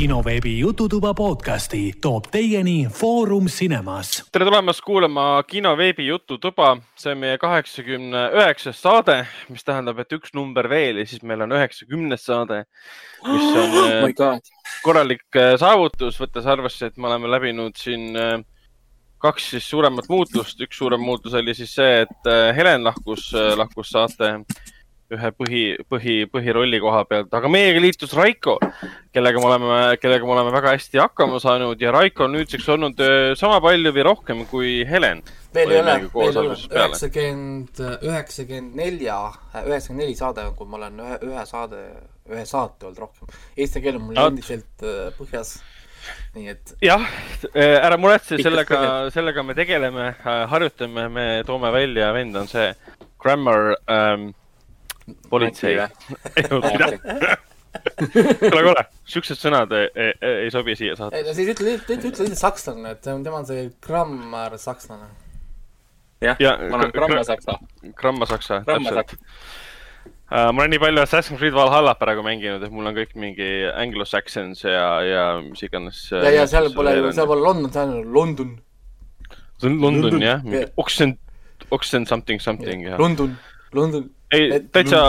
kinoveebi Jututuba podcasti toob teieni Foorum Cinemas. tere tulemast kuulama kinoveebi Jututuba, see on meie kaheksakümne üheksas saade, mis tähendab, et üks number veel ja siis meil on üheksakümnes saade, mis on oh korralik äh, saavutus, võttes arvesse, et me oleme läbinud siin äh, kaks siis suuremat muutust, üks suurem muutus oli siis see, et Helen lahkus, lahkus saate ühe põhi, põhi, põhirolli koha pealt, aga meiega liitus Raiko, kellega me oleme, kellega me oleme väga hästi hakkama saanud ja Raiko on nüüdseks olnud äh, sama palju või rohkem kui Helen. veel ei ole, veel ei ole, üheksakümmend, üheksakümmend nelja, üheksakümmend neli saade on, kui ma olen ühe, ühe saade, ühe saate olnud rohkem. Eesti keel on mul endiselt äh, põhjas nii et. jah, äh, ära muretse, sellega, sellega me tegeleme, harjutame, me toome välja, vend on see grammar ähm, politsei. ei olnud midagi. kuule, kuule, siuksed sõnad ei, ei, ei sobi siia saatesse. ei no siis ütle, ütle, ütle lihtsalt sakslane, et tema on see grammar sakslane. jah ja, ma olen gramma saksa. gramma saksa, täpselt. Uh, ma olen nii palju Assassin's Creed Valhallat praegu mänginud, et mul on kõik mingi Anglo-Saxons ja, ja mis iganes. ja, ja seal pole, seal pole London, seal on London. see on London, London jah, mingi Oxen, Oxen something something ja. London, London ei, täitsa,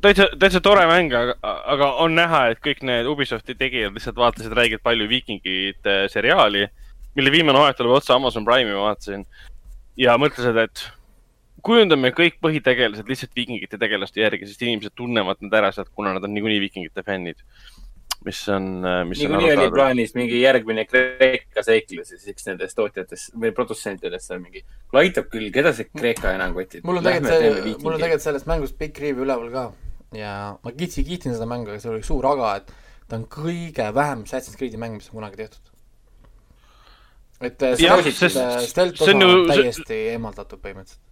täitsa, täitsa tore mäng, aga, aga on näha, et kõik need Ubisofti tegijad lihtsalt vaatasid räigelt palju Viikingite seriaali, mille viimane hooaeg tuleb otsa Amazon Prime'i ma vaatasin. ja mõtlesid, et kujundame kõik põhitegelased lihtsalt Viikingite tegelaste järgi, sest inimesed tunnevad nad ära sealt, kuna nad on niikuinii Viikingite fännid mis on, äh, mis niikuinii oli plaanis mingi järgmine Kreeka seiklus ja siis üks nendest tootjatest või produtsentidest on mingi, kuule aitab küll, keda see Kreeka enam kotib? mul on tegelikult, mul on tegelikult sellest mängust pikk riiv üleval ka ja ma kiitsin, kiitsin seda mängu, aga seal oli suur aga, et ta on kõige vähem Assassin's Creed'i mäng, mis on kunagi tehtud. et äh, see stealth osa on täiesti eemaldatud põhimõtteliselt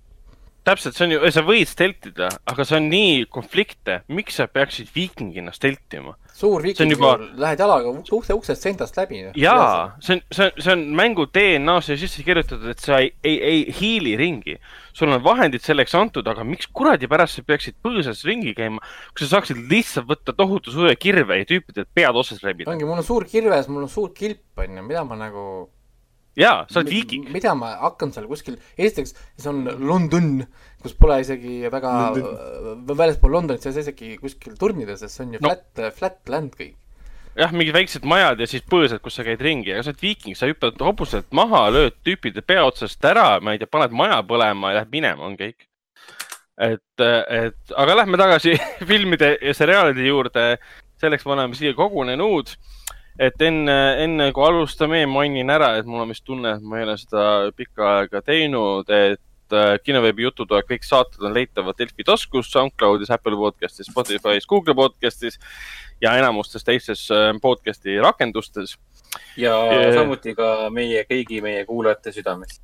täpselt, see on ju, sa võid steltida, aga see on nii konflikte, miks sa peaksid viikingina steltima? suur viiking juba..., lähed jalaga ukse, uksest sentast läbi. jaa, see on, see on, see on mängu DNA-sse sisse kirjutatud, et sa ei, ei, ei hiili ringi. sul on vahendid selleks antud, aga miks kuradi pärast sa peaksid põõsas ringi käima, kui sa saaksid lihtsalt võtta tohutu suure kirve ja tüüpidel pead otsast rebida. ongi, mul on suur kirves, mul on suur kilp, onju, mida ma nagu jaa, sa oled viiking. mida ma hakkan seal kuskil, esiteks see on London, kus pole isegi väga väljaspool Londonit, see ei saa isegi kuskil turnida, sest see on ju no. flat, flat land kõik. jah, mingid väiksed majad ja siis põõsad, kus sa käid ringi, aga sa oled viiking, sa hüppad hobustelt maha, lööd tüüpide pea otsast ära, ma ei tea, paned maja põlema ja lähed minema, on kõik. et, et aga lähme tagasi filmide ja seriaalide juurde. selleks me oleme siia kogunenud et enne, enne kui alustame, mainin ära, et mul on vist tunne, et ma ei ole seda pikka aega teinud, et äh, kinoveebi jututoa kõik saated on leitavad Delfi taskus, SoundCloudis, Apple podcastis, Spotify's, Google podcastis ja enamustes teistes äh, podcast'i rakendustes. ja e samuti ka meie kõigi meie kuulajate südames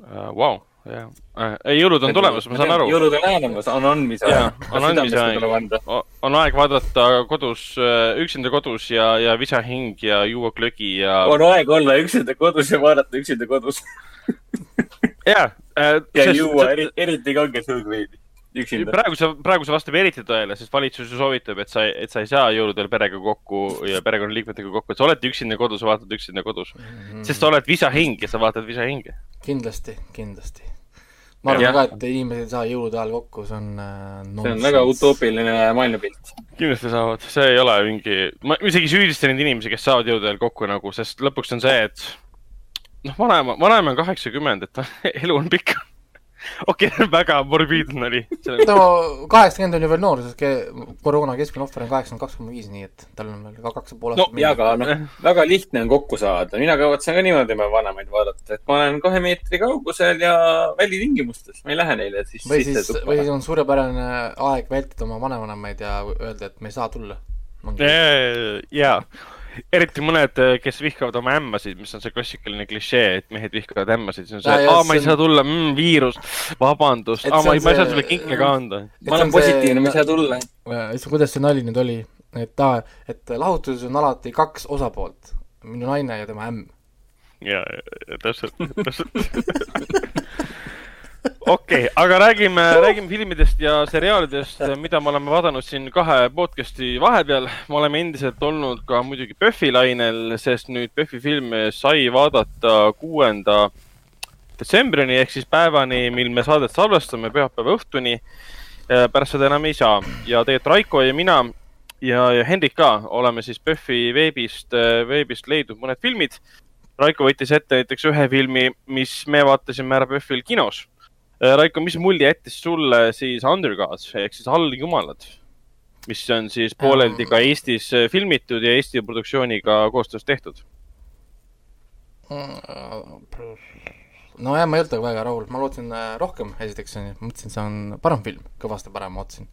uh,. Wow jah, äh, ei jõulud on tulemas, ma saan aru. jõulud on lähenemas, on andmise aeg. on andmise aeg, on aeg vaadata kodus, äh, üksinda kodus ja, ja visahing ja juua glögi ja. on aeg olla üksinda kodus ja vaadata üksinda kodus ja äh,. ja sest, juua eri, eriti kanget hõõgveidi üksinda. praegu see, praegu see vastab eriti tõele, sest valitsus ju soovitab, et sa, et sa ei saa jõuludel perega kokku ja perekonnaliikmetega kokku, et sa oled üksinda kodus, vaatad üksinda kodus mm. -hmm. sest sa oled visahing ja sa vaatad visahinge. kindlasti, kindlasti ma arvan ka, et inimesed ei saa jõulude ajal kokku, see on äh, see on väga utoopiline maailmapilt. kindlasti saavad, see ei ole mingi, ma isegi süüdistan neid inimesi, kes saavad jõulude ajal kokku nagu, sest lõpuks on see, et noh, vanaema, vanaema on kaheksakümmend, et elu on pikk okei okay, väga morbiidne oli. no kaheksakümmend on ju veel noor, sest koroona keskmine ohver on kaheksakümmend kaks koma viis, nii et tal on veel ka kaks ja pool aastat. no ja, aga noh, väga lihtne on kokku saada, mina kavatsen ka niimoodi oma vanemaid vaadata, et ma olen kahe meetri kaugusel ja välitingimustes, ma ei lähe neile siis või siis, või siis on suurepärane aeg vältida oma vanavanemaid ja öelda, et me ei saa tulla. jaa eriti mõned, kes vihkavad oma ämmasid, mis on see klassikaline klišee, et mehed vihkavad ämmasid, siis on see, et aa, ma ei saa tulla mm,, viirus, vabandust, aa, ma ei, ma ei saa sulle kinke ka anda. ma olen positiivne, ma ei saa tulla. kuidas see nali nüüd oli, et aa, et lahutuses on alati kaks osapoolt, minu naine ja tema ämm. ja, ja täpselt, täpselt okei okay,, aga räägime, räägime filmidest ja seriaalidest, mida me oleme vaadanud siin kahe podcast'i vahepeal. me oleme endiselt olnud ka muidugi PÖFFi lainel, sest nüüd PÖFFi filme sai vaadata kuuenda detsembrini ehk siis päevani, mil me saadet salvestame, pühapäeva õhtuni. pärast seda enam ei saa ja tegelikult Raiko ja mina ja, ja Hendrik ka oleme siis PÖFFi veebist, veebist leidnud mõned filmid. Raiko võttis ette näiteks ühe filmi, mis me vaatasime ära PÖFFil kinos Raiko, mis mulje jättis sulle siis Undergods ehk siis alljumalad, mis on siis pooleldi ka Eestis filmitud ja Eesti produktsiooniga koostöös tehtud? nojah, ma ei olnud väga rahul, ma lootsin äh, rohkem, esiteks onju, mõtlesin, see on parem film, kõvasti parem, ma ootasin.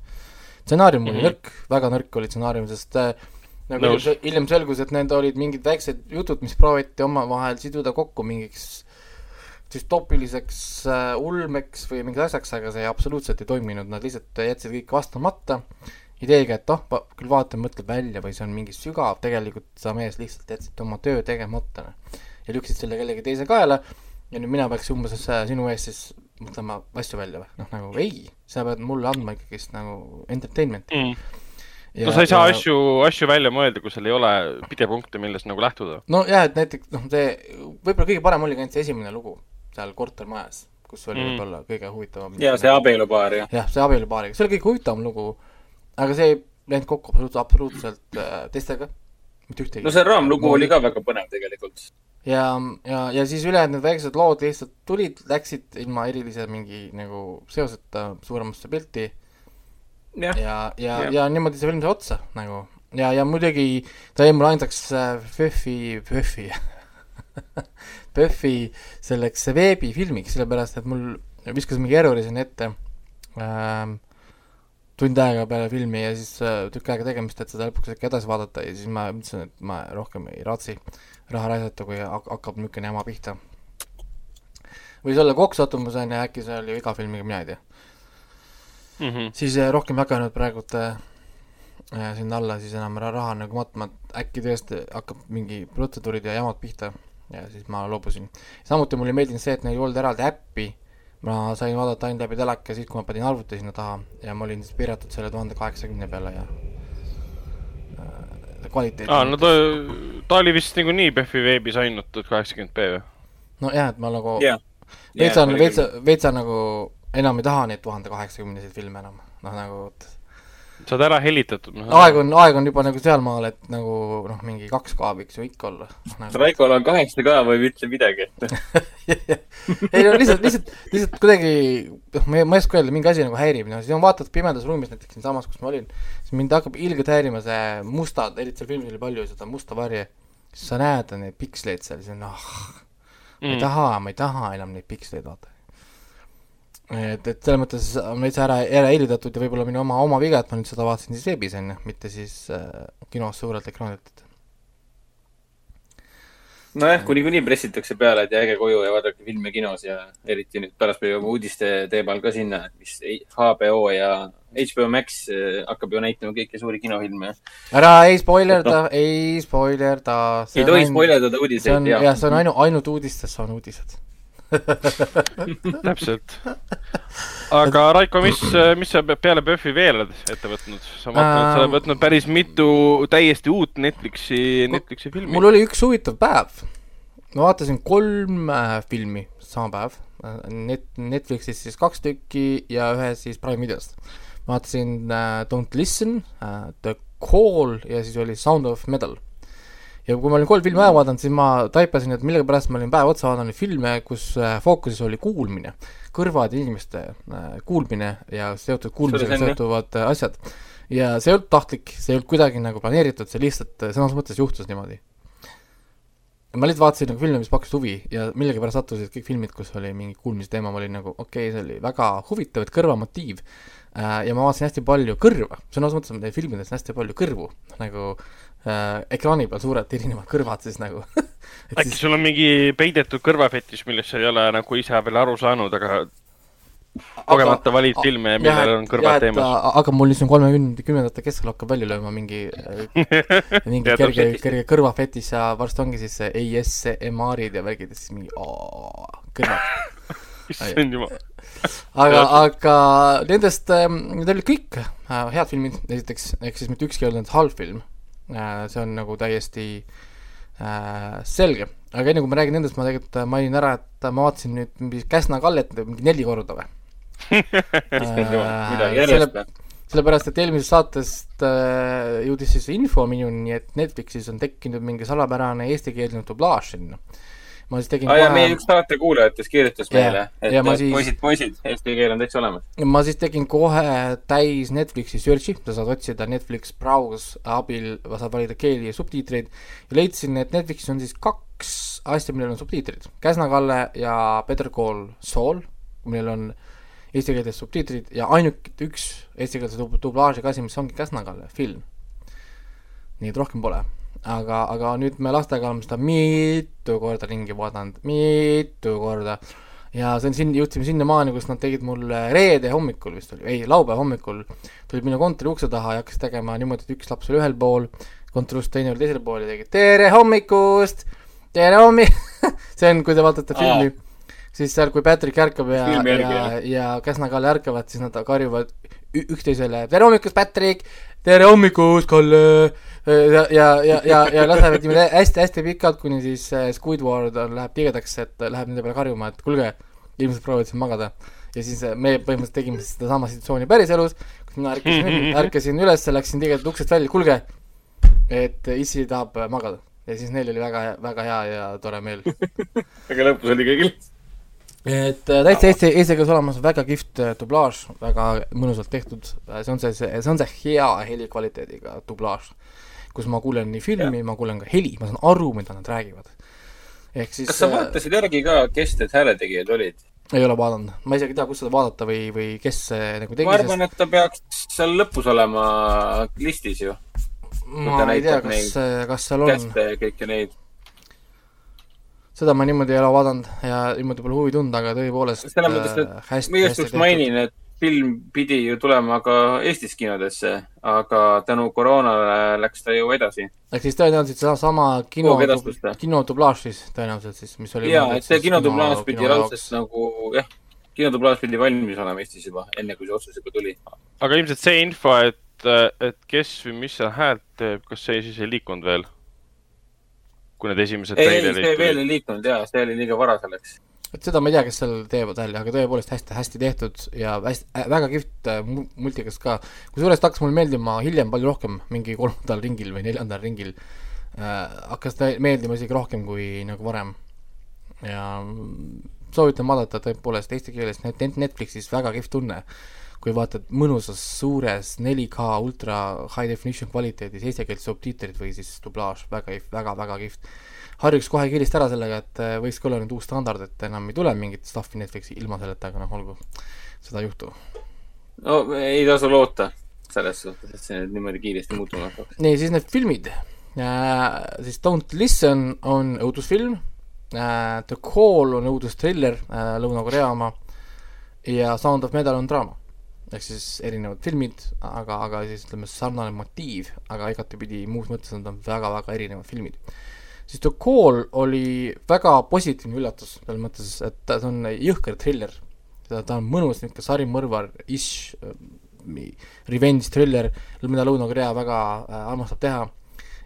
stsenaarium oli mm -hmm. nõrk, väga nõrk oli stsenaarium, sest äh, nagu hiljem selgus, et need olid mingid väiksed jutud, mis prooviti omavahel siduda kokku mingiks düstoopiliseks äh, ulmeks või mingiks asjaks, aga see absoluutselt ei toiminud, nad lihtsalt jätsid kõik vastamata ideega, et noh, küll vaatame, mõtleb välja või see on mingi sügav, tegelikult sa mees lihtsalt jätsid oma töö tegemata noh. ja lükkasid selle kellegi teise kaela ja nüüd mina peaks umbes äh, sinu ees siis mõtlema asju välja või, noh nagu ei, sa pead mulle andma ikkagist nagu entertainment'i. Mm. no sa ei saa ja... asju, asju välja mõelda, kui sul ei ole pidepunkte, millest nagu lähtuda. no jaa, et näiteks noh, see võib-olla kõige parem oligi ainult see esimene lugu seal kortermajas, kus oli Mm. võib-olla kõige huvitavam. ja see abielupaar ja. jah, see abielupaariga, see oli kõige huvitavam lugu, aga see ei läinud kokku absoluutselt, absoluutselt äh, teistega, mitte ühtegi no see raamlugu oli ka väga põnev tegelikult. ja, ja, ja siis ülejäänud need väiksed lood lihtsalt tulid, läksid ilma erilise mingi nagu seoseta suuremasse pilti jah, ja, ja Jah., ja niimoodi see film sai otsa nagu ja, ja muidugi ta jäi mulle ainsaks äh, PÖFFi, PÖFFi, selleks veebifilmiks, sellepärast et mul viskas mingi errori sinna ette ähm, tund aega peale filmi ja siis äh, tükk aega tegemist, et seda lõpuks äkki edasi vaadata ja siis ma mõtlesin, et ma rohkem ei raatsi raha raisata, kui hak- hakkab niisugune jama pihta. võis olla kokksattumusena ja äkki see oli iga filmiga, mina ei tea. Mm -hmm. siis äh, rohkem ei hakanud praegult äh, äh, sinna alla siis enam ra- raha nagu matma, et äkki tõesti hakkab mingi protseduurid ja jamad pihta ja siis ma loobusin. samuti mulle ei meeldinud see, et neil ei olnud eraldi äppi, ma sain vaadata ainult läbi teleka siis, kui ma panin arvuti sinna taha ja ma olin siis piiratud selle tuhande kaheksakümne peale ja äh, kvaliteet aa, no ta, ta oli vist niikuinii PÖFFi veebis ainult tuhat kaheksakümmend B või? nojah, et ma nagu jah. veits on, veits, veits on nagu enam ei taha neid tuhande kaheksakümneseid filme enam, noh nagu vot sa oled ära helitatud. aeg on, aeg on juba nagu sealmaal, et nagu noh, mingi 2K võiks ju ikka olla noh, nagu.. Raikol on kaheksa ka või ütle midagi, et ei no lihtsalt, lihtsalt, lihtsalt kuidagi noh, ma ei, ma ei oska öelda, mingi asi nagu häirib, no siis ma vaatad pimedas ruumis näiteks siinsamas, kus ma olin, siis mind hakkab ilgelt häirima see mustad, eriti seal filmis oli palju seda musta varje, siis sa näed neid piksleid seal, siis on ah, ma ei mm.. taha, ma ei taha enam neid piksleid vaata. et, et selles mõttes on veits ära, ära eelidatud ja võib-olla minu oma, oma viga, et ma nüüd seda vaatasin siis veebis on ju, mitte siis äh, kinos suurelt ekraanilt, nojah, kui niikuinii pressitakse peale, et jääge koju ja vaadake filme kinos ja eriti nüüd pärast me jõuame uudiste teemal ka sinna, et mis HBO ja HBO Max eh, hakkab ju näitama kõiki suuri kinofilme. ära ei spoilerda, ei spoilerda. ei tohi spoilerdada uudiseid, jah, jah. see on ainu-, ainult uudistes on uudised. täpselt. aga Raiko, mis, mis sa pe- peale PÖFFi veel oled ette võtnud? sa vaatan, et sa oled võtnud päris mitu täiesti uut Netflixi, Netflixi filmi mul. oli üks huvitav päev. ma vaatasin kolm äh, filmi sama päev. Net-, Netflixis siis kaks tükki ja ühe siis Prime videost. vaatasin äh, Don't Listen äh,, The Call ja siis oli Sound of Metal. Ja kui ma olin kolm filmi ära vaadanud, siis ma taipasin, et millegipärast ma olin päev otsa vaadanud filme, kus äh, fookuses oli kuulmine, kõrvad ja inimeste äh, kuulmine ja seotud kuulmisega seotuvad äh, asjad. ja see ei olnud tahtlik, see ei olnud kuidagi nagu planeeritud, see lihtsalt sõnas mõttes juhtus niimoodi. ma lihtsalt vaatasin nagu filme, mis pakkusid huvi ja millegipärast sattusid kõik filmid, kus oli mingi kuulmise teema, ma olin nagu okei okay,, see oli väga huvitav, et kõrvamotiiv ja ma vaatasin hästi palju kõrva, sõnas mõttes on neil filmides on hästi palju kõrvu, nagu äh, ekraani peal suured erinevad kõrvad siis nagu äkki sul on mingi peidetud kõrvafetiš, millest sa ei ole nagu ise veel aru saanud, aga kogemata valid filme, millel on kõrvad teemas. aga mul siis on kolmekümnendate, kümnendate keskel hakkab välja lööma mingi äh, mingi kerge, kerge kõrvafetiš ja varsti ongi siis see ASMR-id ja värgid ja siis mingi kõrvad. issand jumal. aga, aga nendest, need olid kõik äh, head filmid, esiteks, ehk siis mitte ükski ei olnud halb film. See on nagu täiesti äh, selge, aga enne kui ma räägin nendest, ma tegelikult äh, mainin ära, et ma vaatasin nüüd Käsna Kallet mingi neli korda või. Äh, või? sellepärast, et eelmisest saatest äh, jõudis siis info minuni, et Netflixis on tekkinud mingi salapärane eestikeelne dublaaž sinna. Ma siis tegin aa jaa, meie üks saate kuulajatest kirjutas Jaa. meile, et Ja siis- poisid, poisid, eesti keel on täitsa olemas. ma siis tegin kohe täis Netflixi search'i, sa saad otsida Netflix browse abil, saad valida keeli ja subtiitreid ja leidsin, et Netflixis on siis kaks asja, millel on subtiitrid. Käsna-Kalle ja Better Call Saul, millel on eestikeelsed subtiitrid ja ainuke üks eestikeelse dub- dublaažiga asi, mis ongi Käsna-Kalle film. nii et rohkem pole. aga, aga nüüd me lastega oleme seda mitu korda ringi vaadanud, mitu korda. Ja see on siin, jõudsime sinnamaani, kus nad tegid mulle reede hommikul vist oli, ei, laupäeva hommikul tulid minu kontori ukse taha ja hakkasid tegema niimoodi, et üks laps oli ühel pool, kontori ust teine oli teisel pool ja tegid tere hommikust, tere hommi-, see on, kui te vaatate filmi, siis seal, kui Patrick ärkab ja, ja ja Käsna-Kalle ärkavad, siis nad karjuvad üksteisele tere hommikust, Patrick, tere hommikust, Kalle, ja, ja, ja, ja, ja lasevad niimoodi hästi-hästi pikalt, kuni siis äh, Squidward on, läheb tigedaks, et läheb nende peale karjuma, et kuulge, ilmselt proovivad siin magada. ja siis äh, me põhimõtteliselt tegime sedasama situatsiooni päriselus, kus mina ärkasin, ärkasin üles, läksin tigedalt uksest välja, kuulge, et issi tahab äh, magada. ja siis neil oli väga, väga hea ja tore meel. aga lõpus oli kõigil. et täitsa eesti, eesti keeles olemas väga kihvt dublaaž, väga mõnusalt tehtud, see on see, see, see on see hea helikvaliteediga dublaaž, kus ma kuulen nii filmi, ma kuulen ka heli, ma saan aru, mida nad räägivad. ehk siis kas sa äh, vaatasid järgi ka, kes need hääletegijad olid? ei ole vaadanud, ma isegi ei tea, kus seda vaadata või, või kes nagu tegi, ma arvan, et ta peaks seal lõpus olema listis ju. ma ei tea, kas kas seal on, käste ja kõiki neid. seda ma niimoodi ei ole vaadanud ja niimoodi pole huvi tundnud, aga tõepoolest selles mõttes, äh, et ma igaks juhuks mainin, et film pidi ju tulema ka Eestis kinodesse, aga tänu koroonale läks ta ju edasi. ehk siis tõenäoliselt sedasama kino kinodublaaž siis tõenäoliselt siis, mis oli ja, et see kinodublaaž kino- pidi raudselt nagu jah, kinodublaaž pidi valmis olema Eestis juba, enne kui see otsus juba tuli. aga ilmselt see info, et, et kes või mis seal häält teeb, kas see siis ei liikunud veel? kui need esimesed ei, ei, see veel ei liikunud ja see oli liiga vara selleks. Et seda ma ei tea, kes seal teevad välja, aga tõepoolest hästi-hästi tehtud ja hästi äh,, väga kihvt äh, mu- multikas ka. kusjuures ta hakkas mulle meeldima hiljem palju rohkem, mingi kolmandal ringil või neljandal ringil äh, hakkas ta meeldima isegi rohkem kui nagu varem. ja soovitan vaadata tõepoolest eesti keeles net- net- Netflixis väga kihvt tunne, kui vaatad mõnusas suures 4K ultra high definition kvaliteedis eestikeelsed subtiitrid või siis dublaaž, väga kihvt, väga-väga kihvt harjuks kohe kiiresti ära sellega, et äh, võiks ka olla nüüd uus standard, et enam ei tule mingit stuff'i Netflixi ilma selleta, aga noh, olgu, seda ei juhtu. no ei tasu loota selles suhtes, et see nüüd niimoodi kiiresti muutuma hakkaks. nii, siis need filmid äh,. siis Don't Listen on õudusfilm äh,, The Call on õudustriller äh,, Lõuna-Korea oma ja Sound of Metal on draama. ehk siis erinevad filmid, aga, aga siis ütleme, sarnane motiiv, aga igatepidi muus mõttes nad on väga-väga erinevad filmid siis The Call oli väga positiivne üllatus, selles mõttes, et ta on jõhker triller. ta on mõnus niisugune sarimõrvar-ish revenge thriller, mida Lõuna-Korea väga äh, armastab teha.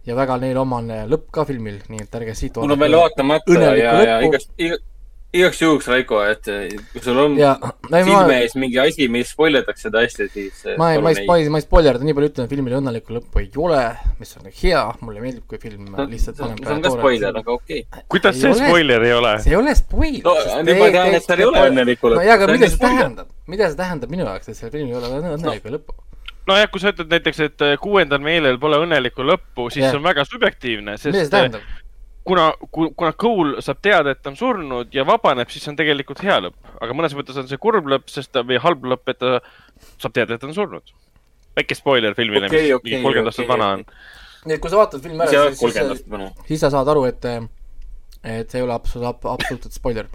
ja väga neile omane lõpp ka filmil, nii et ärge siit mul on veel vaatamata ja, ja lõppu. igaks, igaks juhuks, Raiko, et kui sul on ja ei, filmi ma, ees mingi asi, mis spoiletakse seda hästi, siis äh, ma ei, ma ei spoil, ma ei spoilerda, nii palju ütlen, et filmil õnnelikku lõppu ei ole, mis on hea, mulle meeldib, kui film No, lihtsalt see on see on ka spoiler, aga okei okay.. kuidas Ei see ole. spoiler ei ole? see ei ole spoil. no nüüd ma tean, et seal ei ole õnnelikku no lõppu. jaa, aga mida see tähendab, mida see tähendab minu jaoks, et sellel filmil ei ole õnne- õnnelikku lõppu? nojah, kui sa ütled näiteks, et äh, kuuendal meelel pole õnnelikku lõppu, siis Jah. see on väga subjektiivne, mida see sest äh, tähendab? kuna, kuna Cole saab teada, et ta on surnud ja vabaneb, siis see on tegelikult hea lõpp. aga mõnes mõttes on see kurb lõpp, sest ta või halb lõpp, et ta saab teada, et ta on surnud. väike spoiler filmile Okei, mis okei, mingi kolmkümmend okei, aastat vana on. nii et kui sa vaatad filmi ära, siis, siis, vana. siis sa saad aru, et, et see ei ole absoluutselt, absoluutselt spoiler.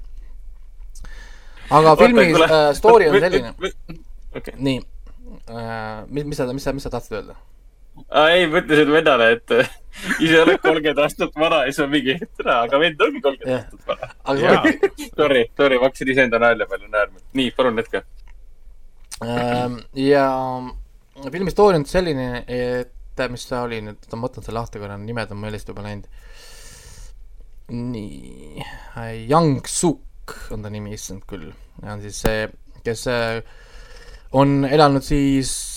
aga filmi äh, story on selline, okei. nii äh,, mis, mis sa, mis sa, mis sa tahtsid öelda? ei, ma ütlesin vendale, et äh, ise oled kolmkümmend aastat vana ja siis on mingi, tere, aga vend ongi kolmkümmend aastat vana. aga. Sorry, sorry, ma hakkasin iseenda nalja peale naerma. nii, palun jätka. Ähm, ja filmi story on selline, et mis ta oli nüüd, ma võtan selle lahti korra, nimed on meelest juba läinud. nii, Young Suk on ta nimi, issand küll, on siis see, kes äh, on elanud siis äh,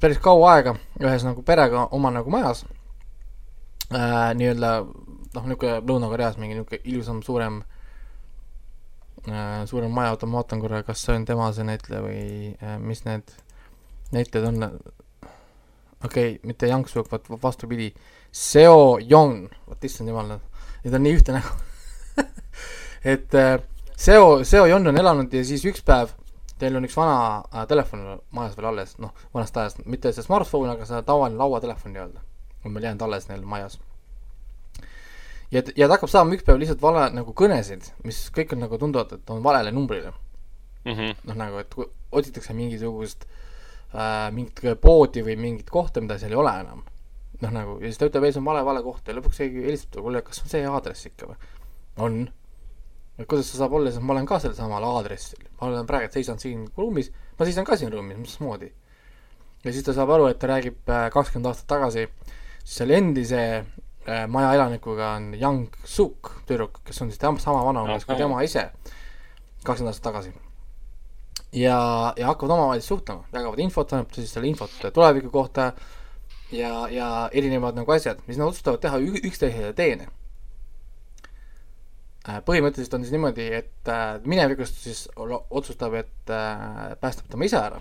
päris kaua aega ühes nagu perega oma nagu majas äh,. nii-öelda noh, niisugune Lõuna-Koreas mingi niisugune ilusam, suurem äh, suurem maja, oota ma vaatan korra, kas see on tema see näitleja või äh, mis need näitlejad on. okei okay,, mitte Yang Suk, vaat vastupidi, Seo Yong, vot issand jumal, need on nii ühte nägu. et äh, Seo, Seo Yong on elanud ja siis üks päev teil on üks vana äh, telefon majas veel alles, noh, vanast ajast, mitte see smartphone, aga see tavaline lauatelefon nii-öelda, on meil jäänud alles neil majas. ja, ja ta hakkab saama üks päev lihtsalt vale nagu kõnesid, mis kõik on nagu tunduvad, et on valele numbrile. Mhm. noh, nagu, et otsitakse mingisugust äh, mingit poodi või mingit kohta, mida seal ei ole enam. noh, nagu ja siis ta ütleb, ei see on vale, vale koht ja lõpuks keegi helistab talle, kuule, kas on see aadress ikka või? on. Et kuidas see saab olla, sest ma olen ka sellel samal aadressil, ma olen praegu seisan siin ruumis, ma seisan ka siin ruumis, mismoodi. ja siis ta saab aru, et ta räägib kakskümmend aastat tagasi siis selle endise äh, maja elanikuga on Young Suk tüdruk, kes on siis tema sama vana umbes kui tema ise kakskümmend aastat tagasi. ja, ja hakkavad omavahel suhtlema, jagavad infot, annab siis selle infot tuleviku kohta ja, ja erinevad nagu asjad, mis nad otsustavad teha üksteisele teene. Põhimõtteliselt on siis niimoodi, et äh, minevikust siis otsustab, et äh, päästab tema isa ära.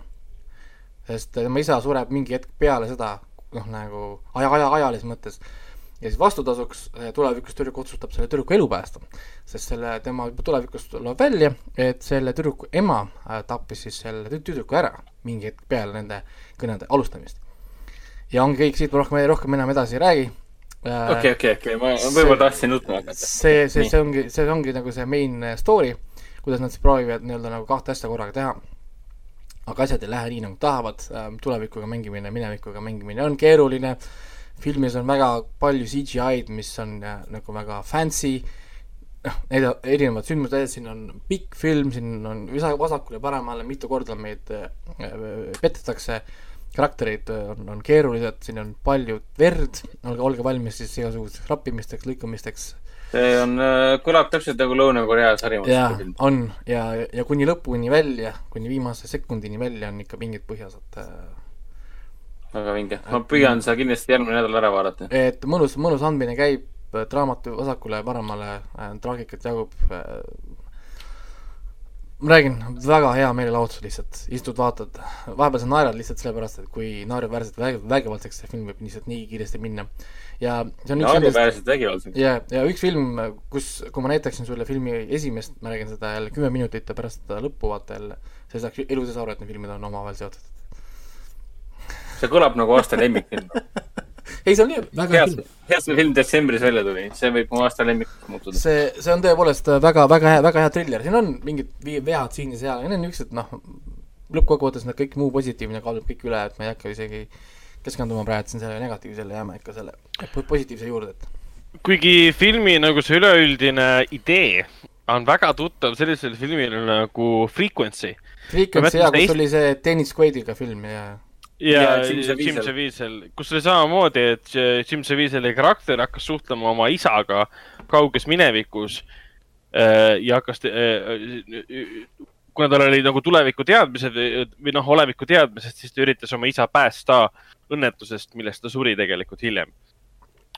sest tema isa sureb mingi hetk peale seda, noh nagu aja, aja, ajalises mõttes. ja siis vastutasuks äh, tulevikus tüdruk otsustab selle tüdruku elu päästa. sest selle, tema tulevikus tuleb välja, et selle tüdruku ema äh, tappis siis selle tü- tüdruku ära mingi hetk peale nende kõnede alustamist. ja ongi kõik, siit ma rohkem, rohkem enam edasi ei räägi. Äh, okei, okei, okei, ma võib-olla tahtsin nutma hakata. see, see, see ongi, see ongi nagu see main äh, story, kuidas nad siis proovivad nii-öelda nagu kahte asja korraga teha. aga asjad ei lähe nii, nagu tahavad, tulevikuga mängimine, minevikuga mängimine on keeruline, filmis on väga palju CGI-d, mis on äh, nagu väga fancy, noh, need erinevad sündmused, siin on pikk film, siin on visa- vasakule, paremale, mitu korda meid äh, äh, petetakse, karakterid äh, on, on keerulised, siin on palju verd, olge, olge valmis siis igasugusteks rappimisteks, lõikamisteks see on, kõlab täpselt nagu Lõuna-Korea jaa sarimaastika, film. on ja, ja kuni lõpuni välja, kuni viimase sekundini välja on ikka pingid põhjas, et äh, väga vinge. ma püüan seda kindlasti järgmine nädal ära vaadata. et mõnus, mõnus andmine käib, draamat vasakule ja paremale äh,, traagikat jagub äh,. Ma räägin, väga hea meelelahutus lihtsalt, istud, vaatad, vahepeal sa naerad lihtsalt sellepärast, et kui naeruväärselt väg-, vägivaldseks see film võib lihtsalt nii kiiresti minna. ja see on üks naeruväärselt vägivaldseks. ja, ja üks film, kus, kui ma näitaksin sulle filmi esimest, ma räägin seda jälle kümme minutit ja pärast lõppu vaata jälle, sa ei saaks elu sees aru, et need filmid on omavahel seotud. see kõlab nagu aasta lemmikfilm. ei, see on nii väga hea film., hea, see film detsembris välja tuli, see võib mu aasta lemmikuks muutuda. see, see on tõepoolest väga, väga hea, väga hea triller, siin on mingid vead siin ja seal, need on niisugused noh, lõppkokkuvõttes need kõik muu positiivne kaalub kõik üle, et ma ei hakka isegi keskenduma praegu siin sellele negatiivsele, jääme ikka selle po- positiivse juurde, et kuigi filmi nagu see üleüldine idee on väga tuttav sellisele filmile nagu Frequency. Frequency mõtlen kus oli see Dennis Quaid'iga film ja ja Jim Caviezel. Kus oli samamoodi, et Jim Caviezeli karakter hakkas suhtlema oma isaga kauges minevikus äh, ja hakkas, kuna tal oli nagu tuleviku teadmised või- noh, oleviku teadmised, siis ta üritas oma isa päästa õnnetusest, millest ta suri tegelikult hiljem.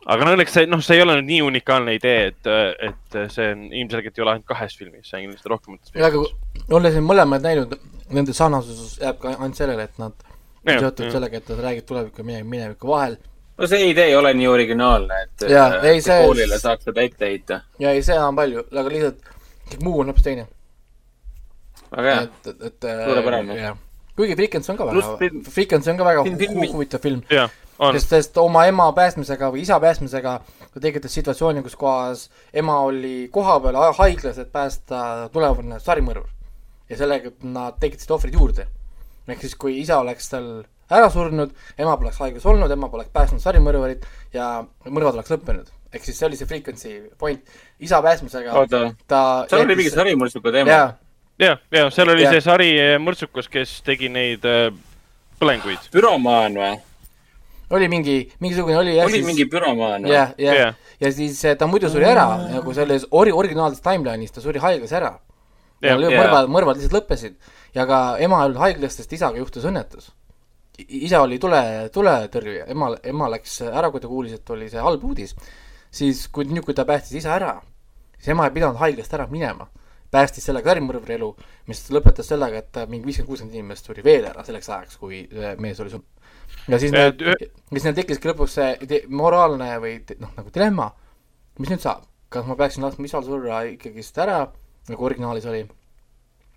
aga no õnneks see, noh, see ei ole nüüd nii unikaalne idee, et, et see on ilmselgelt ei ole ainult kahes filmis, see on kindlasti rohkemates aga olles siin mõlemaid näinud, nende sarnasus jääb ka ainult sellele, et nad seotud sellega, et nad räägivad tuleviku ja mine- mineviku vahel no see idee ei ole nii originaalne, et Jaa, äh, ei, see- koolile saaks seda ette heita. ja ei, seda on palju, aga lihtsalt kõik muu on hoopis teine. väga hea. et Suurepärane. kuigi Freakens on ka väga Freakens on ka väga filmi- huvitav film. sest, sest oma ema päästmisega või isa päästmisega ta tekitas situatsiooni, kus kohas ema oli kohapeal ha- haiglas, et päästa tulevane sarimõrvar. ja sellega nad tekitasid ohvrid juurde. Ehk siis, kui isa oleks tal ära surnud, ema poleks haiglas olnud, ema poleks päästnud sarimõrvarit ja mõrvad oleks lõppenud. ehk siis see oli see frequency point. isa päästmisega oota, ta seal oli mingi sarimõrtsuka teema. ja, ja seal oli Jah. see sari eh, kes tegi neid äh, põlenguid. büromaan või? oli mingi, mingisugune oli jah oli mingi büromaan või? jah, jah Jah., ja siis eh, ta muidu suri ära nagu selles ori-, originaalses timeline'is ta suri haiglas ära. ja Jah. Jaa. mõrvad, mõrvad lihtsalt lõppesid ja ka ema ei olnud haiglas, sest isaga juhtus õnnetus. isa oli tule, tuletõrjuja, ema, ema läks ära, kui ta kuulis, et oli see halb uudis. siis, kui nüüd, kui ta päästis isa ära, siis ema ei pidanud haiglast ära minema. päästis sellega sarimõrvari elu, mis lõpetas sellega, et mingi viiskümmend, kuuskümmend inimest suri veel ära selleks ajaks, kui see mees oli surnud. ja siis need siis neil tekkiski lõpuks see moraalne või noh, nagu dilemma, mis nüüd saab, kas ma peaksin laskma isal surra ikkagist ära, nagu originaalis oli,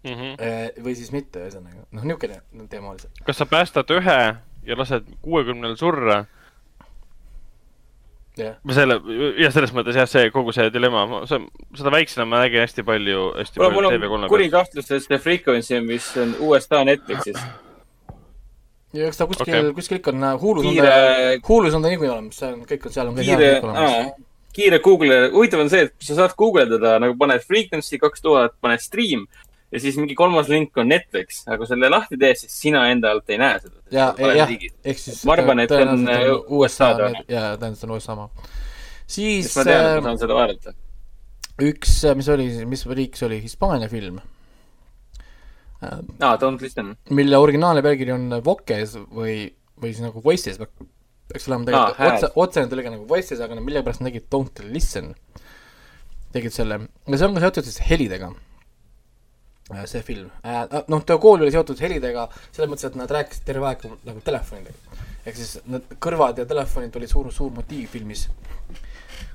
Mhm. või siis mitte, ühesõnaga, noh, niisugune teema oli see. kas sa päästad ühe ja lased kuuekümnel surra? jah, selle, ja selles mõttes jah, see kogu see dilemma, seda väiksena ma nägin hästi palju, hästi kuule, palju mul TV3 on kuri kahtlus, et see Frequency, mis on USA Netflixis. ja eks ta kuskil okay., kuskil ikka on, Hulus on ta kiire, Hulus on ta niikuinii olemas, see on, kõik on seal on kõik kiire olemas. kiire Google, huvitav on see, et sa saad guugeldada nagu paned Frequency kaks tuhat, paned stream ja siis mingi kolmas link on Netflix, aga kui selle lahti teed, siis sina enda alt ei näe seda. ja, jah, ehk siis Ma arvan, et see on, äh, USA USA-d,, jaa, tõenäoliselt on USA oma. siis ma tean, et äh, ma saan seda vaadata. üks, mis oli, mis riik see oli, Hispaania film, aa, Don't listen. mille originaalne pealkiri on Voces või, või siis nagu Voices, peaks olema tegelikult hääl. otse, otsene tõlge nagu Voices, aga nad millegipärast tegid Don't listen. tegid selle ja see on ka seotud siis helidega. See film, noh, too kool oli seotud helidega selles mõttes, et nad rääkisid terve aeg nagu telefonidega. ehk siis need kõrvad ja telefonid oli suur, suur motiiv filmis.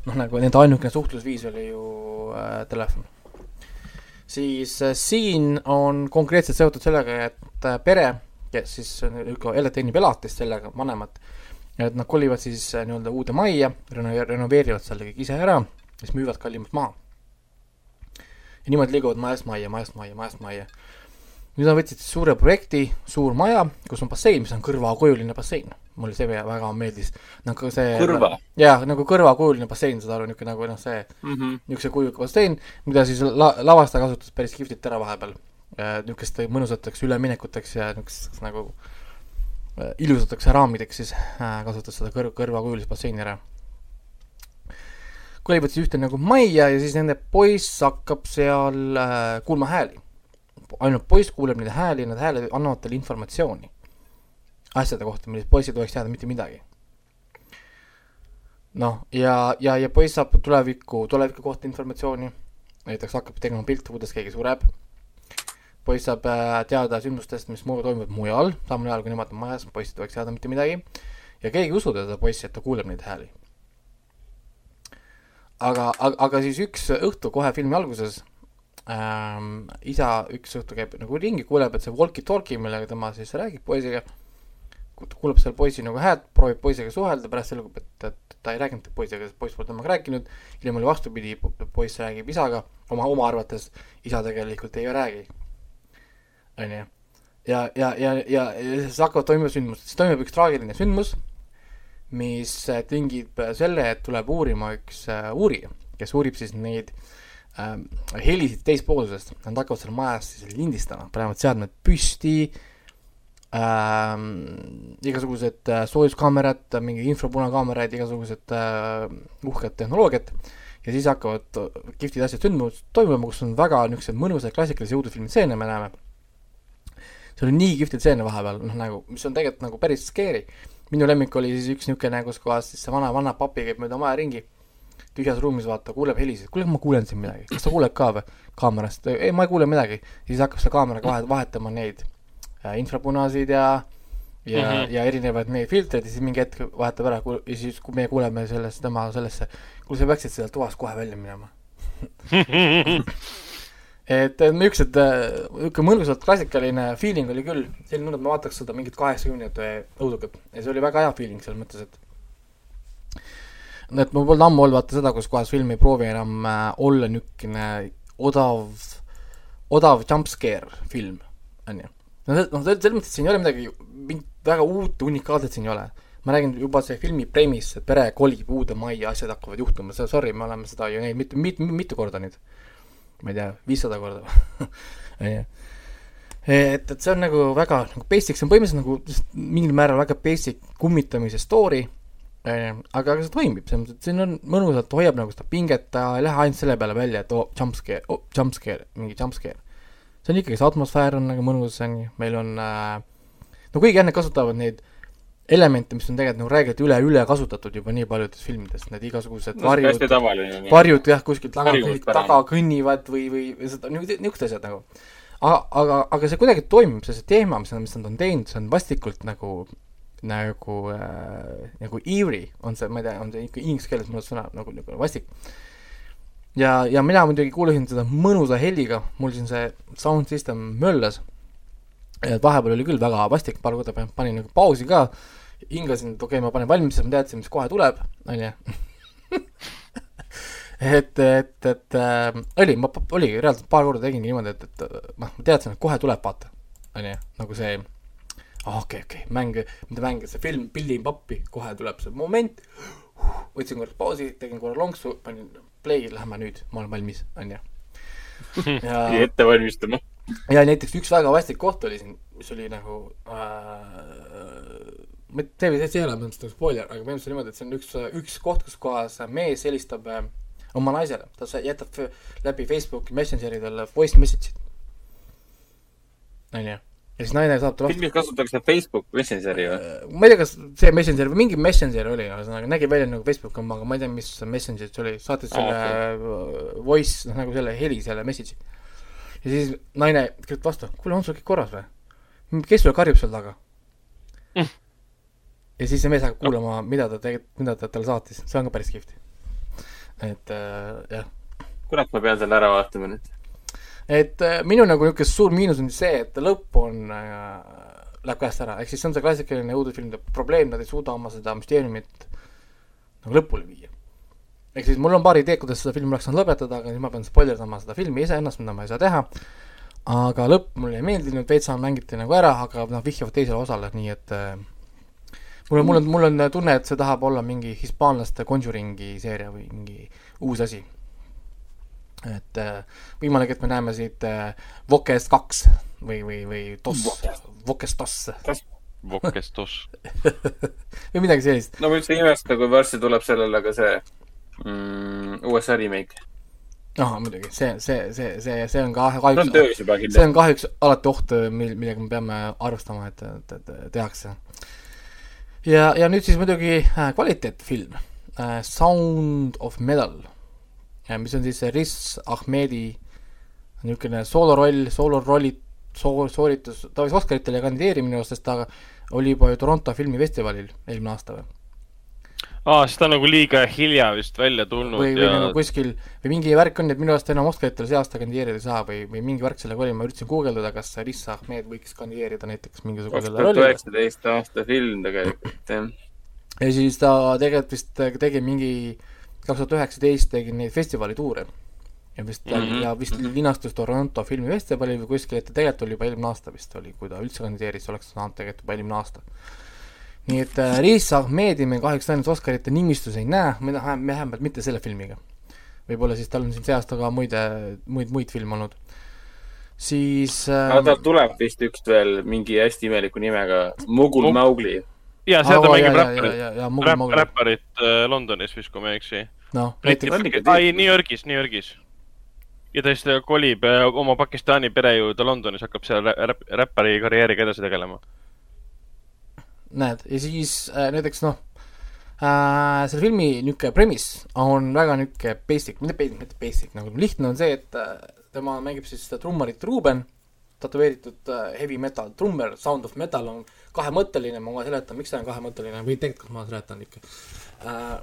noh, nagu nende ainukene suhtlusviis oli ju äh, telefon siis äh, siin on konkreetselt seotud sellega, et äh, pere, kes siis äh, jälle teenib elatist sellega, vanemad, et nad kolivad siis äh, nii-öelda uude majja, reno-, renoveerivad selle kõik ise ära, siis müüvad kallimalt maha. Ja niimoodi liiguvad majast majja, majast majja, majast majja. nüüd nad võtsid suure projekti, suur maja, kus on bassein, mis on kõrvakujuline bassein. mulle see väga meeldis, nagu see Kõrva? jaa, nagu kõrvakujuline bassein, saad aru, niisugune nagu noh, see niisuguse kujuga bassein, mida siis la-, lavastaja kasutas päris kihvtilt ära vahepeal. niisugust mõnusateks üleminekuteks ja niisugusteks nagu äh, ilusateks raamideks siis äh, kasutas seda kõr-, kõrvakujulist basseini ära. Kolivad siis ühte nagu majja ja siis nende poiss hakkab seal äh, kuulma hääli. ainult poiss kuuleb neid hääli ja need hääled annavad talle informatsiooni asjade kohta, millest poiss ei tohiks teada mitte midagi. Noh, ja, ja, ja poiss saab tuleviku, tuleviku kohta informatsiooni, näiteks hakkab tegema pilte, kuidas keegi sureb, poiss saab äh, teada sündmustest, mis mu- toimuvad mujal, samal ajal kui nemad on majas, poiss ei tohiks teada mitte midagi, ja keegi ei usu teda poissi, et ta kuuleb neid hääli. aga, aga, aga siis üks õhtu kohe filmi alguses ähm, isa üks õhtu käib nagu ringi, kuuleb, et see walkie-talkie, millega tema siis räägib poisiga, kuuleb seal poisi nagu häält, proovib poisiga suhelda, pärast selgub, et, et ta ei rääkinud poisiga, sest poiss pole temaga rääkinud. hiljem oli vastupidi, poiss räägib isaga, oma, oma arvates isa tegelikult ei räägi. onju. ja, ja, ja, ja, ja siis hakkavad toimuma sündmused, siis toimub üks traagiline sündmus, mis äh, tingib äh, selle, et tuleb uurima üks äh, uurija, kes uurib siis neid äh, helisid teispoolsusest, nad hakkavad seal majas siis lindistama, panevad seadmed püsti ähm, igasugused äh, soojuskaamerad, mingi infrapunakaamerad, igasugused äh, uhked tehnoloogiad ja siis hakkavad äh, kihvtid asjad sündma, toimuma, kus on väga niisuguseid mõnusaid klassikalisi jõudufilmi stseene me näeme. seal on nii kihvteid stseene vahepeal, noh nagu, mis on tegelikult nagu päris scary. Minu lemmik oli siis üks niisugune, kus kohas siis see vana, vana papi käib mööda maja ringi, tühjas ruumis vaata, kuuleb helisid, kuule, ma kuulen siin midagi, kas sa kuuled ka või kaamerast, ei, ma ei kuule midagi. siis hakkab selle kaameraga vahet, vahetama neid äh, infrapunaseid ja ja mm. -hmm. ja erinevaid neid filtreid ja siis mingi hetk vahetab ära ja siis, kui meie kuuleme sellest, tema sellesse, kuule, sa peaksid sealt toast kohe välja minema. et niisugused, niisugune mõnusalt klassikaline feeling oli küll, selline tunne, et ma vaataks seda mingit kaheksakümnendate õudukat ja see oli väga hea feeling selles mõttes, et et mul polnud ammu olnud vaata seda, kus kohas film ei proovi enam äh, olla niisugune odav, odav jumpscare film, on ju. no see- noh, selles mõttes siin ei ole midagi mind väga uut unikaalset siin ei ole. ma räägin juba see filmi premise, pere kolib uude majja, asjad hakkavad juhtuma, sorry, me oleme seda ju näinud mitu, mitu, mitu korda nüüd. Ma ei tea, viissada korda onju et, et see on nagu väga nagu basic, see on põhimõtteliselt nagu mingil määral väga basic kummitamise story aga, aga see toimib, selles mõttes, et siin on mõnusalt, hoiab nagu seda pinget, ta ei lähe ainult selle peale välja, et oh, jump scare oh,, jump scare, mingi jump scare. see on ikkagi, see atmosfäär on nagu mõnus, on ju, meil on äh, no kuigi jah, nad kasutavad neid elemente, mis on tegelikult nagu räägiti üle, üle kasutatud juba nii paljudes filmides, need igasugused no, varjud, varjud jah, kuskilt taga, taga kõnnivad või, või seda, niisugused asjad nagu. Aga, aga, aga see kuidagi toimib, see, see teema, mis mis nad on teinud, see on vastikult nagu, nagu äh,, nagu eerie on see, ma ei tea, on see ikka inglise keeles mõnus sõna, nagu, nagu vastik. ja, ja mina muidugi kuulasin seda mõnusa heliga, mul siin see sound system möllas, et vahepeal oli küll väga vastik, paar korda panin nagu pausi ka, hingasin, et okei okay,, ma panen valmis, ma teadsin, mis kohe tuleb, on ju et, et, et äh, oli, ma, oligi reaalselt paar korda tegingi niimoodi, et, et noh, ma teadsin, et kohe tuleb, vaata, onju, nagu see ah, okei, okei, mäng, mitte mäng, see film, pildin pappi, kohe tuleb see moment, võtsin korra pausi, tegin korra lonksu, panin play, lähme nüüd, ma olen valmis, onju. ja ette valmistama. ja näiteks üks väga vastik koht oli siin, mis oli nagu äh, ma ei tea, see ei ole mõttes nagu spoiler, aga põhimõtteliselt niimoodi, et see on üks, üks koht, kus kohas mees helistab äh, oma naisele, ta jätab läbi Facebooki Messengeri talle voice message'id. onju. ja siis naine saab talle filmis kasutatakse Facebook Messengeri või? Äh, ma ei tea, kas see Messenger või mingi Messenger oli, ühesõnaga nägi välja nagu Facebook oma, aga ma ei tea, mis Messenger see oli, saatis selle ah, okay. voice, noh nagu selle heli, selle message'i. ja siis naine kirjutab vastu, kuule, on sul kõik korras või? kes sulle karjub seal taga mm.? Ja siis see mees hakkab kuulama, mida ta tegelikult, mida ta talle saatis, see on ka päris kihvt et äh, jah. kurat, ma pean selle ära vaatama nüüd. et äh, minu nagu niisugune suur miinus on see, et lõpp on äh,, läheb käest ära, ehk siis see on see klassikaline õudusfilmide probleem, nad ei suuda oma seda müsteeriumit nagu lõpule viia. ehk siis mul on paar ideed, kuidas seda filmi oleks saanud lõpetada, aga siis ma pean spoilerdama seda filmi iseennast, mida ma ei saa teha. aga lõpp mulle ei meeldinud, veits mängiti nagu ära, aga noh, vihjavad teisele osale, nii et äh, mul on, mul on, mul on tunne, et see tahab olla mingi hispaanlaste Conjuringi seeria või mingi uus asi. et äh, võimalik, et me näeme siit äh, Vokest kaks või, või, või Dos, Vokest Dos. Vokest Dos või midagi sellist. no ma üldse ei imesta, kui varsti tuleb sellele ka see mm, USA remake noh, muidugi, see, see, see, see, see on ka kahjuks, see on kahjuks alati oht, mil-, millega me peame arvestama, et, et, et tehakse ja, ja nüüd siis muidugi äh, kvaliteetfilm äh,, Sound of Metal. Mis on siis Riz Ahmedi niisugune sooloroll, soolorolli soo-, sooritus, ta võis Oscaritele arust, sest ta oli juba ju Toronto filmifestivalil eelmine aasta või aa, siis ta on nagu liiga hilja vist välja tulnud või, või ja nagu kuskil, või mingi värk on, et minu arust enam Oscaritele see aasta kandideerida ei saa või, või mingi värk sellega oli, ma üritasin guugeldada, kas Riz Ahmed võiks kandideerida näiteks mingisugusele kaks tuhat üheksateist aasta film tegelikult, jah. ja siis ta tegelikult vist tegi mingi, kaks tuhat üheksateist tegi neid festivali-tuure. ja vist mm, -hmm. ja vist linastus Toronto filmifestivalil või kuskil, et ta tegelikult oli juba eelmine aasta vist oli, kui ta üldse kandideeris, oleks saanud tegelikult juba eelmine aasta nii et äh, Riis Ahmedi me kahjuks ainult Oscarite nimistus ei näe, me vähemalt mitte selle filmiga. võib-olla siis tal on siin see aasta ka muid, muid, muid filme olnud. siis äh, aga tal tuleb vist üks veel mingi hästi imeliku nimega Mugul Mug... Maugli. ja seal ta mängib räpparit, räpparit äh, Londonis vist, kui ma ei eksi. noh, näiteks. ai, New Yorgis, New Yorgis ja ta siis kolib äh, oma Pakistani pere juurde Londonis, hakkab seal räpp, räppari karjääriga edasi tegelema näed, ja siis äh, näiteks noh äh,, selle filmi niisugune premise on väga niisugune basic, mitte basic, mitte basic, nagu lihtne on see, et äh, tema mängib siis seda trummarit Ruben, tätoveeritud äh, heavy metal trummer, Sound of Metal on kahemõtteline, ma kohe seletan, miks ta on kahemõtteline või tegelikult ma seletan ikka. Äh,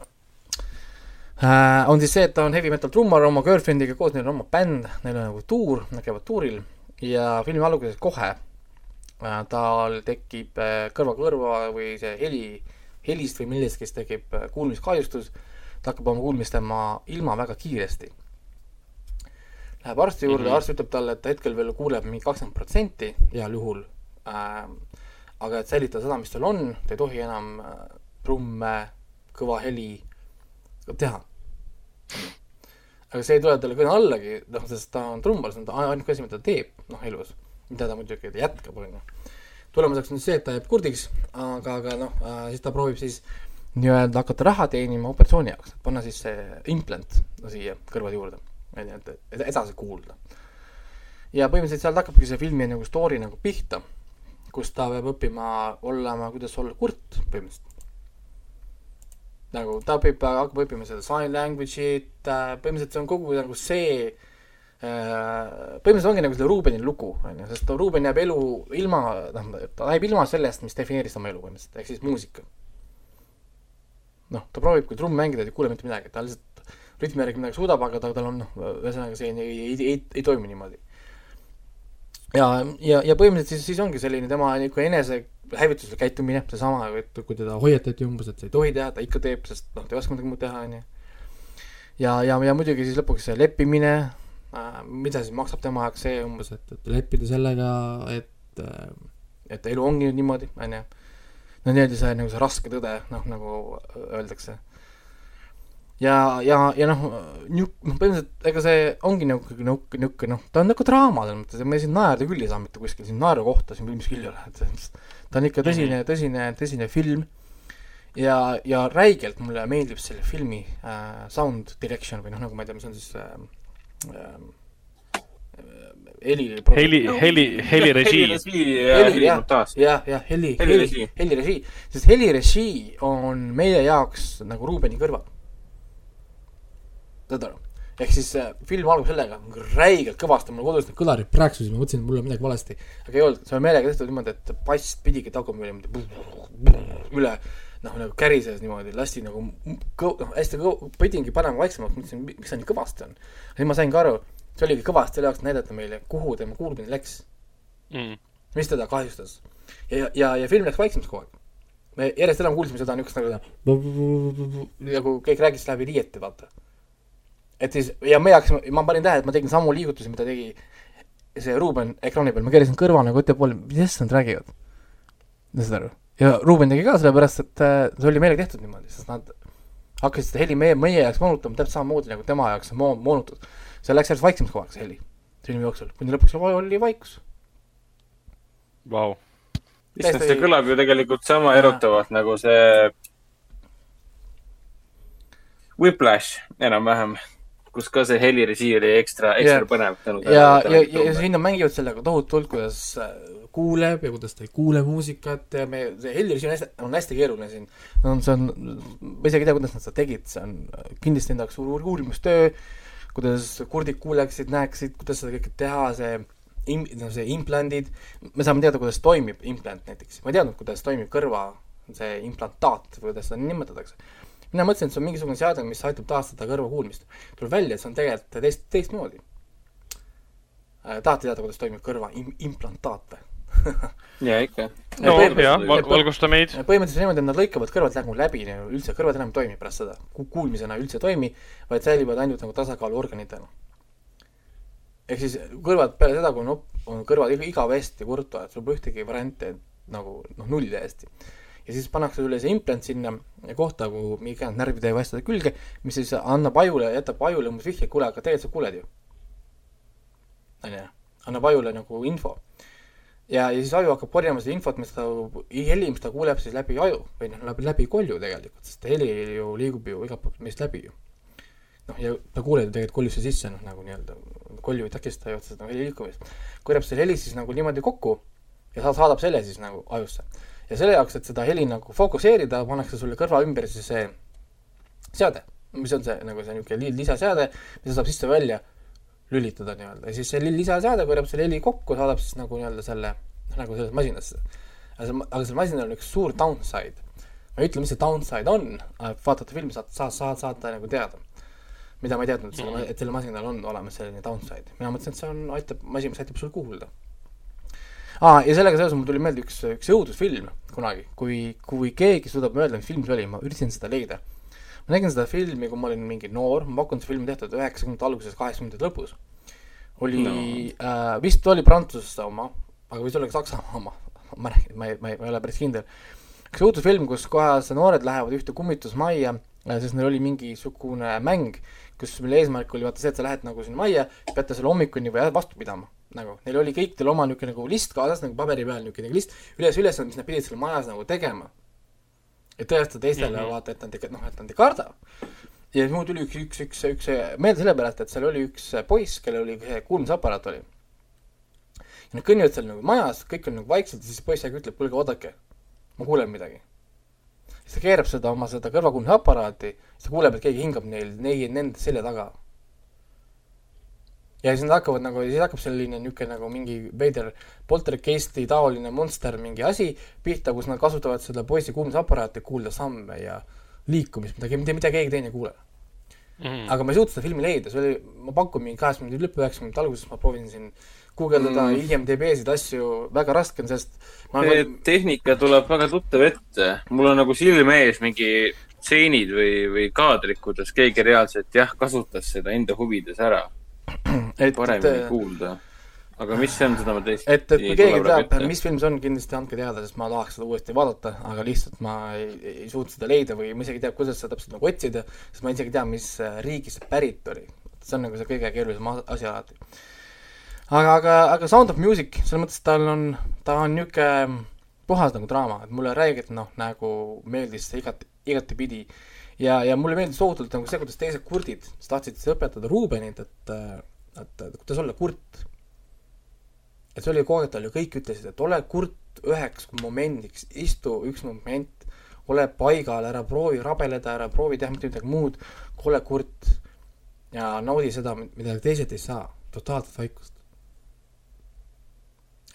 äh, on siis see, et ta on heavy metal trummar oma girlfriend'iga koos, neil on oma bänd, neil on nagu tuur, nad käivad tuuril ja filmi alguses kohe tal tekib äh, kõrva-kõrva või see heli, helist või millestki tekib äh, kuulmiskahjustus, ta hakkab oma kuulmist tema ilma väga kiiresti. Läheb arsti juurde mm, -hmm. arst ütleb talle, et ta hetkel veel kuuleb mingi kakskümmend protsenti heal juhul äh,, aga et säilitada seda, mis tal on, ta ei tohi enam äh, trumme, kõva heli teha. aga see ei tule talle kõne allagi, noh, sest ta on trummar, see on ainuke asi, mida ta teeb, noh, elus, mida ta muidugi jätkab, onju. tulemuseks on see, et ta jääb kurdiks, aga, aga noh, siis ta proovib siis nii-öelda hakata raha teenima operatsiooni jaoks, et panna siis see implant siia kõrvade juurde, onju, et edasi kuulda. ja põhimõtteliselt sealt hakkabki see filmi nagu story nagu pihta, kus ta peab õppima olema, kuidas olla kurt põhimõtteliselt. nagu ta õpib, hakkab õppima seda sign language'it, põhimõtteliselt see on kogu nagu see äh, põhimõtteliselt ongi nagu selle Ruubeni lugu, onju, sest Ruuben jääb elu ilma, noh, ta jääb ilma sellest, mis defineeris tema elu põhimõtteliselt, ehk siis muusika. noh, ta proovib küll trummi mängida, ta ei kuule mitte midagi, ta lihtsalt rütmi järgi midagi suudab, aga ta, tal on noh, ühesõnaga see ei, ei, ei, ei, toimi niimoodi. ja, ja, ja põhimõtteliselt siis, siis ongi selline tema niisugune enesehävituslik käitumine, seesama, et kui teda hoiatati umbes, et sa ei tohi teha, ta ikka teeb, sest noh, ta ei oska midagi muud teha, onju. ja, ja, ja muidugi siis lõpuks see leppimine mida siis maksab tema jaoks see umbes, et, et leppida sellega, et äh, et elu ongi nüüd niimoodi, onju. no nii-öelda see nagu see raske tõde, noh nagu öeldakse. ja, ja, ja noh, niuk-, noh põhimõtteliselt ega see ongi nagu niisugune, niisugune noh, ta on nagu draama selles mõttes, et me siin naerda küll ei saa mitte kuskil, siin naeru kohta siin filmis küll ei ole, et selles mõttes ta on ikka tõsine, tõsine, tõsine film ja, ja räigelt mulle meeldib selle filmi äh, sound direction või noh, nagu ma ei tea, mis on siis äh, äh, heli heli, heli, helirežii. heli, jah, jah, heli, heli Helirežii., sest helirežii on meie jaoks nagu Ruubeni kõrval. saad aru? ehk siis äh, film algab sellega, räigelt kõvasti, mul kodus need kõlarid prääksusid, ma mõtlesin, et mul on midagi valesti. aga ei olnud, see on meelega tehtud niimoodi, et bass pidigi tagumine niimoodi üle noh, nagu kärises niimoodi, lasti nagu kõv-, noh, hästi kõv-, pidingi panema vaiksemaks, mõtlesin, miks see nii kõvasti on. siis ma sain ka aru, see oligi kõvasti selle jaoks, näidata meile, kuhu tema kuulmine läks Mm. mis teda kahjustas. ja, ja, ja film läks vaiksemaks kogu aeg. me järjest enam kuulsime seda niisugust nagu nagu keegi rääkis läbi riiete, vaata. et siis, ja me hakkasime, ma panin tähele, et ma tegin samu liigutusi, mida tegi see Ruuben ekraani peal, ma keerasin kõrva nagu ette poole, millest nad räägivad. saad aru? Ja Ruuben tegi ka sellepärast, et äh, see oli meelega tehtud niimoodi, sest nad hakkasid seda heli meie, meie jaoks moonutama täpselt samamoodi nagu tema jaoks on moon-, moonutud. see läks järjest vaiksemaks kogu aeg, see heli, filmi jooksul, kuni lõpuks oli vaikus. Vau. issand, see kõlab ju tegelikult sama erutavalt nagu see Whiplash enam-vähem, kus ka see helirežii oli ekstra, ekstra Jah. põnev ja, ja, ja siin nad mängivad sellega tohutult, kuidas äh, kuuleb ja kuidas ta ei kuule muusikat ja me, see helirežii on hästi, on hästi keeruline siin. no see on, ma isegi ei tea, kuidas nad seda tegid, see on kindlasti enda jaoks suur uurimustöö, kuidas kurdid kuuleksid, näeksid, kuidas seda kõike teha, see im-, no see implandid, me saame teada, kuidas toimib implant näiteks, ma ei teadnud, kuidas toimib kõrva see implantaat või kuidas seda nimetatakse. mina mõtlesin, et see on mingisugune seade, mis aitab taastada kõrva kuulmist. tuleb välja, et see on tegelikult teist, teistmoodi äh, tahate teada, kuidas toimib kõrva im-, implantaat või? ja ikka. no jah, valgusta meid. põhimõtteliselt niimoodi, et nad lõikavad kõrvad nagu läbi, üldse kõrvad enam ei toimi pärast seda, kuulmisena üldse ei toimi, vaid säilivad ainult nagu tasakaaluorganitena. ehk siis kõrvad peale seda, kui on, op- on kõrvad iga- igavesti kurtvad, sul pole ühtegi varianti nagu noh, null täiesti. ja siis pannakse sulle see implant sinna kohta, kuhu mingi närvide või asjade külge, mis siis annab ajule, jätab ajule umbes vihje, kuule, aga tegelikult sa kuuled ju. onju, annab ajule nagu info ja, ja siis aju hakkab korjama seda infot, mis ta, heli, mis ta kuuleb siis läbi aju või noh, läbi, läbi kolju tegelikult, sest heli ju liigub ju igalt poolt meist läbi ju. noh, ja ta kuuleb ju tegelikult koljusse sisse, noh nagu nii-öelda, kolju ei takista ju otseselt nagu heli liikumist. korjab selle heli siis nagu niimoodi kokku ja sa saadab selle siis nagu ajusse. ja selle jaoks, et seda heli nagu fokusseerida, pannakse sulle kõrva ümber siis see seade, mis on see nagu see niisugune li- lisaseade, mida saab sisse-välja lülitada nii-öelda ja siis see li- lisaseade korjab selle heli kokku, saadab siis nagu nii-öelda selle, nagu sellesse masinasse. aga see, aga sellel masinal on üks suur downside. ma ei ütle, mis see downside on, vaatate filmi, saad, saad, saad, saate nagu teada. mida ma ei teadnud, selle, et sellel masinal on olemas selline downside. mina mõtlesin, et see on, aitab, masin, mis aitab sul kuulda. aa, ja sellega seoses mul tuli meelde üks, üks õudusfilm kunagi, kui, kui keegi suudab öelda, mis film see oli, ma üritasin seda leida. Ma nägin seda filmi, kui ma olin mingi noor, ma pakun, see film tehtud üheksakümnendate alguses, kaheksakümnendate lõpus. oli no., äh, vist oli Prantsuse oma, aga võis olla ka Saksamaa oma, ma räägin, ma ei, ma ei, ma ei ole päris kindel. üks õudusfilm, kus kohas noored lähevad ühte kummitusmajja, sest neil oli mingisugune mäng, kus, mille eesmärk oli vaata see, et sa lähed nagu sinna majja, peate selle hommikuni või vastu pidama. nagu neil oli kõikidel oma niisugune nagu list kaasas nagu paberi peal niisugune list, üles, ülesanne, mis nad pidid seal majas nagu tegema. Et tõestada teistele mm. -hmm. vaata, et nad ikka noh, et nad ei karda. ja siis mul tuli üks, üks, üks, üks meelde sellepärast, et seal oli üks poiss, kellel oli see kuulmisaparaat oli. ja nad kõnnivad seal nagu majas, kõik on nagu vaikselt ja siis poiss ütleb, kuulge, oodake, ma kuulen midagi. siis ta keerab seda oma seda kõrvakuulmisaparaati, siis ta kuuleb, et keegi hingab neil, neil, nende selja taga. Ja siis nad hakkavad nagu, siis hakkab selline niisugune nagu mingi veider poltergeisti taoline monster mingi asi pihta, kus nad kasutavad seda poisi kuulmisaparaati, kuulda samme ja liikumist, mida, mida, mida keegi teine ei kuule. Mm. aga ma ei suutnud seda filmi leida, see oli, ma pakun mingi kaheksa minuti lõppu, üheksa minuti alguses ma proovisin siin guugeldada mm. IMDB-sid asju, väga raske on, sest ma see olen tehnika tuleb väga tuttav ette. mul on nagu silme ees mingi stseenid või, või kaadrid, kuidas keegi reaalselt jah, kasutas seda enda huvides ära, et, paremini et, kuulda. aga mis see on, seda ma tõesti et, et kui keegi teab, mis... film see on, kindlasti andke teada, sest ma tahaks seda uuesti vaadata, aga lihtsalt ma ei, ei suutnud seda leida või ma isegi ei tea, kuidas seda täpselt nagu otsida, sest ma isegi ei tea, mis äh, riigist see pärit oli. see on nagu see kõige keerulisem asi alati. aga, aga, aga Sound of Music, selles mõttes tal on, ta on niisugune puhas nagu draama, et mulle räigelt noh, nagu meeldis see igati, igatepidi ja, ja mulle meeldis tohutult nagu see, kuidas teised kurdid, tahtsid õpetada Ruubenit, et, et, et kuidas olla kurt et see oli tal ju kõik ütlesid, et ole kurt üheks momendiks, istu üks moment, ole paigal, ära proovi rabeleda, ära proovi teha mitte midagi muud, ole kurt ja naudi seda, mida teised ei saa, totaalset vaikust.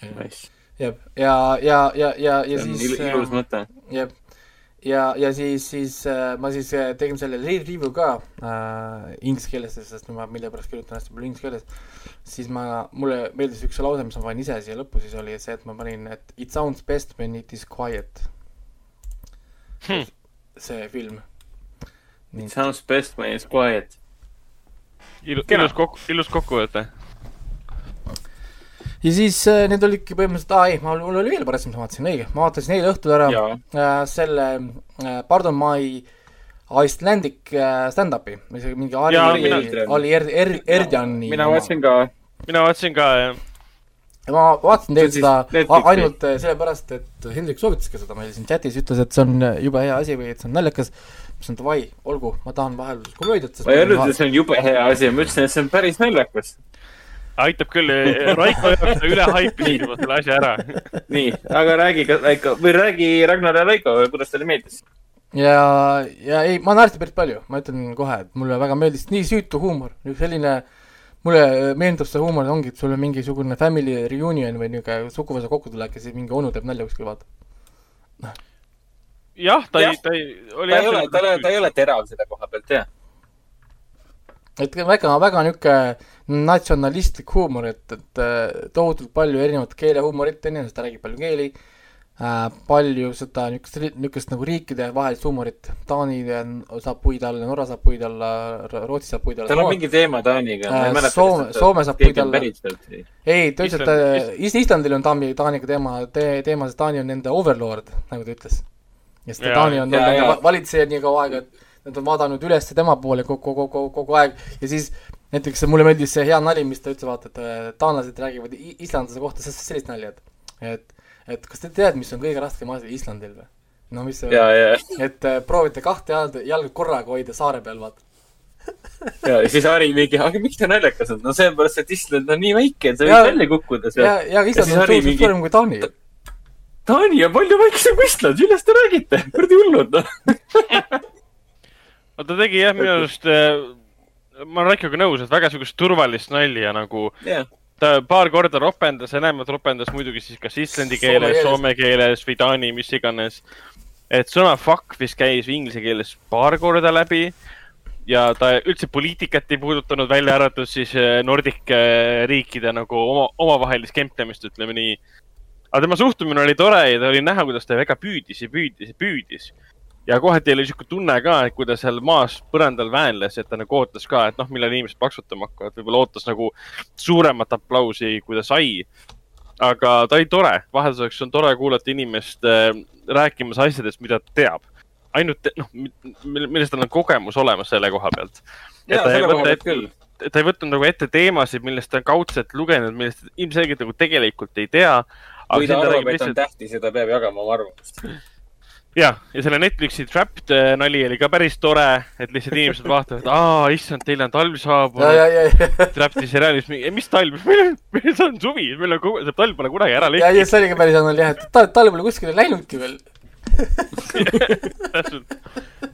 Nice. jah, ja, ja, ja, ja, ja see on siis il ilus mõte. jah, ja, ja siis, siis äh, ma siis äh, tegin selle re- review ka äh, inglise keeles, sest ma millegipärast kirjutan hästi palju inglise keeles, siis ma, mulle meeldis üks lause, mis ma panin ise siia lõppu, siis oli see, et ma panin, et it sounds best when it is quiet Hmm. see film. It sounds best when it's quiet. ilus, Kena. ilus kokku, ilus kokkuvõte. Ja siis äh, need olidki põhimõtteliselt, aa ei, mul oli veel paras, mis ma vaatasin, õige, ma vaatasin eile õhtul ära jaa, äh, selle äh, Pardon my Icelandic äh, stand-up'i, isegi mingi Ali mina- Ali Er-, Er-, Erdjani mina vaatasin ka. mina vaatasin ka, jah. ja ma vaatasin See on seda ainult äh, sellepärast, et Hendrik soovitas ka seda meile siin chatis, ütles, et see on äh, jube hea asi või et see on naljakas. ma ütlesin davai, olgu, ma tahan vahel komöödiat, ma ei öelnud, et see on jube hea asi, ma ütlesin, et see on päris naljakas. Aitab küll, Raiko jaoks üle haipisid juba selle asja ära. nii, aga räägi ka Raiko või räägi Ragnar ja Raiko, kuidas teile meeldis? ja, ja ei, ma naersin päris palju, ma ütlen kohe, et mulle väga meeldis nii süütu huumor, selline mulle meenutab see huumor ongi, et sul on mingisugune family reunion või niisugune suguvõsa kokkutulek ja siis mingi onu teeb nalja kuskil, vaata. jah, ta ei, ta ei, oli ta ei ole, ta ei ole, ta ei ole terav selle koha pealt, jah. et väga, väga niisugune natsionalistlik huumor, et, et äh, tohutult palju erinevat keelehuumorit, ta räägib palju keeli äh,, palju seda niisugust, niisugust nagu riikide vahelist huumorit, Taani äh, saab puid alla, Norra saab puid alla, Rootsi saab puid alla. tal on mingi teema Taaniga. Äh, Soome- Soome saab puid alla. ei, ta ütles, et Island- äh, Is- Islandil on Taani, Taaniga teema te,, teema, sest Taani on nende overlord, nagu ta ütles. ja Jaa, Taani on olnud valitseja nii kaua aega, et nad on vaadanud üles tema poole kogu, kogu, kogu, kogu aeg ja siis näiteks mulle meeldis see hea nali, mis ta ütles, vaata, et äh, taanlased räägivad islandlase kohta sellist, nalja, et et, et kas te teate, mis on kõige raskem asi Islandil või? no mis see ja, ja, et äh, proovite kahte jalga, jalga korraga hoida saare peal, vaata. ja siis Harri mingi, aga miks ta naljakas on? no sellepärast, et Island on nii väike, et sa võid välja kukkuda ja sealt., ja Ja Island on suurem mingi- suurem kui Taani. Taani on palju väiksem kui Island, millest te räägite? kuradi hullud, noh. no ta tegi jah, minu arust, ma olen Raikoga nõus, et väga sihukest turvalist nalja nagu jah, ta paar korda ropendas, enamalt ropendas muidugi siis kas islandi keeles. soome keeles või taani, mis iganes. et sõna fuck vist käis inglise keeles paar korda läbi ja ta üldse poliitikat ei puudutanud, välja arvatud siis eh, Nordic eh, riikide nagu oma, omavahelist kemplemist, ütleme nii. aga tema suhtumine oli tore ja ta oli näha, kuidas ta väga püüdis ja püüdis ja püüdis. Ja kohati oli sihuke tunne ka, et kui ta seal maas põrandal väänles, et ta nagu ootas ka, et noh, millal inimesed paksutama hakkavad, võib-olla ootas nagu suuremat aplausi, kui ta sai. aga ta oli tore, vahelduseks on tore kuulata inimest äh, rääkimas asjadest, mida ta teab. ainult noh, millest tal on kogemus olemas selle koha pealt. ta ei võtnud nagu ette teemasid, millest ta on kaudselt lugenud, millest ilmselgelt nagu tegelikult ei tea. kui ta arvab, et on tähtis ja ta peab jagama oma arvamust. jah, ja selle Netflixi Trapped äh, nali oli ka päris tore, et lihtsalt inimesed vaatavad, aa, issand, teil on talv ja, saabunud. ja, ja, ja, Trapped'i seriaalis, mis talv, meil on, suvi, meil on kogu, see talv pole kunagi ära ja, lekkinud ja see oligi päris hea nali jah, et ta, tal pole kuskile läinudki veel. täpselt.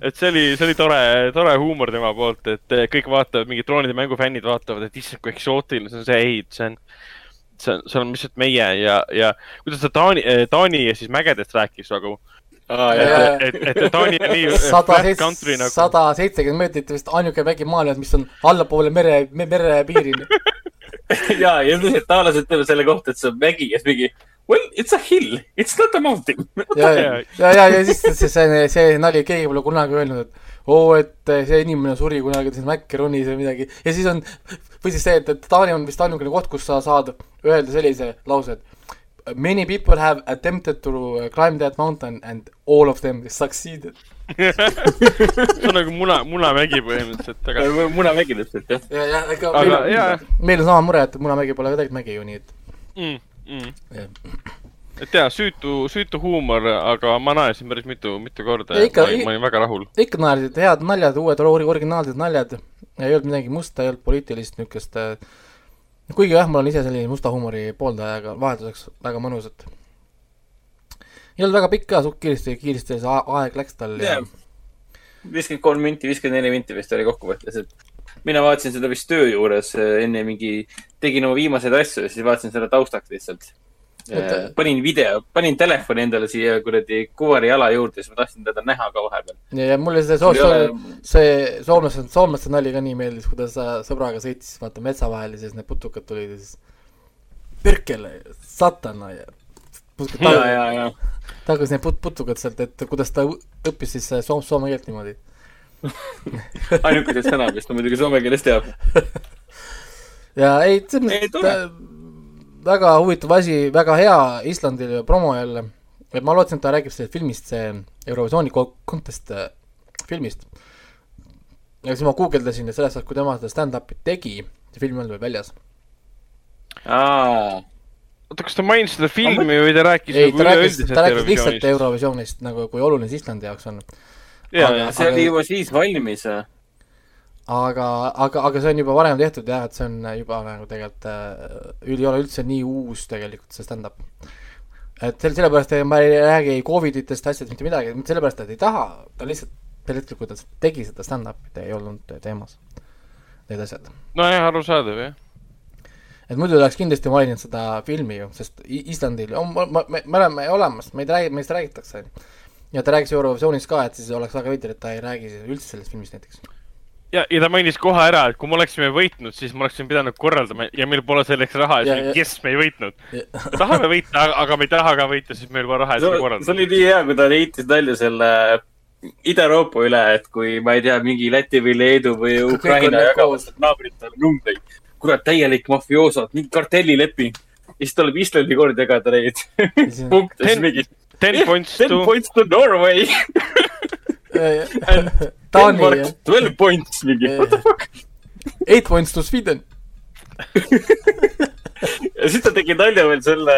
et see oli, see oli tore, tore huumor tema poolt, et eh, kõik vaatavad, mingid droonide mängufännid vaatavad, et issand, kui eksootiline see on, see ei, see on, see on, see on lihtsalt meie ja, ja kuidas ta Taani, Taani ja siis mägedest rääkis nagu. aa, Ja- jaa. et, et, Taani on nii sada flat country nagu. sada seitsekümmend meetrit vist ainuke väike maal, mis on allapoole mere, merepiirini. jaa, ja lihtsalt taalased ütlevad selle kohta, et see on mägi ja siis mingi well, it's a hill, it's not a mountain. ja, ja, ja, ja, ja siis see, see, see nali, keegi pole kunagi öelnud, et oo, et see inimene suri kunagi siin Macaronis või midagi. ja siis on, või siis see, et, et Taani on vist ainukene koht, kus sa saad öelda sellise lause, et many people have attempted to climb that mountain and all of them succeeded. see on nagu muna, munamägi põhimõtteliselt, aga munamägi lihtsalt, jah. ja, ja ega Aga meil, meil on sama mure, et Munamägi pole ka tegelikult mägi ju, nii et mm,. Mm. et jaa, süütu, süütu huumor, aga ma naersin päris mitu, mitu korda Ja ja ikka- ma olin, ma olin väga rahul. ikka naersid, head naljad, uued ori- originaalsed naljad, ei olnud midagi musta, ei olnud poliitilist niisugust äh, kuigi jah, ma olen ise selline musta huumori pooldaja, aga vahelduseks väga mõnus, et ei olnud väga pikk ka, suht kiiresti, kiiresti see aeg läks tal ja viiskümmend kolm minti, viiskümmend neli minti vist oli kokkuvõttes, et mina vaatasin seda vist töö juures eh, enne mingi, tegin oma viimaseid asju ja siis vaatasin selle taustaks lihtsalt. Et- panin video, panin telefoni endale siia kuradi kuvari jala juurde, siis ma tahtsin teda näha ka vahepeal. ja, ja mulle see soo-, Sul ei soo-, see soomlaste, soomlaste nali ka nii meeldis, kuidas ta sõbraga sõitis, vaata metsa vahel ja siis need putukad tulid ja siis Perkele, satana ja ja, ja. tagus need put-, putukad sealt, et kuidas ta õppis siis soom-, soome keelt niimoodi. ainukesed sõnad, mis ta muidugi soome keeles teab. ja ei, selles mõttes väga huvitav asi, väga hea Islandil promo jälle. et ma lootsin, et ta räägib sellest filmist, see Eurovisiooni contest äh, filmist. ja siis ma guugeldasin ja sellest ajast, kui tema seda stand-up'i tegi, see film olnud veel väljas. oota, kas ta mainis seda filmi või ta rääkis ei, nagu ta rääkis, ta rääkis lihtsalt Eurovisioonist? Nagu, kui oluline see Islandi jaoks on. aga- jaa, see oli juba siis valmis. aga, aga, aga see on juba varem tehtud jah, et see on juba nagu tegelikult äh,, ei ole üldse nii uus tegelikult see stand-up. et sel-, sellepärast ei- ma ei räägi Coviditest asjadest mitte midagi, mitte sellepärast, et ei taha, ta lihtsalt sel hetkel, kui ta tegi seda stand-up'it, ei olnud teemas need asjad. nojah, arusaadav jah. et muidu oleks kindlasti maininud seda filmi ju, sest Islandil on, me, me, me oleme olemas, meid räägib, meist räägitakse. ja ta rääkis Eurovisioonis ka, et siis oleks väga veider, et ta ei räägi üldse sellest filmist näiteks. ja, ja ta mainis kohe ära, et kui me oleksime võitnud, siis me oleksime pidanud korraldama ja meil pole selleks raha Ja- ja siis jess, me ei võitnud. tahame võita, aga me ei taha ka võita, siis meil pole raha, et seda see korraldada. oli nii hea, kui ta heitis nalja selle Ida-Euroopa üle, et kui ma ei tea, mingi Läti või Leedu või Ukraina jagavad sealt naabritele numbreid. kurat, täielik mafioosod, mingi kartellileping. ja siis tuleb Islandi kord jagada neid punkte, siis Ten- mingi Ten points ten to, points to Norway and Taani twelve points, mingi. What the fuck. Eight points to Sweden. ja siis ta tegi nalja veel selle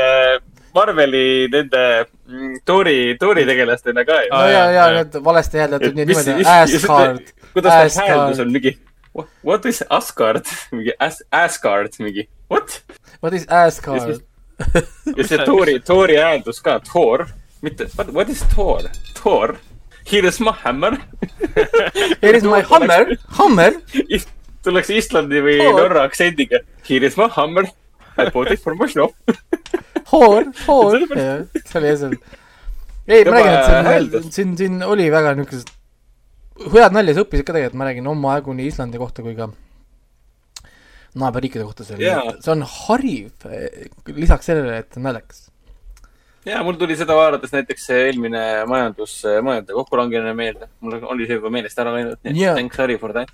Marveli nende mm, Tori, Tori tegelastena ka ju no ja, ja need valesti hääldatud nii niimoodi, Asgard, kuidas ta hääldus on, mingi what- is Asgard, mingi As-, Asgard, mingi what? what is Asgard? ja see Tori, Tori hääldus ka, Thor, mitte what is Thor, Thor, here is my hammer. Here is my hammer, hammer, tuleks Islandi või Thor. Norra aktsendiga, here is my hammer, I bought it from my shop. hoor, hoor, see oli eesel. ei, ma räägin, et siin siin, siin oli väga niisugused head nalja, sa õppisid ka tegelikult, ma räägin omajagu nii Islandi kohta kui ka naaberriikide kohta, oli Jaa., see on hariv, lisaks sellele, et naljakas. Ja mul tuli seda vaadates näiteks eelmine majandus, majanduse kokkulangemine meelde. mul oli see juba meelest ära läinud, nii et thanks Harry for that.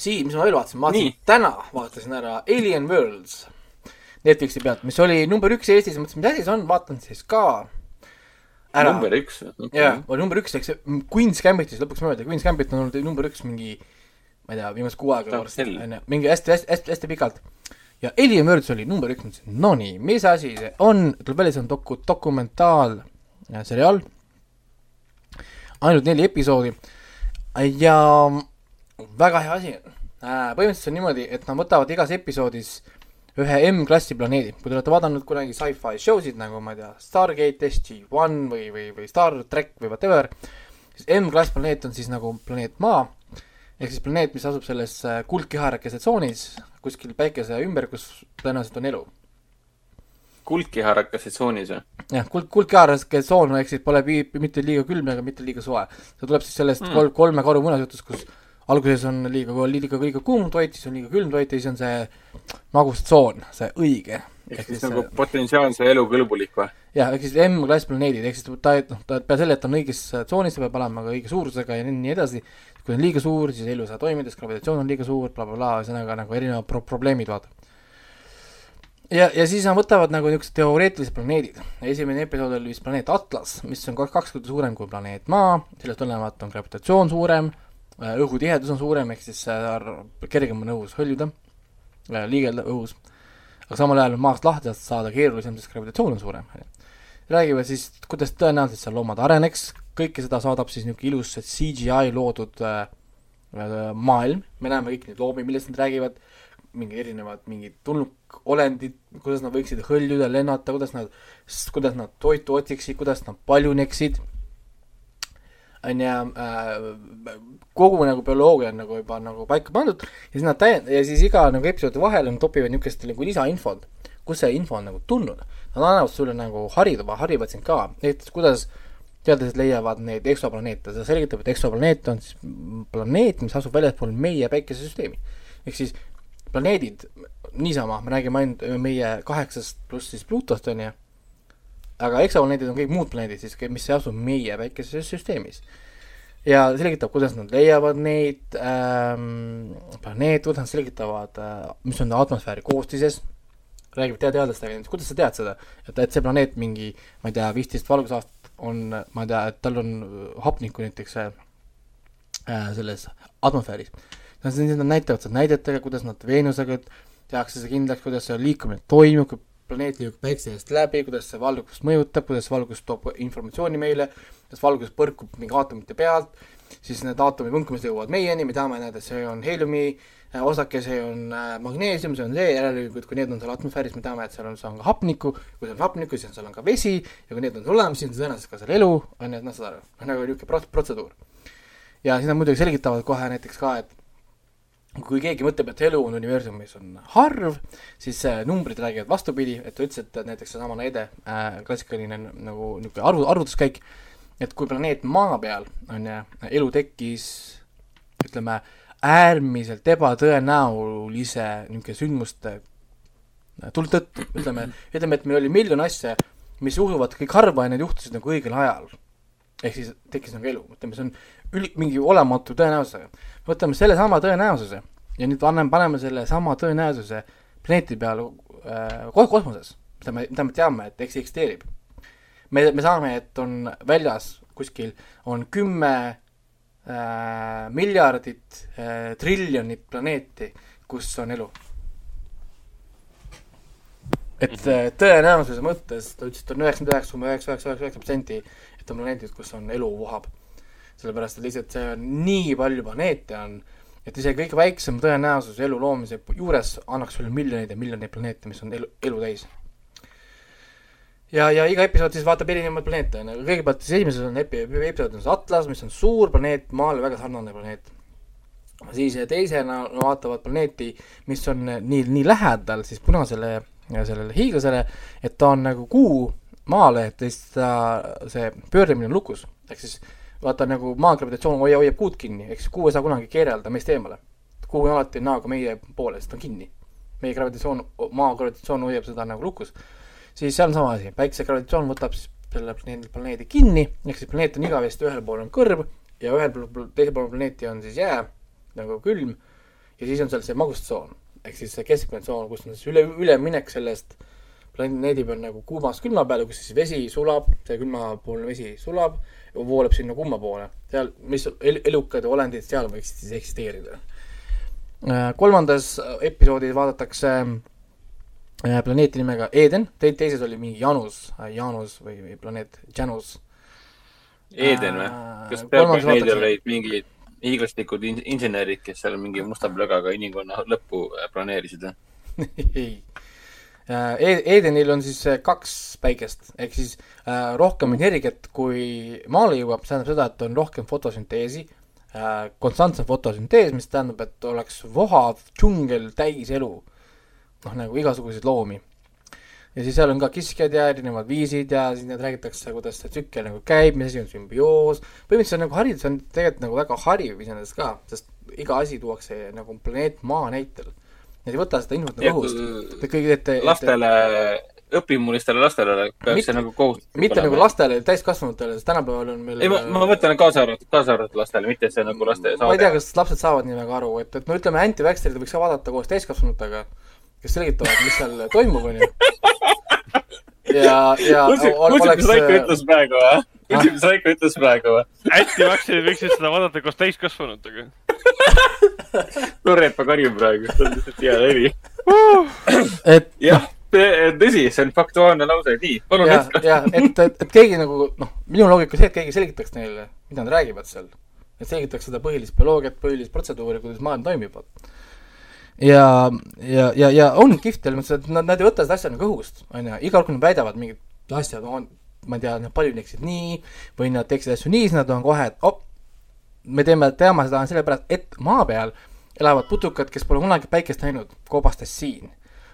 Sii, mis ma veel vaatasin, ma vaatasin täna vaatasin ära Alien Worlds. Netflixi pealt, mis oli number üks Eestis, mõtlesin, mis asi see on, vaatan siis ka ära. number üks. jaa, oli number üks, läks Queen's Gambitis lõpuks mööda, Queen's Gambit on olnud number üks mingi, ma ei tea, viimased kuu aega Karusell. onju, mingi hästi, hästi, hästi, hästi pikalt. Ja Alien Words oli number üks, mõtlesin, no nii, mis asi see on, tuleb välja, see on doku-, dokumentaalseriaal, ainult neli episoodi. Ja väga hea asi. põhimõtteliselt see on niimoodi, et nad võtavad igas episoodis ühe M-klassi planeedi, kui te olete vaadanud kunagi sci-fi show sid nagu ma ei tea, Stargate, SG-1 või, või, või Star track või whatever, siis M-klass planeet on siis nagu planeet Maa, ehk siis planeet, mis asub selles äh, kuldkiharakese tsoonis kuskil päikese ümber, kus tõenäoliselt on elu. kuldkiharakas tsoonis või? jah, kuld, kuldkiharakese tsoon ehk siis pole pi- mitte liiga külm ega mitte liiga soe. see tuleb siis sellest mm. kolm, kolme karu muinasjutust, kus alguses on liiga, liiga, liiga kuum toit, siis on liiga külm toit ja siis on see magustsoon, see õige. Ehk siis nagu potentsiaalse elukõlbulik või? jah, ehk siis M-klass planeedid, ehk siis ta, noh, ta peale selle, et ta on õiges tsoonis, ta peab olema ka õige suurusega ja nii, edasi. kui on liiga suur, siis elu ei saa toimida, sest gravitatsioon on liiga suur bla,, blablabla, ühesõnaga nagu erinevad pro probleemid, vaata. ja, ja siis nad võtavad nagu niisugused teoreetilised planeedid. esimene episood oli vist planeet Atlas, mis on kaks, korda suurem kui planeet Maa, sellest tulenevalt on gravitatsioon suurem, õhutihedus on suurem, ehk siis äh, kergem on õhus hõljuda, liigelda õhus aga samal ajal on maast lahti saada keerulisem, sest gravitatsioon on suurem. räägivad siis, kuidas tõenäoliselt seal loomad areneks, kõike seda saadab siis niisugune ilus CGI loodud äh, äh, maailm, me näeme kõiki neid loomi, millest nad räägivad, mingid erinevad mingid tulnukolendid, kuidas nad võiksid hõljuda, lennata, kuidas nad, kuidas nad toitu otsiksid, kuidas nad paljuneksid, on ju äh,, kogu nagu bioloogia on nagu juba nagu paika pandud ja siis nad täiend-, ja siis iga nagu episoodi vahele nad topivad niisugust nagu lisainfot, kus see info on nagu tulnud. Nad annavad sulle nagu hariva, harivad sind ka, näiteks kuidas teadlased leiavad neid eksoplaneete, see selgitab, et eksoplaneet on siis planeet, mis asub väljaspool meie päikesesüsteemi. ehk siis planeedid, niisama, me räägime ainult meie kaheksast pluss siis Pluutost, on ju, aga eksoplaneedid on kõik muud planeedid siis, mis ei asu meie päikesesüsteemis. ja selgitab, kuidas nad leiavad neid ähm, planeete, kuidas nad selgitavad äh,, mis on atmosfääri koostises, räägib tea- teadlastega, kuidas sa tead seda, et, et see planeet mingi, ma ei tea, viisteist valgusaastat on, ma ei tea, et tal on hapnikku näiteks äh, äh, selles atmosfääris. nad näitavad seda näidetega, kuidas nad Veenusega tehakse see kindlaks, kuidas see liikumine toimub, kui planeet liigub päikse eest läbi, kuidas see valgust mõjutab, kuidas valgus toob informatsiooni meile, kuidas valgus põrkub mingi aatomite pealt, siis need aatomi võnkumised jõuavad meieni, me teame, näed, et see on heeliumi äh, osake, see on äh, magneesium, see on see, järelikult kui need on seal atmosfääris, me teame, et seal on, seal on ka hapnikku, kui seal on hapnikku, siis on seal on ka vesi ja kui need on olemas, siis on tõenäoliselt ka seal elu, on ju, et noh, saad aru, nagu niisugune prots-, protseduur. ja siis nad muidugi selgitavad kohe näiteks ka, et kui keegi mõtleb, et elu on universumis on harv, siis äh, numbrid räägivad vastupidi, et ütles, et näiteks seesama näide äh,, klassikaline nagu niisugune arvu, arvutuskäik, et kui planeet Maa peal on ju, elu tekkis ütleme, äärmiselt ebatõenäolise niisugune sündmuste tul- tõttu, ütleme, ütleme, et meil oli miljon asja, mis juhtuvad kõik harva ja need juhtusid nagu õigel ajal. ehk siis tekkis nagu elu, ütleme, see on üli-, mingi olematu tõenäosusega. võtame sellesama tõenäosuse ja nüüd anname, paneme sellesama tõenäosuse planeeti peale äh, ko- kosmoses, mida me, mida me teame, et eks eksisteerib. me, me saame, et on väljas kuskil on kümme äh, miljardit äh, triljonit planeeti, kus on elu. et äh, tõenäosuse mõttes ta ütles, et on üheksakümmend üheksa koma üheksa, üheksa, üheksa, üheksa protsenti, et on planeedid, kus on elu vohab. sellepärast, et lihtsalt see on nii palju planeete on, et isegi kõige väiksem tõenäosus elu loomise juures annaks sulle miljoneid ja miljoneid planeete, mis on elu, elu täis. ja, ja iga episood siis vaatab erinevaid planeete, on ju, kõigepealt siis esimeses on epi-, episood on see Atlas, mis on suur planeet, Maale väga sarnane planeet. siis teisena vaatavad planeeti, mis on nii, nii lähedal siis punasele sellele hiiglasele, et ta on nagu kuu maale, et siis ta, see pöördumine on lukus, ehk siis vaata nagu maa gravitatsioon hoiab, hoiab kuud kinni, eks kuu ei saa kunagi keerelda meist eemale. kuu on alati näoga meie poole, sest ta on kinni. meie gravitatsioon, maa gravitatsioon hoiab seda nagu lukus. siis seal on sama asi, päikese gravitatsioon võtab siis selle planeedi, planeedi kinni, ehk siis planeet on igavesti ühel pool on kõrv ja ühel pool, teisel pool planeeti on siis jää nagu külm ja siis on seal see magustsoon. ehk siis see keskmine tsoon, kus on siis üle, üleminek sellest planeedi peal nagu kuumast külma peale, kus siis vesi sulab, see külmapoolne vesi sulab ja voolab sinna kuuma poole. seal, mis el- elukad olendid seal võiksid siis eksisteerida. kolmandas episoodis vaadatakse äh, planeeti nimega Eden, teises oli mingi Janus, Janus või, või planeet Janus. Eden või? Äh, kas pealtnägijal vaadatakse- olid mingid hiiglaslikud in- insenerid, kes seal mingi musta plögaga inimkonna lõppu äh, planeerisid või? ei. Edenil on siis äh, kaks päikest, ehk siis äh, rohkem energiat, kui maale jõuab, see tähendab seda, et on rohkem fotosünteesi äh,, konstantse fotosüntees, mis tähendab, et oleks vohav džungel täis elu. noh, nagu igasuguseid loomi. ja siis seal on ka kiskjad ja erinevad viisid ja siis need räägitakse, kuidas see tsükkel nagu käib, mis asi on sümbioos. põhimõtteliselt nagu haridus on tegelikult nagu väga hariv iseenesest ka, sest iga asi tuuakse nagu planeet Maa näitel. Nad ei võta seda infot nagu õhust. Te kõik teete. lastele, õpimulistele lastele peaks see nagu kohustuslik mitte nagu. lastele, täiskasvanutele, sest tänapäeval on meil ei, ma, ma mõtlen kaasa arvatud, kaasa arvatud lastele, mitte see nagu laste ma ei tea, kas lapsed saavad nii väga aru, et, et no ütleme, anti-vaxxerid võiks ka vaadata koos täiskasvanutega, kes selgitavad, mis seal toimub, onju. ja, ja kuulsid, mis Raiko ütles praegu või? kuulsid, mis Raiko ütles praegu või? anti-vaxxerid võiksid seda vaadata koos täiskasvanutega. Lorrepa karjub praegu, see on lihtsalt hea levi. et jah, tõsi, see on faktuaalne lause, nii, palun jätka., ja et, et, et keegi nagu noh, minu loogika see, et keegi selgitaks neile, mida nad räägivad seal. et selgitaks seda põhilist bioloogiat, põhilist protseduuri, kuidas maailm toimib. ja, ja, ja, ja on kihvt selles mõttes, et nad, nad ei võta seda asja nagu õhust, onju, iga kord nad väidavad mingid asjad on, ma ei tea, nad paljud teeksid nii või nad teeksid asju nii, siis nad on kohe, et op, me teeme, teame seda sellepärast, et maa peal elavad putukad, kes pole kunagi päikest näinud, koobastes siin.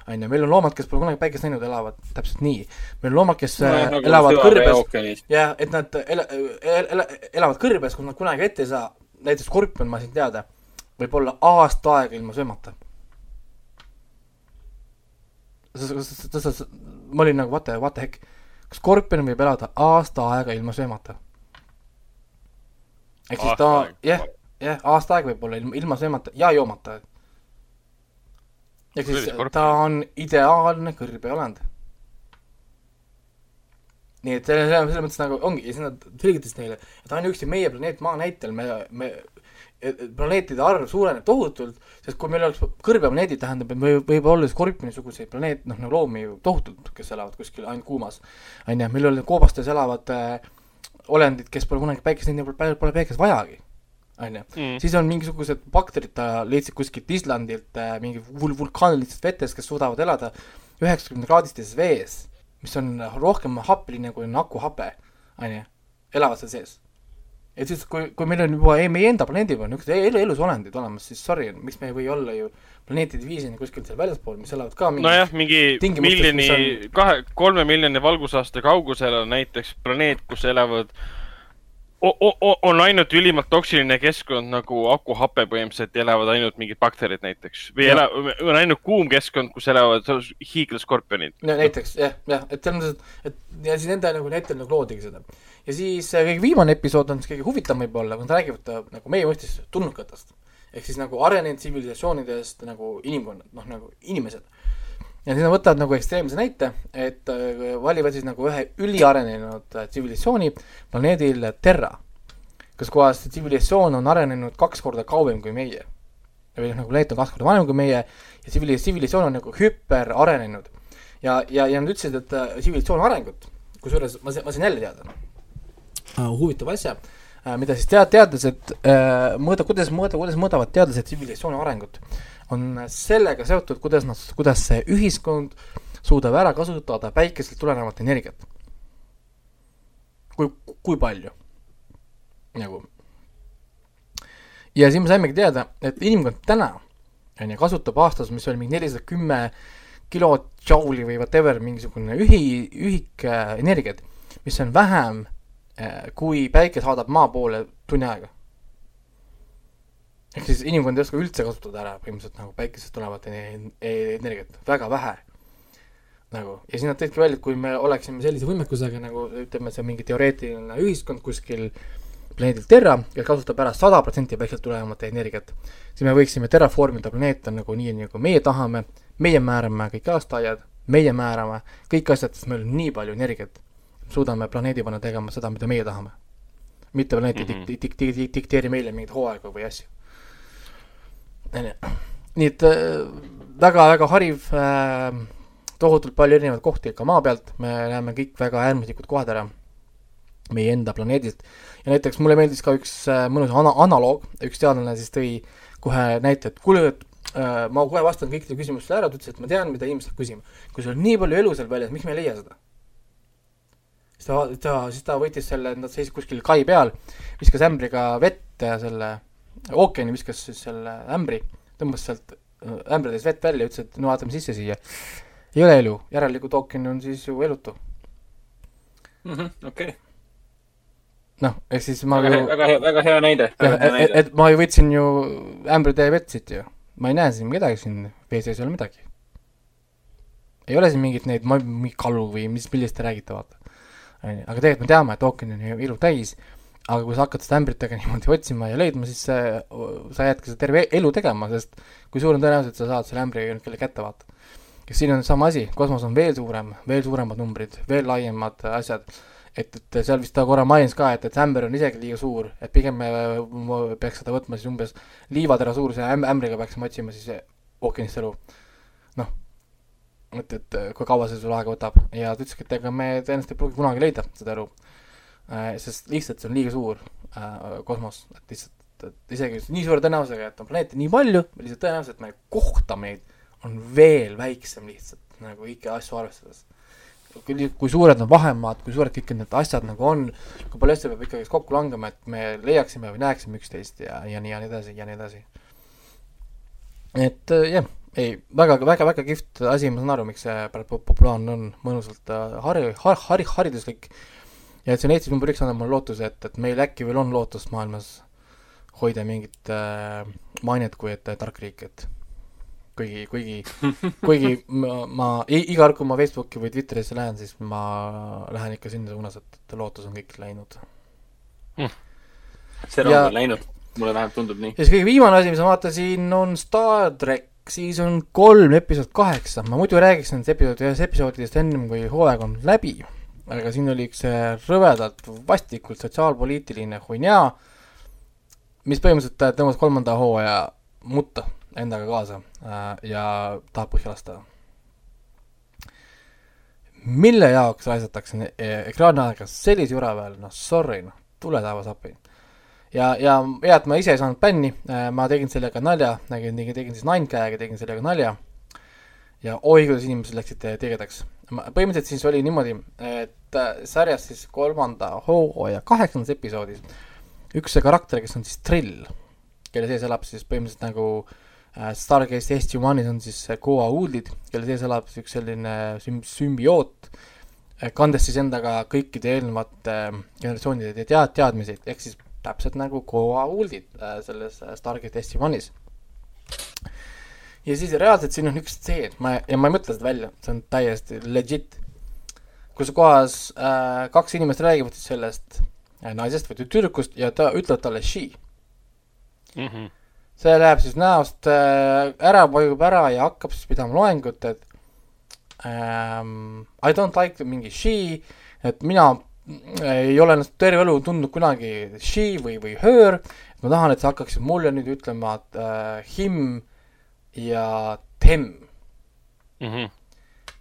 on ju, meil on loomad, kes pole kunagi päikest näinud, elavad täpselt nii. meil on loomad, kes no, nagu elavad kõrbes ja et nad ela, el, el, elavad kõrbes, kus nad kunagi ette ei saa, näiteks skorpion, ma siin teada, võib olla aasta aega ilma söömata. Ma olin nagu what the, what the heck, skorpion võib elada aasta aega ilma söömata. ehk siis ta jah, jah, aasta aega võib olla ilma, ilma söömata ja joomata. ehk siis ta on ideaalne kõrbeolend nii et selle, selles mõttes nagu ongi, ja siis nad selgitasid neile, et ainuüksi meie planeet Maa näitel me, me, planeetide arv suureneb tohutult, sest kui meil oleks kõrbeplaneedid, tähendab, et meil võib olla skorpioni-suguseid planeet, noh, nagu loomi ju tohutult, kes elavad kuskil ainult kuumas. on ju, meil oli koobastes elavad äh, olendid, kes pole kunagi päikest näinud, pole, pole päikest vajagi. on ju, Mm. siis on mingisugused bakterid, ta leidsid kuskilt Islandilt äh, mingi vul-, vulkaanilistest vetest, kes suudavad elada üheksakümne kraadistises vees, mis on rohkem happeline kui on akuhape, on ju, elavad seal sees. Et siis, kui, kui meil on juba ei, meie enda planeedil on niisugused elu, elusolendid olemas, siis sorry, miks me ei või olla ju planeetide viisini kuskilt seal väljaspool, mis elavad ka mingi nojah, mingi miljoni mis, kahe, kolme miljoni valgusaasta kaugusel on näiteks planeet, kus elavad, on ainult ülimalt toksiline keskkond nagu akuhape põhimõtteliselt ja elavad ainult mingid bakterid näiteks või ela-, on ainult kuum keskkond, kus elavad hiiglaskorpionid. no näiteks jah, jah, et selles mõttes, et ja siis nende nagu näitel nagu loodigi seda. Ja siis äh, kõige viimane episood on siis kõige huvitavam võib-olla, kui nad räägivad äh, nagu meie mõistes tulnukatest. ehk siis nagu arenenud tsivilisatsioonidest nagu inimkonnad, noh nagu inimesed. ja siis nad võtavad nagu ekstreemse näite, et äh, valivad siis nagu ühe üliarenenud tsivilisatsiooni planeedil Terra, kus kohas see tsivilisatsioon on arenenud kaks korda kauem kui meie. või noh, nagu planeet on kaks korda vanem kui meie ja tsivilis-, tsivilisatsioon on nagu hüperarenenud ja, ja, ja nad ütlesid, et tsivilisatsiooni arengut, kusjuures ma ma sain jälle teada uh, huvitava asja uh,, mida siis tead-, teadlased uh, mõõda, kuidas mõõda, kuidas mõõdavad teadlased tsivilisatsiooni arengut, on sellega seotud, kuidas nad, kuidas see ühiskond suudab ära kasutada päikeselt tulenevat energiat. kui, kui palju, nagu. ja siis me saimegi teada, et inimkond täna, on ju, kasutab aastas, mis oli mingi nelisada kümme kilotšauli või whatever, mingisugune ühi, ühik äh, energiat, mis on vähem äh, kui päike saadab maa poole tunni aega. ehk siis inimkond ei oska üldse kasutada ära põhimõtteliselt nagu päikesest tulevat e- energiat, väga vähe. nagu, ja siis nad tõidki välja, et kui me oleksime sellise võimekusega nagu ütleme, see mingi teoreetiline ühiskond kuskil planeedilt Terra, kes kasutab ära sada protsenti päikselt tulevat energiat, siis me võiksime terraformida planeeta nagu nii, nagu meie tahame, meie määrame kõik aastaajad, meie määrame kõik asjad, sest meil on nii palju energiat, suudame planeedi panna tegema seda, mida meie tahame. mitte planeet ei Mhm. dik- dik- dik- dik- dikteeri meile mingeid hooaegu või asju. nii et väga-väga hariv äh, tohutult palju erinevaid kohti ka maa pealt, me näeme kõik väga äärmuslikud kohad ära meie enda planeedilt. ja näiteks mulle meeldis ka üks äh, mõnus ana-, analoog, üks teadlane siis tõi kohe näite, et kuule, et äh, ma kohe vastan kõikidele küsimustele ära, ta ütles, et ma tean, mida inimesed küsima. kui sul on nii palju elu seal väljas, miks me ei leia seda? Siis ta, ta, siis ta võttis selle, nad seisid kuskil kai peal, viskas ämbriga vett ja selle ookeani viskas siis selle ämbri, tõmbas sealt äh, ämbri täis vett välja, ütles, et no vaatame sisse siia. ei ole elu, järelikult ookean on siis ju elutu. okei, noh, ehk siis ma väga ju väga hea, väga hea näide. et, et ma ju võtsin ju ämbritäie vett siit ju. ma ei näe siin midagi siin vee sees ei ole midagi. ei ole siin mingit neid, ma, mingi kalu või mis, millest te räägite, vaata. onju, aga tegelikult me teame, et ookean on ju ilu täis, aga kui sa hakkad seda ämbritega niimoodi otsima ja leidma, siis see, sa jäädki seda terve elu tegema, sest kui suur on tõenäosus, et sa saad selle ämbri kelle kätte, vaata. kes siin on sama asi, kosmos on veel suurem, veel suuremad numbrid, veel laiemad asjad et, et seal vist ta korra mainis ka, et, et see ämber on isegi liiga suur, et pigem me, peaks seda võtma siis umbes liivatera suuruse äm-, ämbriga peaksime otsima siis ookeanist elu. noh, et, et kui kaua see sul aega võtab ja ta ütleski, et ega me tõenäoliselt ei pruugi kunagi leida seda elu äh,. sest lihtsalt see on liiga suur äh, kosmos, et lihtsalt, et isegi nii suure tõenäosusega, et on planeete nii palju, lihtsalt tõenäoliselt me kohtame neid on veel väiksem lihtsalt nagu kõiki asju arvestades kui, kui suured need vahemaad, kui suured kõik need asjad nagu on, kui palju asju peab ikkagi kokku langema, et me leiaksime või näeksime üksteist ja, ja nii ja nii edasi ja nii edasi. et äh, jah, ei väga, väga, väga kihvt asi, ma saan aru, miks see praegu po- populaarne on, mõnusalt äh, hari-, har-, hari-, hariduslik. Ja et see on Eestis number üks, annab mulle lootuse, et, et meil äkki veel on lootust maailmas hoida mingit äh, mainet kui et äh, tark riik, et kuigi, kuigi, kuigi ma, ma i- iga kord, kui ma Facebooki või Twitterisse lähen, siis ma lähen ikka sinna suunas, et, et lootus on kõik läinud. see rong Ja- on läinud, mulle vähemalt tundub nii. ja siis kõige viimane asi, mis ma vaatasin, on Star track, siis on kolm episood kaheksa, ma muidu räägiks nendest episoodidest, episoodidest ennem kui hooaeg on läbi, aga siin oli üks äh, rõvedalt vastikult sotsiaalpoliitiline hunnia, mis põhimõtteliselt äh, tõmbas kolmanda hooaja mutta endaga kaasa äh, ja tahab põhja lasta. mille jaoks raisatakse e- ekraaniaega sellise jura peal, noh sorry, noh tule taevas appi ja, ja hea, et ma ise ei saanud bänni, ma tegin sellega nalja, tegin, tegin siis Ninecag'i, tegin sellega nalja. ja oi, kuidas inimesed läksid eh, tigedaks. põhimõtteliselt siis oli niimoodi, et äh, sarjas siis kolmanda hooaja kaheksandas episoodis üks see karakter, kes on siis Trill, kelle sees elab siis põhimõtteliselt nagu äh, Stargaze SG-1-is on siis äh, Goa Uudid, kelle sees elab siis üks selline süm-, sümbioot, kandes siis endaga kõikide eelnevate äh, generatsioonide tead-, teadmisi, ehk siis täpselt nagu Goa Uldid äh, selles äh, Stargate SG-1-is. ja siis reaalselt siin on üks stseen, ma, ja ma ei mõtle seda välja, see on täiesti legit, kus kohas äh, kaks inimest räägivad siis sellest äh, naisest või tüdrukust ja ta ütlevad talle she. mm. -hmm. see läheb siis näost äh, ära, vajub ära ja hakkab siis pidama loengut, et ähm, I don't like mingi she, et mina ei ole ennast terve elu tundnud kunagi she või, või her, ma tahan, et sa hakkaksid mulle nüüd ütlema äh, him ja them. Mm -hmm.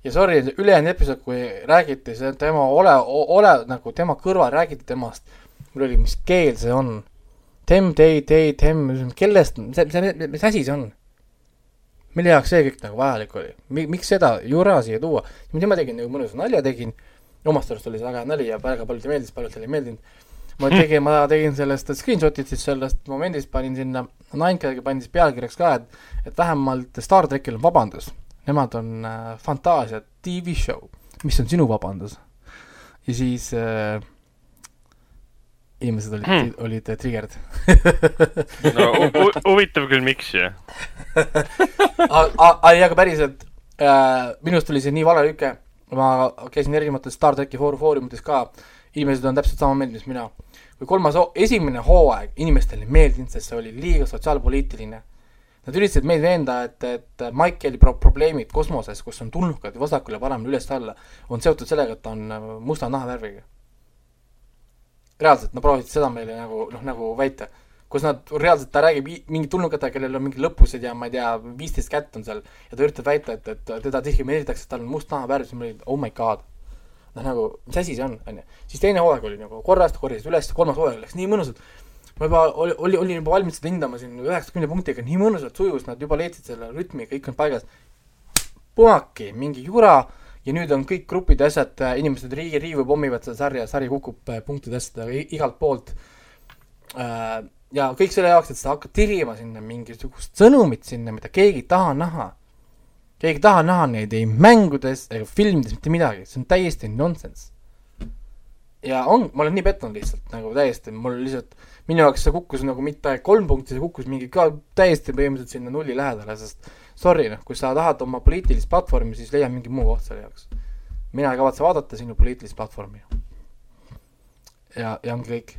ja sorry, ülejäänud episood, kui räägiti see tema ole, ole nagu tema kõrval räägiti temast, mul oli, mis keel see on. Them, they, they, them, kellest, see, see, mis asi see on? mille jaoks see kõik nagu vajalik oli Mi,, miks seda jura siia tuua, mida ma tegin nagu mõnusa nalja tegin, omast arust oli see väga hea nali ja väga paljudele meeldis, paljudele ei meeldinud. ma tegin, ma tegin sellest screenshot'id siis sellest momendist, panin sinna Ninecagi panin siis pealkirjaks ka, et et vähemalt Star trackil on vabandus. Nemad on äh, Fantaasia tv show, mis on sinu vabandus? ja siis äh, inimesed olid Hmm. hmm., olid äh, triggered no hu- hu- huvitav küll, miks ju. ei, aga päriselt äh,, minust tuli see nii vale lüke, ma käisin erinevates Star tracki foor- foorumites ka inimesed on täpselt sama meelt, mis mina. kui kolmas, esimene hooaeg inimestele ei meeldinud, sest see oli liiga sotsiaalpoliitiline. Nad üritasid meid veenda, et, et Michaeli pro-, probleemid kosmoses, kus on tulnukad vasakule paremale üles-alla, on seotud sellega, et ta on äh, musta nahavärviga. reaalselt, nad proovisid seda meile nagu, noh, nagu väita kus nad, reaalselt ta räägib mingi tulnukatega, kellel on mingid lõpused ja ma ei tea, viisteist kätt on seal ja ta üritab väita, et, et teda diskrimineeritakse, et tal on must nahavärv, siis ma olin, oh my god. noh, nagu, mis asi see on, on ju. siis teine hooaeg oli nagu korras, ta korjas üles, kolmas hooaeg läks nii mõnusalt. ma juba oli, oli, olin juba valmis seda hindama siin üheksakümne punktiga, nii mõnusalt sujus, nad juba leidsid selle rütmi, kõik on paigas. Pumaki, mingi jura ja nüüd on kõik grupid ja asjad, inimesed riigi, riivu pommivad seda sarja, sari kukub äh, punktidest igalt poolt äh, ja kõik selle jaoks, et sa hakkad tirima sinna mingisugust sõnumit sinna, mida keegi ei taha näha. keegi ei taha näha neid ei mängudes ega filmides mitte midagi, see on täiesti nonsense. ja on, ma olen nii pettunud lihtsalt nagu täiesti, mul lihtsalt, minu jaoks see kukkus nagu mitte kolm punkti, see kukkus mingi ka täiesti põhimõtteliselt sinna nulli lähedale, sest sorry noh, kui sa tahad oma poliitilist platvormi, siis leia mingi muu koht selle jaoks. mina ei kavatse vaadata sinu poliitilist platvormi. ja, ja ongi kõik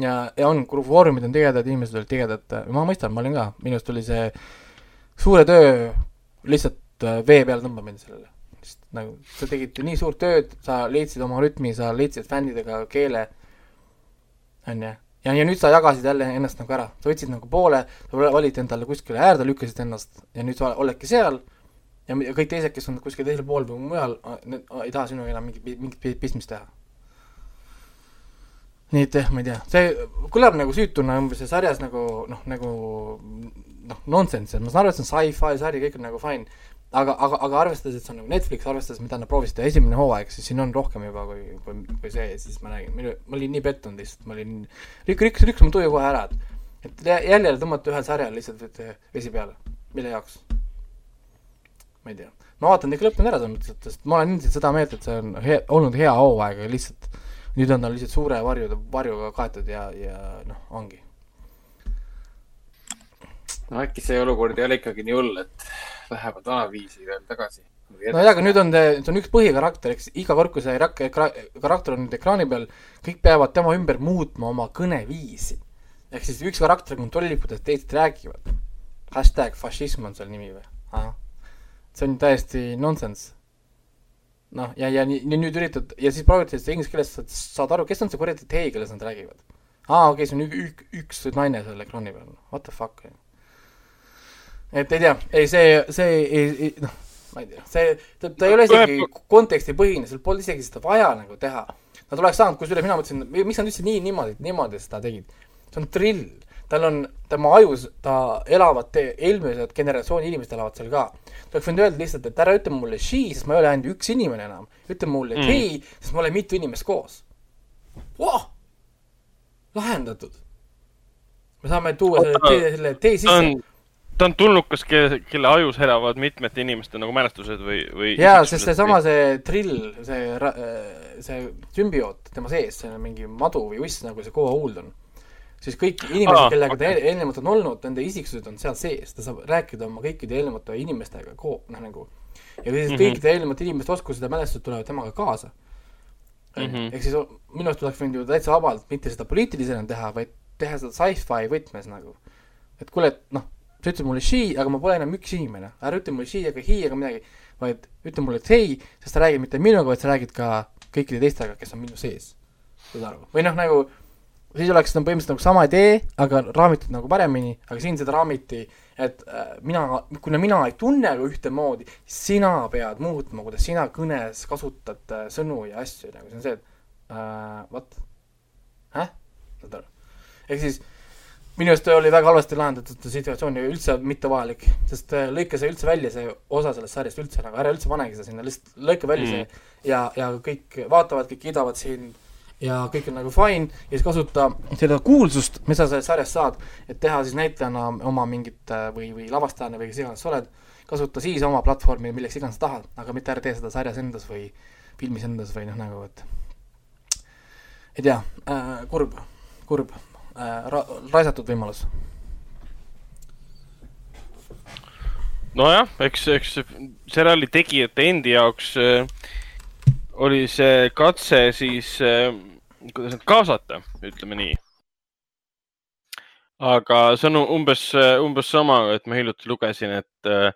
ja, ja on, foorumid on tigedad, inimesed olid tigedad, ma mõistan, ma olin ka, minu arust oli see suure töö lihtsalt äh, vee peale tõmbamine sellele. sest nagu sa tegid nii suurt tööd, sa leidsid oma rütmi, sa leidsid fännidega keele, on ju, ja, ja nüüd sa jagasid jälle ennast nagu ära, sa võtsid nagu poole, sa valid endale kuskile äärde, lükkasid ennast ja nüüd sa oledki seal. Ja kõik teised, kes on kuskil teisel pool või mujal, need ei taha sinuga enam mingit, mingit pistmist teha nii et jah, ma ei tea, see kõlab nagu süütuna umbes see sarjas nagu noh, nagu noh, nonsense, ma saan aru, et see on sci-fi sari, kõik on nagu fine, aga, aga, aga arvestades, et see on nagu Netflix, arvestades, mida nad proovisid teha esimene hooaeg, siis siin on rohkem juba kui, kui, kui see, siis ma räägin, minu, ma olin nii pettunud lihtsalt, ma olin, rikk-, rikk-, rikkus mu tuju kohe ära, et et jälle tõmmata ühel sarjal lihtsalt vesi peale, mille jaoks? ma ei tea, ma vaatan ikka lõpuni ära selles mõttes, et ma olen endiselt seda meelt, et see on hea, olnud hea hooaeg, aga lihtsalt nüüd on ta lihtsalt suure varjude, varjuga kaetud ja, ja noh, ongi. no äkki see olukord ei ole ikkagi nii hull, et lähevad vanaviisi veel tagasi. no jaa, aga nüüd on, see on üks põhikarakter, eks iga kord, kui see rak-, karakter on nüüd ekraani peal, kõik peavad tema ümber muutma oma kõneviisi. ehk siis üks karakter kontrollib, kuidas teised räägivad. hashtag fašism on seal nimi või? see on täiesti nonsense noh, ja, ja nii, nüüd üritad ja siis proovid sellest inglise keeles, saad, aru, kes on see kuradi tee, kelles nad räägivad. aa, okei okay,, see on ük, üks naine seal ekraani peal, what the fuck. et ei tea, ei see, see ei, ei, noh, ma ei tea, see, ta, ta ei ole isegi kontekstipõhine, seal polnud isegi seda vaja nagu teha. Nad oleks saanud, kusjuures mina mõtlesin, miks nad üldse nii niimoodi, niimoodi seda tegid. see on drill tal on, tema ajus, ta elavad, eelmised generatsiooni inimesed elavad seal ka. ta oleks võinud öelda lihtsalt, et ära ütle mulle she, sest ma ei ole ainult üks inimene enam. ütle mulle mm. hei, sest me oleme mitu inimest koos wow!. lahendatud. me saame tuua selle tee, selle tee sisse ta on tulnukas, kelle, kelle ajus elavad mitmete inimeste nagu mälestused või, või jaa, sest seesama, see trill, see, see sümbioot tema sees, see on mingi madu või uss, nagu see Koa Huuld on siis kõik inimesed, kellega ta eelnevalt on olnud, nende isiksused on seal sees, ta saab rääkida oma kõikide eelnevate inimestega koos, noh nagu. ja siis mm -hmm. kõikide eelnevate inimeste oskused ja mälestused tulevad temaga kaasa mm -hmm.. ehk siis minu arust oleks võinud ju täitsa vabalt mitte seda poliitilisena teha, vaid teha seda sci-fi võtmes nagu. et kuule, et noh, sa ütled mulle she, aga ma pole enam üks inimene, ära ütle mulle she ega he ega midagi, vaid ütle mulle, et hei, sest sa räägid mitte minuga, vaid sa räägid ka kõikide teistega, kes on minu sees. saad aru? või noh, nagu siis oleks nagu põhimõtteliselt nagu sama idee, aga raamitud nagu paremini, aga siin seda raamiti, et äh, mina, kuna mina ei tunne ka ühtemoodi, sina pead muutma, kuidas sina kõnes kasutad äh, sõnu ja asju, nagu see on see, et äh, what? Häh? saad aru? ehk siis minu arust oli väga halvasti lahendatud situatsioon ja üldse mittevajalik, sest äh, lõika see üldse välja, see osa sellest sarjast üldse nagu, ära üldse panegi seda sinna, lihtsalt lõika välja mm. see ja, ja kõik vaatavad, kõik kiidavad sind ja kõik on nagu fine ja siis kasuta seda kuulsust, mis sa sellest sarjast saad, et teha siis näitlejana oma mingit äh, või, või lavastajana või kes iganes sa oled, kasuta siis oma platvormi milleks iganes sa tahad, aga mitte ära tee seda sarjas endas või filmis endas või noh, nagu et ei tea äh,, kurb, kurb äh,, ra-, raisatud võimalus. nojah, eks, eks seriaali tegijate endi jaoks äh oli see katse siis äh,, kuidas nüüd kaasata, ütleme nii. aga see on umbes, umbes sama, et ma hiljuti lugesin, et äh,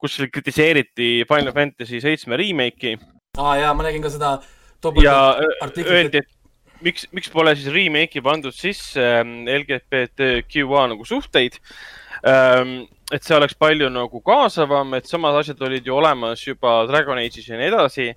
kuskil kritiseeriti Final Fantasy seitsme remake'i aa jaa, ma nägin ka seda topelt artiklit, et miks, miks pole siis remake'i pandud sisse ähm, LGBTQA nagu suhteid. et see oleks palju nagu kaasavam, et samad asjad olid ju olemas juba Dragon Age'is ja nii edasi.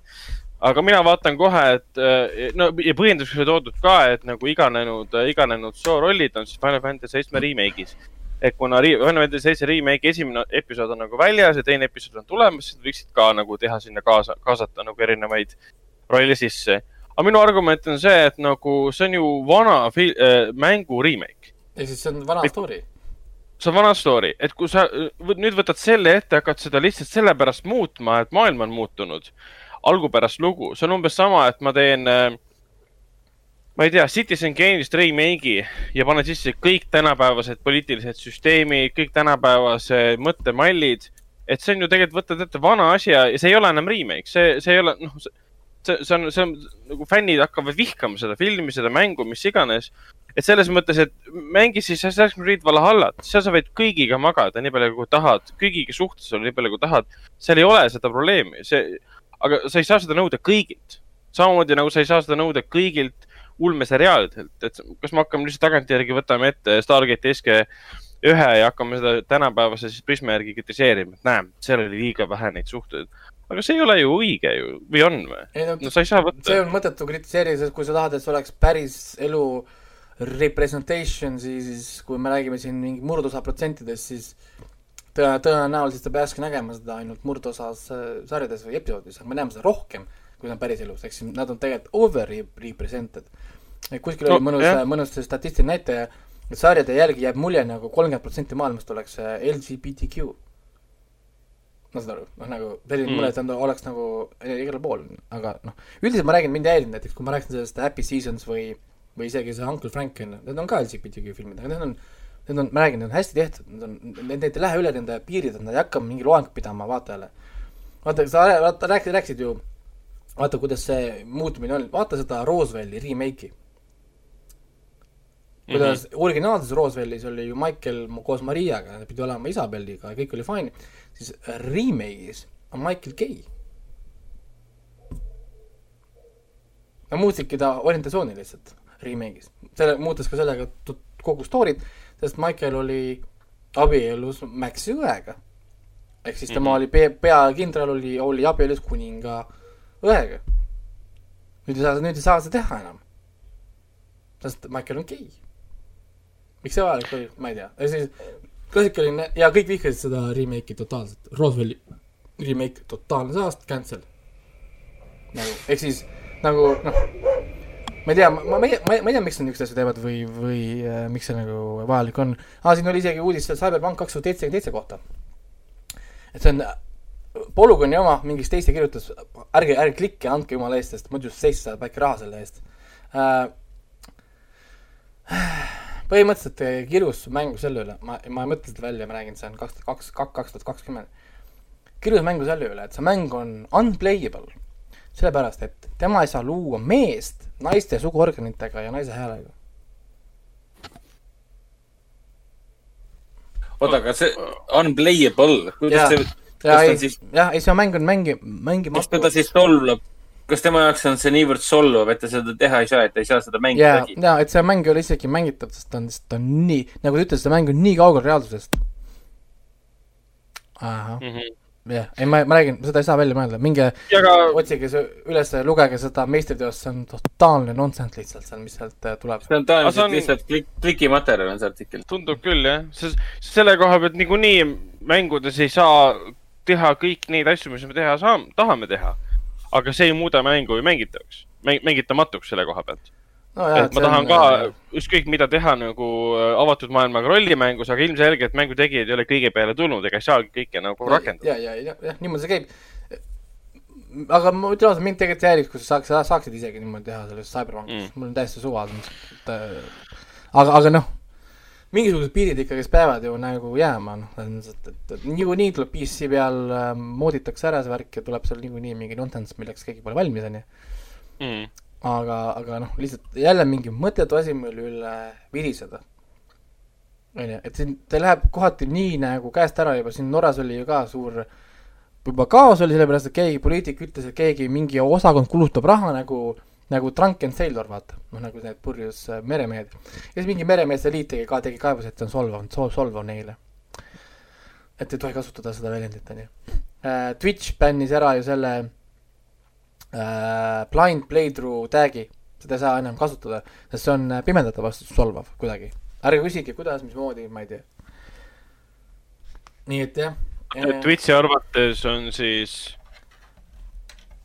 Aga mina vaatan kohe, et äh, no ja põhjenduseks oli toodud ka, et nagu iganenud, iganenud soorollid on siis Final Fantasy seitsme remake'is. et kuna Final Fantasy seitse remake'i esimene episood on nagu väljas ja teine episood on tulemas, siis võiksid ka nagu teha sinna kaasa, kaasata nagu erinevaid rolle sisse. aga minu argument on see, et nagu see on ju vana fil- äh, mängu remake. ehk siis see on vana Mit- story. see on vana story, et kui sa nüüd võtad selle ette, hakkad seda lihtsalt sellepärast muutma, et maailm on muutunud, algupärast lugu, see on umbes sama, et ma teen äh, ma ei tea, Citizen Kane'ist remake'i ja panen sisse kõik tänapäevased poliitilised süsteemid, kõik tänapäevased mõttemallid. et see on ju tegelikult, võtad ette vana asja ja see ei ole enam remake, see, see ei ole, noh, see, see on, see on nagu fännid hakkavad vihkama seda filmi, seda mängu, mis iganes. et selles mõttes, et mängi siis Assassin's Creed Valhallat, seal sa võid kõigiga magada nii palju, kui tahad, kõigiga suhtes olla nii palju, kui tahad. seal ei ole seda probleemi, see, aga sa ei saa seda nõuda kõigilt. samamoodi nagu sa ei saa seda nõuda kõigilt ulmeseriaalidelt, et kas me hakkame lihtsalt tagantjärgi võtame ette Stargate SG ühe ja hakkame seda tänapäevase siis prisma järgi kritiseerima, et näe, seal oli liiga vähe neid suhteid. aga see ei ole ju õige ju, või on või? no no sa ei saa võtta see. on mõttetu kritiseerida, sest kui sa tahad, et see oleks päris elu representation, siis kui me räägime siin mingi murdosa protsentidest, siis tõe, tõenäoliselt sa peakski nägema seda ainult murdosas äh, sarjades või episoodides, aga me näeme seda rohkem, kui see on päriselus, ehk siis nad on tegelikult over represented. kuskil No, oli mõnus jah., mõnus statistiline näitaja, et sarjade järgi jääb mulje nagu kolmkümmend protsenti maailmast oleks äh, LGBTQ. ma saan aru, noh nagu selline Mm. mulje, et ta oleks nagu igal pool, aga noh, üldiselt ma räägin, mind ei häirinud näiteks, kui ma rääkisin sellest Happy Seasons või, või isegi see Uncle Frank on ju, need on ka LGBTQ filmid, aga need on, need on, ma räägin, need on hästi tehtud, need on, need, need ei lähe üle nende piiride, nad ei hakka mingi loengut pidama vaatajale. vaata, sa vaata, rääkisid, rääkisid ju, vaata, kuidas see muutumine on, vaata seda Roosevelti remake'i. kuidas mm -hmm. originaalses Rooseveltis oli ju Michael koos Mariaga, pidi olema Isabelliga ja kõik oli fine, siis remake'is on Michael gei. Nad muutsidki ta orientatsiooni lihtsalt remake'is, selle, muutes ka sellega kogu story't, sest Michael oli abielus Maxi õega. ehk siis tema mm -hmm. oli pe-, peakindral oli, oli abielus kuninga õega. nüüd ei saa, nüüd ei saa seda teha enam. sest Michael on gei. miks see vajalik oli, ma ei tea, siis klassikaline ja kõik vihkasid seda remake'i totaalselt, Roosevelti remake totaalne saast, cancel. nagu, ehk siis nagu noh, ma ei tea, ma, ma, ei, ma ei tea, miks nad niisuguseid asju teevad või, või äh, miks see nagu vajalik on. aa, siin oli isegi uudis Cyberpunk kaks tuhat seitsekümmend seitse kohta. et see on Polygoni oma, mingi Stacy kirjutas, ärge, ärge klikke, andke jumala eest, sest muidu seitse saab väike raha selle eest äh,. põhimõtteliselt eh, kirjus mängu selle üle, ma, ma ei mõtle seda välja, ma räägin, see on kaks tuhat kaks, kaks tuhat kakskümmend. kirjus mängu selle üle, et see mäng on unplayable. sellepärast, et tema ei saa luua meest naiste suguorganitega ja naise häälega. oota, aga see unplayable, Jaa. kuidas see, ja kas ta siis, jah, ei see mäng on mängi, mängimatu teda. siis solvab, kas tema jaoks on see niivõrd solvav, et ta seda teha ei saa, et ta ei saa seda mängida ja, läbi? ja et see mäng ei ole isegi mängitav, sest ta on, sest ta on nii, nagu ta ütles, see mäng on nii kaugel reaalsusest. ahah, Mhm. jah, ei ma, ma räägin, seda ei saa välja mõelda, minge aga otsige see üles, lugege seda meistriteost, see on totaalne nonsense lihtsalt seal, mis sealt äh, tuleb. see on tõenäoliselt on- lihtsalt klik, klikimaterjal on see artikkel. tundub küll jah, sest selle koha pealt niikuinii mängudes ei saa teha kõik neid asju, mis me teha saame, tahame teha. aga see ei muuda mängu ju mängitavaks, mängitamatuks selle koha pealt. Et ma tahan ka ükskõik mida teha nagu äh, avatud maailmaga rollimängus, aga ilmselgelt mängu tegijad ei ole kõige peale tulnud ega ei saagi kõike nagu rakendada. ja, ja, ja, jah, niimoodi see käib. aga ma ütlen ausalt, mind tegelikult häiriks, kui sa saaks, saaksid isegi niimoodi teha selles Cyberpunkis Mm. mm., mul on täiesti suva, et äh, aga, aga noh, mingisugused piirid ikkagist peavad ju nagu jääma, noh, selles mõttes, et, et, et niikuinii tuleb PC peal äh, mooditakse ära see värk ja tuleb seal niikuinii mingi nonsense, milleks keegi pole valmis, onju. aga, aga noh, lihtsalt jälle mingi mõttetu asi, mille üle viriseda. onju, et siin, ta läheb kohati nii nagu käest ära juba, siin Norras oli ju ka suur juba kaos oli sellepärast, et keegi poliitik ütles, et keegi, mingi osakond kulutab raha nagu, nagu Drunken Sailor, vaata. noh, nagu need purjus äh, meremehed. ja siis mingi meremeeste liit tegi ka, tegi kaebuse, et see on solvav, solvav neile. et ei tohi kasutada seda väljendit, onju. Twitch bännis ära ju selle äh, blind playthrough tag'i, seda ei saa enam kasutada, sest see on äh, pimedate vastu solvav kuidagi. ärge küsige, kuidas, mismoodi, ma ei tea. nii et jah. Twitchi arvates on siis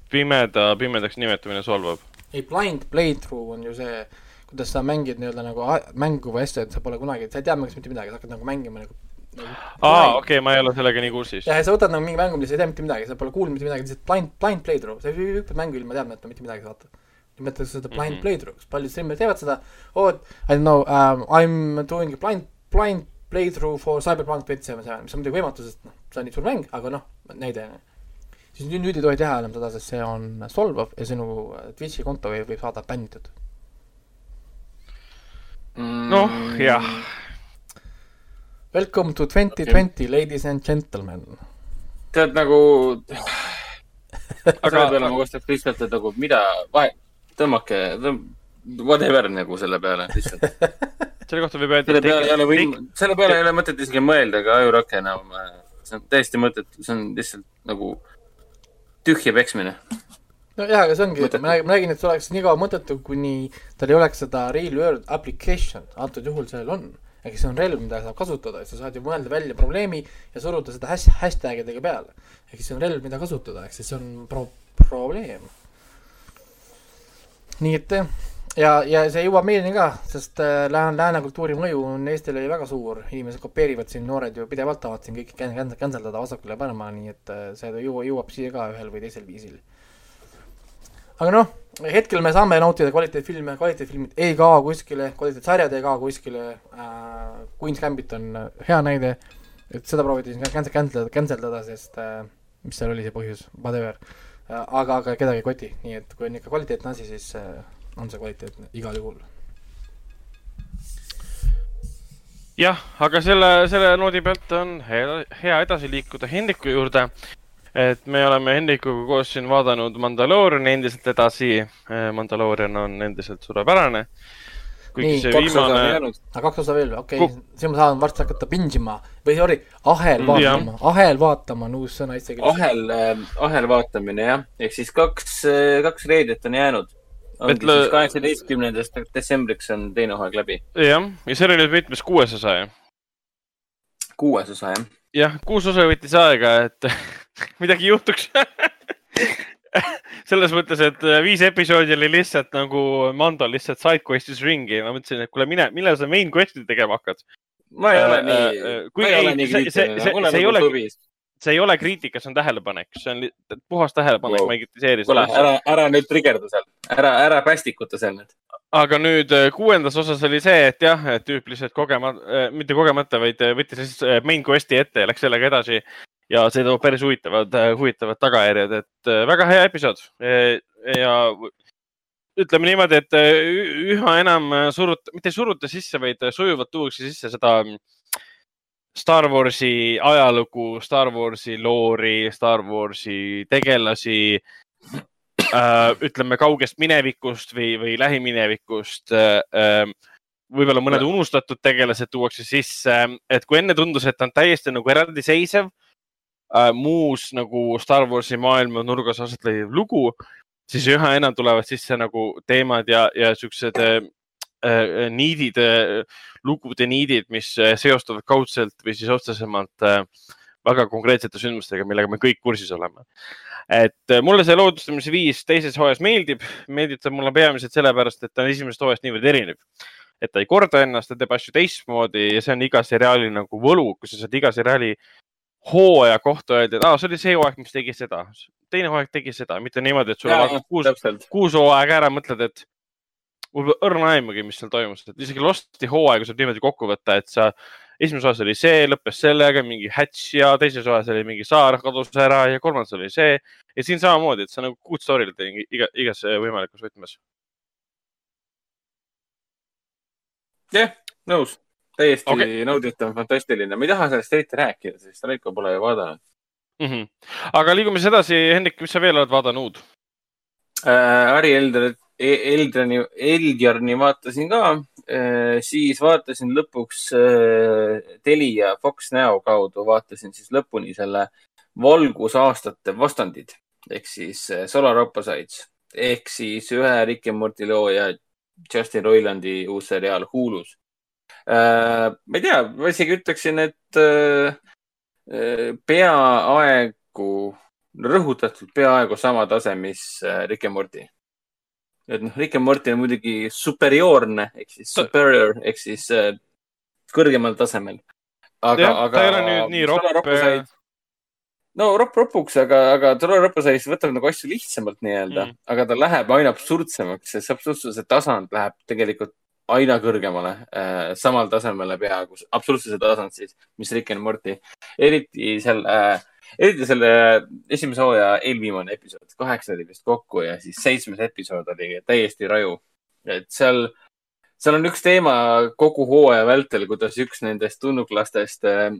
pimeda, pimedaks nimetamine solvab. ei, blind playthrough on ju see, kuidas sa mängid nii-öelda nagu mängu või asja, et sa pole kunagi, sa ei tea mängust mitte midagi, sa hakkad nagu mängima nagu aa, okei ma ei ole sellega nii kursis. ja sa võtad nagu mingi mängu, milles sa ei tea mitte midagi, sa pole kuulnud mitte midagi, lihtsalt blind, blind playthrough, sa hüppad mängu ilma teadmata mitte midagi, vaata. nimetatakse seda blind mm. -hmm. playthrough'ks, paljud streamerid teevad seda, oh, I don't know um,, I m doing a blind, blind playthrough for Cyberpunk twenty seven seven, mis on muidugi võimatu, sest noh, see on nii suur mäng, aga noh, näide. siis nüüd, nüüd ei tohi teha enam seda, sest see on solvav ja sinu Twitch'i konto võib, võib saada bännitud. noh, jah. Welcome to twenty twenty, ladies and gentlemen. tead nagu, aga peale ma kostaks lihtsalt, et nagu mida, vahe, tõmmake, whatever nagu selle peale lihtsalt. selle kohta võib öelda, selle peale ei ole võim-, selle peale ei ole mõtet isegi mõelda ega ajurake enam. see on täiesti mõttetu, see on lihtsalt nagu tühja peksmine. nojah, aga see ongi, ma räägin, ma räägin, et see oleks nii kaua mõttetu, kuni tal ei oleks seda real world application, antud juhul sellel on. Ehk see on relv, mida saab kasutada, sa saad ju mõelda välja probleemi ja suruda seda hash, hashtag idega peale. ehk siis see on relv, mida kasutada, ehk siis see on pro-, probleem. nii et ja, ja see jõuab meieni ka, sest äh, lääne, lääne kultuuri mõju on Eestile ju väga suur, inimesed kopeerivad siin, noored ju pidevalt tahavad siin kõike can- can- canceldada vasakule ja paremale, nii et äh, see jõuab, jõuab siia ka ühel või teisel viisil aga noh, hetkel me saame nautida kvaliteetfilme, kvaliteetfilmid ei kao kuskile, kvaliteetsarjad ei kao kuskile äh,. Queen's Gambit on hea näide, et seda prooviti siin cancel, cancel, cancel dada, sest äh, mis seal oli see põhjus, whatever äh,. aga, aga kedagi ei koti, nii et kui on ikka kvaliteetne asi, siis äh, on see kvaliteetne igal juhul. jah, aga selle, selle noodi pealt on hea, hea edasi liikuda Hendriku juurde. Et me oleme Hendrikuga koos siin vaadanud Mandalooriani endiselt edasi. Mandaloorian on endiselt suurepärane. kuigi Nii, see kaks osa on viimane, jäänud. kaks osa veel, okei okay., siis ma saan varsti hakata pingima või sorry, ahel Mm, vaatama, ahel vaatama on uus sõna isegi. ahel äh,, ahel vaatamine jah, ehk siis kaks, kaks reedet on jäänud. ongi Ütle- siis kaheksateistkümnendast detsembriks on teine hooaeg läbi. jah, ja see oli nüüd mitmes kuues osa ju. kuues osa jah. jah, kuus osa võttis aega, et midagi juhtuks. selles mõttes, et viis episoodi oli lihtsalt nagu Mando lihtsalt sidequest'is ringi ja ma mõtlesin, et kuule, mine, millal sa main quest'i tegema hakkad. ma ei ole Äh, nii äh,, ma ei ole nii kriitiline see ei nagu ole- sobis. see ei ole kriitika, see on tähelepanek, see on puhas tähelepanek Wow. ma ei kritiseeri kuule, ära, ära nüüd trigerda seal, ära, ära päästikuta seal nüüd. aga nüüd äh, kuuendas osas oli see, et jah, et tüüp lihtsalt kogemata, mitte kogemata, vaid äh, võttis lihtsalt äh, main quest'i ette ja läks sellega edasi. Ja see toob päris huvitavad, huvitavad tagajärjed, et äh, väga hea episood. ja ütleme niimoodi, et äh, üha enam äh, surut-, mitte ei suruta sisse, vaid äh, sujuvalt tuuakse sisse seda mm, Star Warsi ajalugu, Star Warsi loori, Star Warsi tegelasi äh, ütleme kaugest minevikust või, või lähiminevikust äh,. võib-olla mõned unustatud tegelased tuuakse sisse, et kui enne tundus, et ta on täiesti nagu eraldiseisev äh, muus nagu Star Warsi maailma nurgas aset leidev lugu, siis üha enam tulevad sisse nagu teemad ja, ja siuksed äh, äh, niidid äh,, lugude niidid, mis äh, seostuvad kaudselt või siis otsesemalt äh, väga konkreetsete sündmustega, millega me kõik kursis oleme et äh, mulle see loodustamise viis teises hooajas meeldib, meeldib ta mulle peamiselt sellepärast, et ta on esimesest hooajast niivõrd erinev. et ta ei korda ennast, ta teeb asju teistmoodi ja see on iga seriaali nagu võlu, kui sa saad iga seriaali hooaja kohta öelda, et aa, see oli see hooaeg, mis tegi seda, teine hooaeg tegi seda, mitte niimoodi, et sul on kuus, kuus hooaega ära, mõtled, et mul pole õrna aimugi, mis seal toimus, et isegi Losti hooaega saab niimoodi kokku võtta, et sa esimeses osas oli see, lõppes sellega, mingi hatch ja teises osas oli mingi saar kadus ära ja kolmandas oli see. ja siin samamoodi, et on nagu good story iga, igas võimalikus võtmes. jah, nõus, täiesti okay. nauditav, fantastiline, ma ei taha sellest eriti rääkida, sest Raiko pole ju vaadanud mm. -hmm. aga liigume siis edasi, Hendrik, mis sa veel oled vaadanud äh,? Ari Elder, Eldrani, Eldjarni vaatasin ka äh,, siis vaatasin lõpuks äh, Telia Fox Now kaudu, vaatasin siis lõpuni selle valgusaastate vastandid ehk siis äh, Solar Opposites ehk siis ühe Rick and Morty looja Justin Roilandi uus seriaal Hulus. Ma ei tea, ma isegi ütleksin, et äh, peaaegu, rõhutatult peaaegu sama tase, mis äh, Rick and Morty. et noh, Rick and Morty on muidugi superioorne ehk siis superior ehk siis äh, kõrgemal tasemel. aga, aga. ta ei ole nüüd nii ropp. no ropp ropuks, aga, aga Tolo Roposais võtab nagu asju lihtsamalt nii-öelda mm., aga ta läheb aina absurdsemaks, see absurdsuse tasand läheb tegelikult aina kõrgemale äh,, samal tasemele peaaegu, absoluutsuse tasand siis, mis Rick and Morty. eriti selle äh,, eriti selle esimese hooaja eelviimane episood, kaheksa oli vist kokku ja siis seitsmes episood oli täiesti raju. et seal, seal on üks teema kogu hooaja vältel, kuidas üks nendest tulnuklastest äh,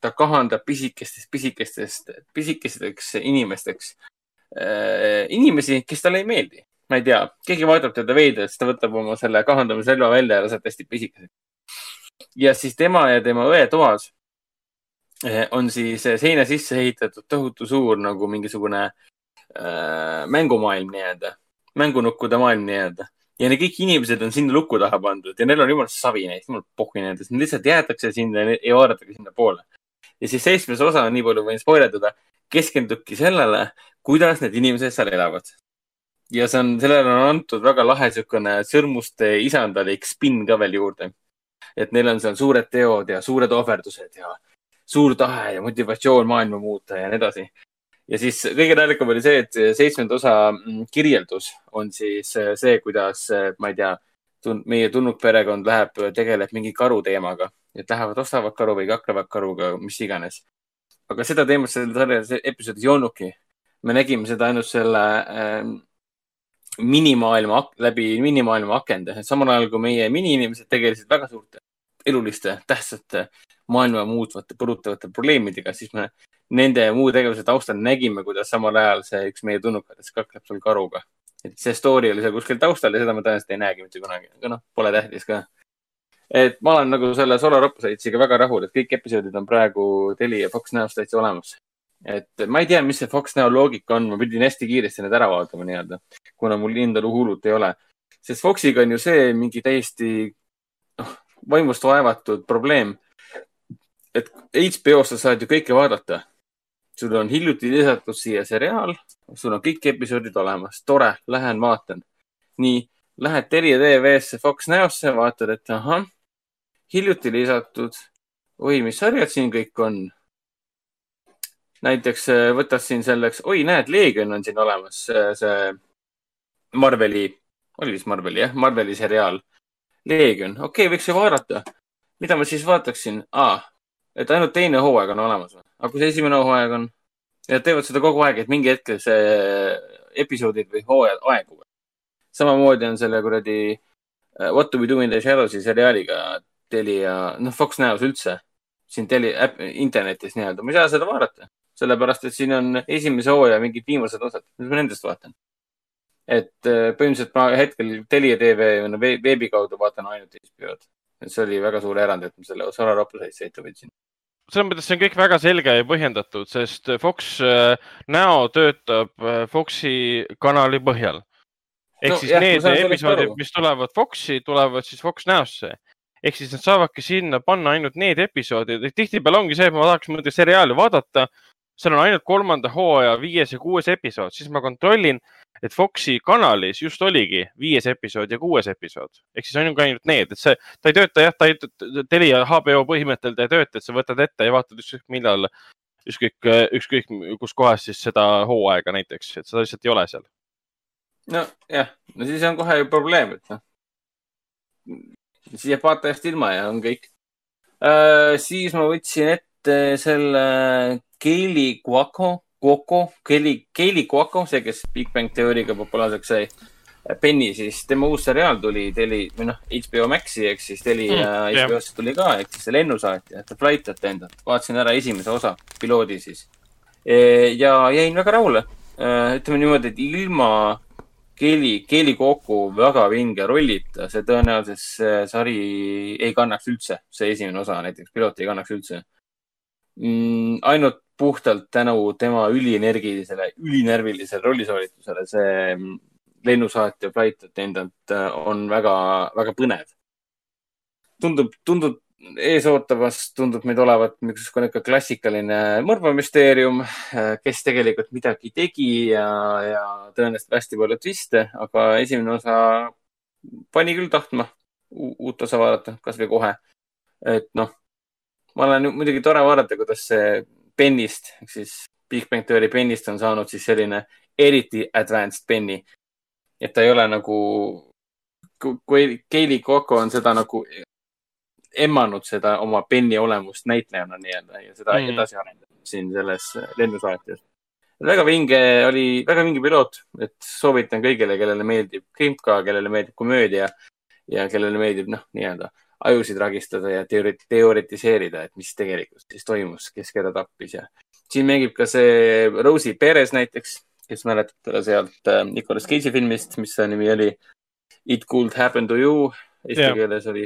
ta kahandab pisikestest, pisikestest, pisikesteks inimesteks äh,. inimesi, kes talle ei meeldi ma ei tea, keegi vaatab teda veidralt, siis ta võtab oma selle kahandamisrelva välja ja laseb hästi pisikeseks. ja siis tema ja tema õe toas eh, on siis seina sisse ehitatud tohutu suur nagu mingisugune äh, mängumaailm nii-öelda, mängunukkude maailm nii-öelda. ja need kõik inimesed on sinna luku taha pandud ja neil on jumala savi neist, jumala pohhi nendest, lihtsalt jäetakse sinna ja ei vaadatagi sinnapoole. ja siis seitsmes osa, nii palju võin spoilerdada, keskendubki sellele, kuidas need inimesed seal elavad ja see on, sellele on antud väga lahe niisugune sõrmuste isandalik spinn ka veel juurde. et neil on seal suured teod ja suured ohverdused ja suur tahe ja motivatsioon maailma muuta ja nii edasi. ja siis kõige naljakam oli see, et seitsmenda osa mm, kirjeldus on siis see, kuidas, ma ei tea, meie tulnud perekond läheb, tegeleb mingi karu teemaga, et lähevad, ostavad karu või kaklevad karuga, mis iganes. aga seda teemat selles episoodis ei olnudki. me nägime seda ainult selle äh, minimaailma, läbi minimaailma akende, samal ajal kui meie miniinimesed tegelesid väga suurte eluliste, tähtsate, maailma muutvate, põrutavate probleemidega, siis me nende muu tegevuse taustal nägime, kuidas samal ajal see üks meie tunnukatest kakleb seal karuga. et see story oli seal kuskil taustal ja seda me tõenäoliselt ei näegi mitte kunagi, aga noh, pole tähtis ka. et ma olen nagu selle Solar Oppositesiga väga rahul, et kõik episoodid on praegu Telia Fox näost täitsa olemas et ma ei tea, mis see Fox Now loogika on, ma pidin hästi kiiresti need ära vaatama nii-öelda, kuna mul endal Hulut ei ole. sest Foxiga on ju see mingi täiesti noh, vaimust vaevatud probleem. et HBO-s sa saad ju kõike vaadata. sul on hiljuti lisatud siia seriaal, sul on kõik episoodid olemas, tore, lähen vaatan. nii, lähed Telia TV-sse Fox Now'sse, vaatad, et ahah, hiljuti lisatud. oi, mis sarjad siin kõik on näiteks äh, võtas siin selleks, oi, näed, Leegion on siin olemas, see Marveli, oli vist Marveli jah, Marveli seriaal. Leegion, okei okay,, võiks ju vaadata. mida ma siis vaataksin ah,? et ainult teine hooaeg on olemas või? aga kui see esimene hooaeg on? Nad teevad seda kogu aeg, et mingi hetkel see episoodid või hooajad aeguvad. samamoodi on selle kuradi äh, What do we do in the shadows'i seriaaliga Telia, noh, Fox Now's üldse siin tele, internetis nii-öelda, ma ei saa seda vaadata sellepärast et siin on esimese hooaja mingid viimased osad, mis ma nendest vaatan. et äh, põhimõtteliselt ma hetkel Telia tv veebi kaudu vaatan ainult HBO-d. et see oli väga suur erand, et ma selle Solar Opposites ette võtsin selles mõttes see on kõik väga selge ja põhjendatud, sest Fox äh, näo töötab äh, Foxi kanali põhjal. ehk no, siis jah, need episoodid, mis tulevad Foxi, tulevad siis Fox näosse. ehk siis nad saavadki sinna panna ainult need episoodid, tihtipeale ongi see, et ma tahaks mõnda seriaali vaadata, seal on ainult kolmanda hooaja viies ja kuues episood, siis ma kontrollin, et Foxi kanalis just oligi viies episood ja kuues episood. ehk siis on ju ainult need, et see, ta ei tööta jah, ta ei, Telia HBO põhimõttel ta ei tööta, et sa võtad ette ja vaatad ükskõik millal, ükskõik, ükskõik kus kohas siis seda hooaega näiteks, et seda lihtsalt ei ole seal. nojah, no siis on kohe ju probleem, et noh. siis jääb vaatajast ilma ja on kõik uh,. siis ma võtsin ette selle Keili Guaco, Guaco, Keili, Keili Guaco, see, kes Big Bang teooriaga populaarseks sai. Penny siis, tema uus seriaal tuli teli või noh, HBO Maxi ehk siis teli Mm, ja jah. HBO-sse tuli ka ehk siis see lennusaatja, The Flight Attendant. vaatasin ära esimese osa, piloodi siis. ja jäin väga rahule. ütleme niimoodi, et ilma Keeli, Keeli Koku väga vinge rollita, see tõenäoliselt see sari ei kannaks üldse, see esimene osa näiteks, piloot ei kannaks üldse mm,. ainult puhtalt tänu tema ülienergilisele, ülinärvilisele rollisooritusele see mm, lennusaatja Flight Attendant äh, on väga, väga põnev. tundub, tundub eesootavas, tundub meid olevat mingisugune ikka klassikaline mõrvamüsteerium, kes tegelikult midagi tegi ja, ja tõenäoliselt hästi palju twiste, aga esimene osa pani küll tahtma uut osa vaadata, kasvõi kohe. et noh, ma olen muidugi tore vaadata, kuidas see Bennist ehk siis Big Bang Theory Bennist on saanud siis selline eriti advanced Benny. et ta ei ole nagu, kui Keili Coco on seda nagu emmanud seda oma Benny olemust näitlejana nii-öelda ja seda Mm. edasi arendanud siin selles lennusaatjas. väga vinge oli, väga vinge piloot, et soovitan kõigile, kellele meeldib krimka, kellele meeldib komöödia ja kellele meeldib noh, nii-öelda ajusid ragistada ja teori-, teoritiseerida, et mis tegelikult siis toimus, kes keda tappis ja siin mängib ka see Rosie Perez näiteks, kes mäletab teda sealt äh, Nicolas Cage'i filmist, mis see nimi oli. It could happen to you, eesti Jah. keeles oli,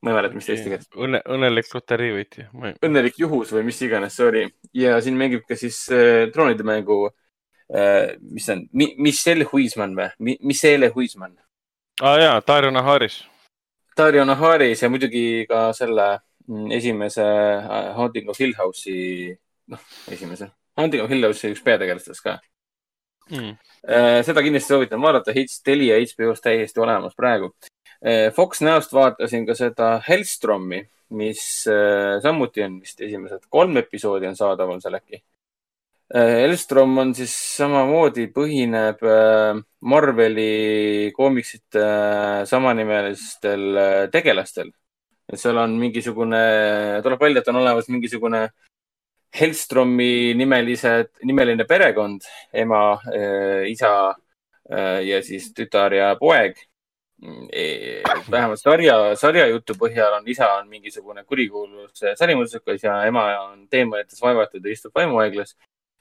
ma ei mäleta, mis ta eesti keeles, õnne, õnnelik loterii võitja. õnnelik juhus või mis iganes see oli ja siin mängib ka siis äh, troonide mängu äh,, mis on Mi,, Michelle Huisman või Mi,, Michelle Huisman. aa ah, jaa, Dario Naharis. Dario Naharis ja muidugi ka selle mm, esimese äh, Haunting of Hill House'i, noh, esimese, Haunting of Hill House'i üks peategelastest ka. Mm. Äh, seda kindlasti soovitan vaadata, Telia HBO-s täiesti olemas praegu. Fox näost vaatasin ka seda Hellstromi, mis äh, samuti on vist esimesed kolm episoodi on saadaval seal äkki. Hellstrom on siis samamoodi, põhineb äh, Marveli koomiksite äh, samanimelistel äh, tegelastel. et seal on mingisugune, tuleb välja, et on olemas mingisugune Hellstromi nimelised, nimeline perekond, ema, isa äh, ja siis tütar ja poeg. vähemalt sarja, sarja jutu põhjal on isa on mingisugune kurikuulus sarimuusikas ja ema on teemalites vaevatud ja istub vaimuhaiglas.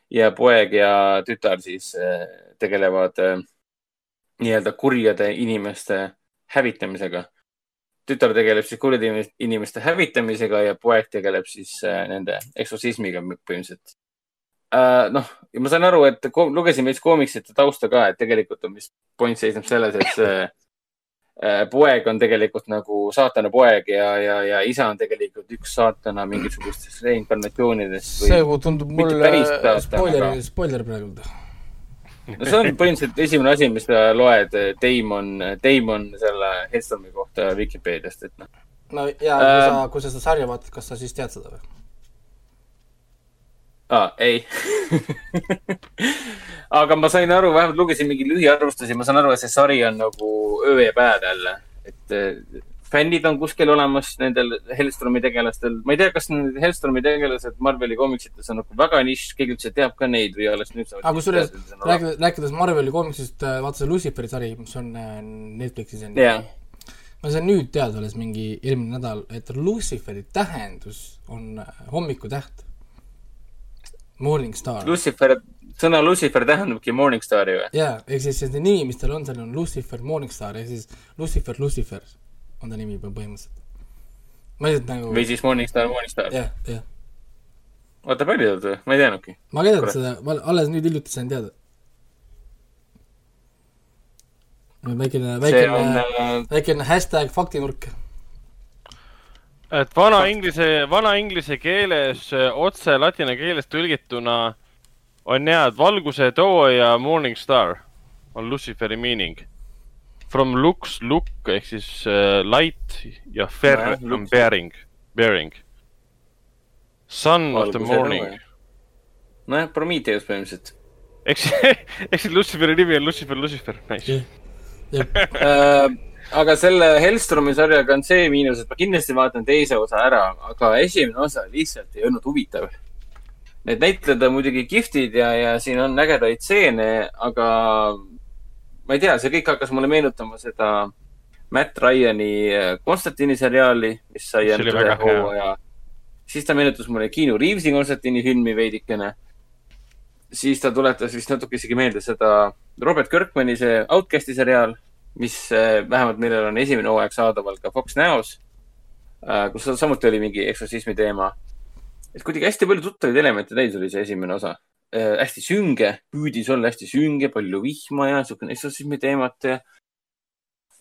Ja poeg ja tütar siis äh, tegelevad äh, nii-öelda kurjade inimeste hävitamisega. tütar tegeleb siis kurjade inimeste hävitamisega ja poeg tegeleb siis äh, nende eksotsismiga põhimõtteliselt äh,. noh, ja ma saan aru, et lugesin veits koomiksite tausta ka, et tegelikult on vist point seisneb selles, et see poeg on tegelikult nagu saatana poeg ja, ja, ja isa on tegelikult üks saatana mingisugustest reinkarnatsioonidest see tundub mulle spoiler spoiler praegu. no see on põhimõtteliselt esimene asi, mis sa loed Damon, Damon selle Headstormi kohta Vikipeediast, et noh. no ja kui Ähm. sa, kui sa seda sarja vaatad, kas sa siis tead seda või? aa, ei. aga ma sain aru, vähemalt lugesin mingi lühiarvustusi, ma saan aru, et see sari on nagu öö ja päev jälle, et eh, fännid on kuskil olemas nendel Hellstromi tegelastel. ma ei tea, kas need Hellstromi tegelased Marveli koomiksites on nagu väga nišš, keegi üldse teab ka neid või alles nüüd saavad. aga kusjuures rääkides, rääkides Marveli koomiksist, vaata see Luciferi sari, mis on äh, Netflixis on Jaa. ma sain nüüd teada alles mingi eelmine nädal, et Luciferi tähendus on äh, hommikutäht. Morning Star. Lucifer, sõna Lucifer tähendabki Morningstari või? jaa, ehk siis see nimi, mis tal on, seal on Lucifer Morning Star ehk siis Lucifer, Lucifer on ta nimi põhimõtteliselt. ma lihtsalt nagu, või siis Morningstar, Morningstar. jah, jah. oota, palju ta, ma ei teadnudki. ma ka ei teadnud seda, ma alles nüüd hiljuti sain teada. väikene, väikene, äh, väikene hashtag faktinurk. Et vana inglise, vana inglise keeles eh, otse ladina keelest tõlgituna on jah, et valguse tooja morning star on Luciferi meaning. From lux look ehk siis uh, light ja fer Nojah, on bearing, bearing. Son of the Valguse morning nojah, Prometheus põhimõtteliselt. eks, eks Luciferi nimi on Lucifer, Lucifer, nice. Äh, aga selle Hellstromi sarjaga on see miinus, et ma kindlasti vaatan teise osa ära, aga esimene osa lihtsalt ei olnud huvitav. Need näitlejad on muidugi kihvtid ja, ja siin on ägedaid stseene, aga ma ei tea, see kõik hakkas mulle meenutama seda Matt Ryan'i äh, Konstantini seriaali, mis sai ainult ühe hooaja. siis ta meenutas mulle Keanu Reavesi Konstantini filmi veidikene. siis ta tuletas vist natuke isegi meelde seda Robert Kirkmani see Outcasti seriaal, mis eh, vähemalt millel on esimene hooaeg saadaval ka Fox Now's, kus samuti oli mingi eksotsismi teema. et kuidagi hästi palju tuttavaid elemente täis oli see esimene osa. hästi sünge, püüdis olla hästi sünge, palju vihma ja siukene eksotsismi teemat ja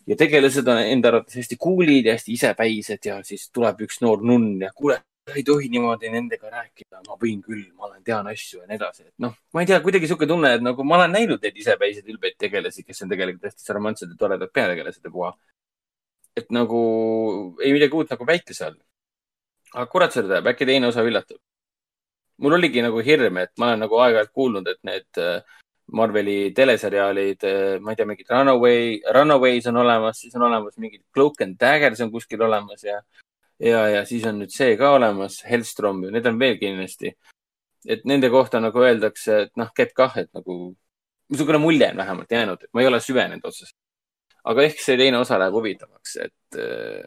ja tegelased on enda arvates hästi cool'id ja hästi isepäised ja siis tuleb üks noor nunn ja kuule, ei tohi niimoodi nendega rääkida, ma võin küll, ma olen, tean asju ja nii edasi, et noh, ma ei tea, kuidagi sihuke tunne, et nagu ma olen näinud neid isepäiseid ülbeid tegelasi, kes on tegelikult hästi charmantsed ja toredad peategelased ja puha. et nagu ei midagi uut nagu väikese all. aga kurat seda teab, äkki teine osa üllatab. mul oligi nagu hirm, et ma olen nagu aeg-ajalt kuulnud, et need äh, Marveli teleseriaalid, ma ei tea, mingid Runaway, Runaways on olemas, siis on olemas mingid Cloak and Daggers on kuskil olemas ja, ja, ja siis on nüüd see ka olemas, Hellstrom ja need on veel kindlasti. et nende kohta nagu öeldakse, et noh, käib kah, et nagu niisugune mulje on vähemalt jäänud, et ma ei ole süvenenud otseselt. aga ehk see teine osa läheb huvitavaks, et äh,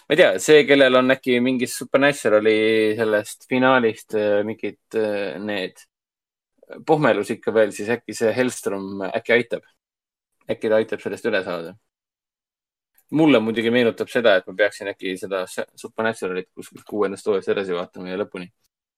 ma ei tea, see, kellel on äkki mingist Supernaturali sellest finaalist äh, mingid äh, need pohmelus ikka veel, siis äkki see Hellstrom äkki aitab. äkki ta aitab sellest üle saada. Mulle muidugi meenutab seda, et ma peaksin äkki seda Supernaturalit kuskilt kuuendast hooajast edasi vaatama ja lõpuni.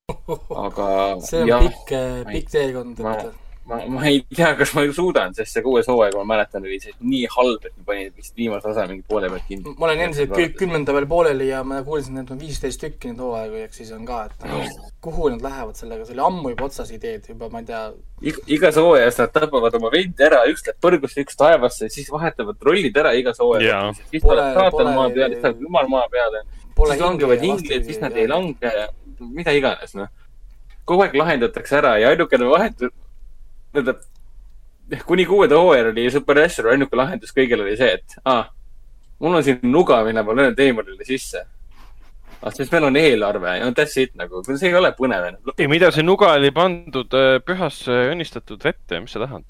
aga see on jah, pikk, pikk teekond, ma- ma, ma ei tea, kas ma suudan, sest see kuues hooaeg, ma mäletan, oli see nii halb, et ma panin vist viimase osa mingi poole pealt kinni. ma olen endiselt kü- kümnenda peal pooleli ja ma kuulsin, et need on viisteist tükki neid hooaegu, ehk siis on ka, et nagu, kuhu nad lähevad sellega, see oli ammu juba otsas ideed juba, ma ei tea, Ig igas hooajas nad tapavad oma vendi ära, üks läheb põrgusse, üks taevasse, siis vahetavad rollid ära igas hooajas. Siis tuleb saatan maa peale, siis läheb jumal maa peale. pole siis langevad hinge ja inglid, siis nad ei lange, mida iganes, noh. kogu aeg lahendatakse ära ja ainukene vahendus, tähendab, kuni kuuenda hooajal oli Supernatural ainuke lahendus kõigil oli see, et aa, mul on siin nuga, mille ma löön teemonile sisse. sest meil on eelarve ja no that's it nagu, see ei ole põnev enam. ei, mida see nuga oli pandud äh, pühasse õnnistatud vette, mis sa tahad?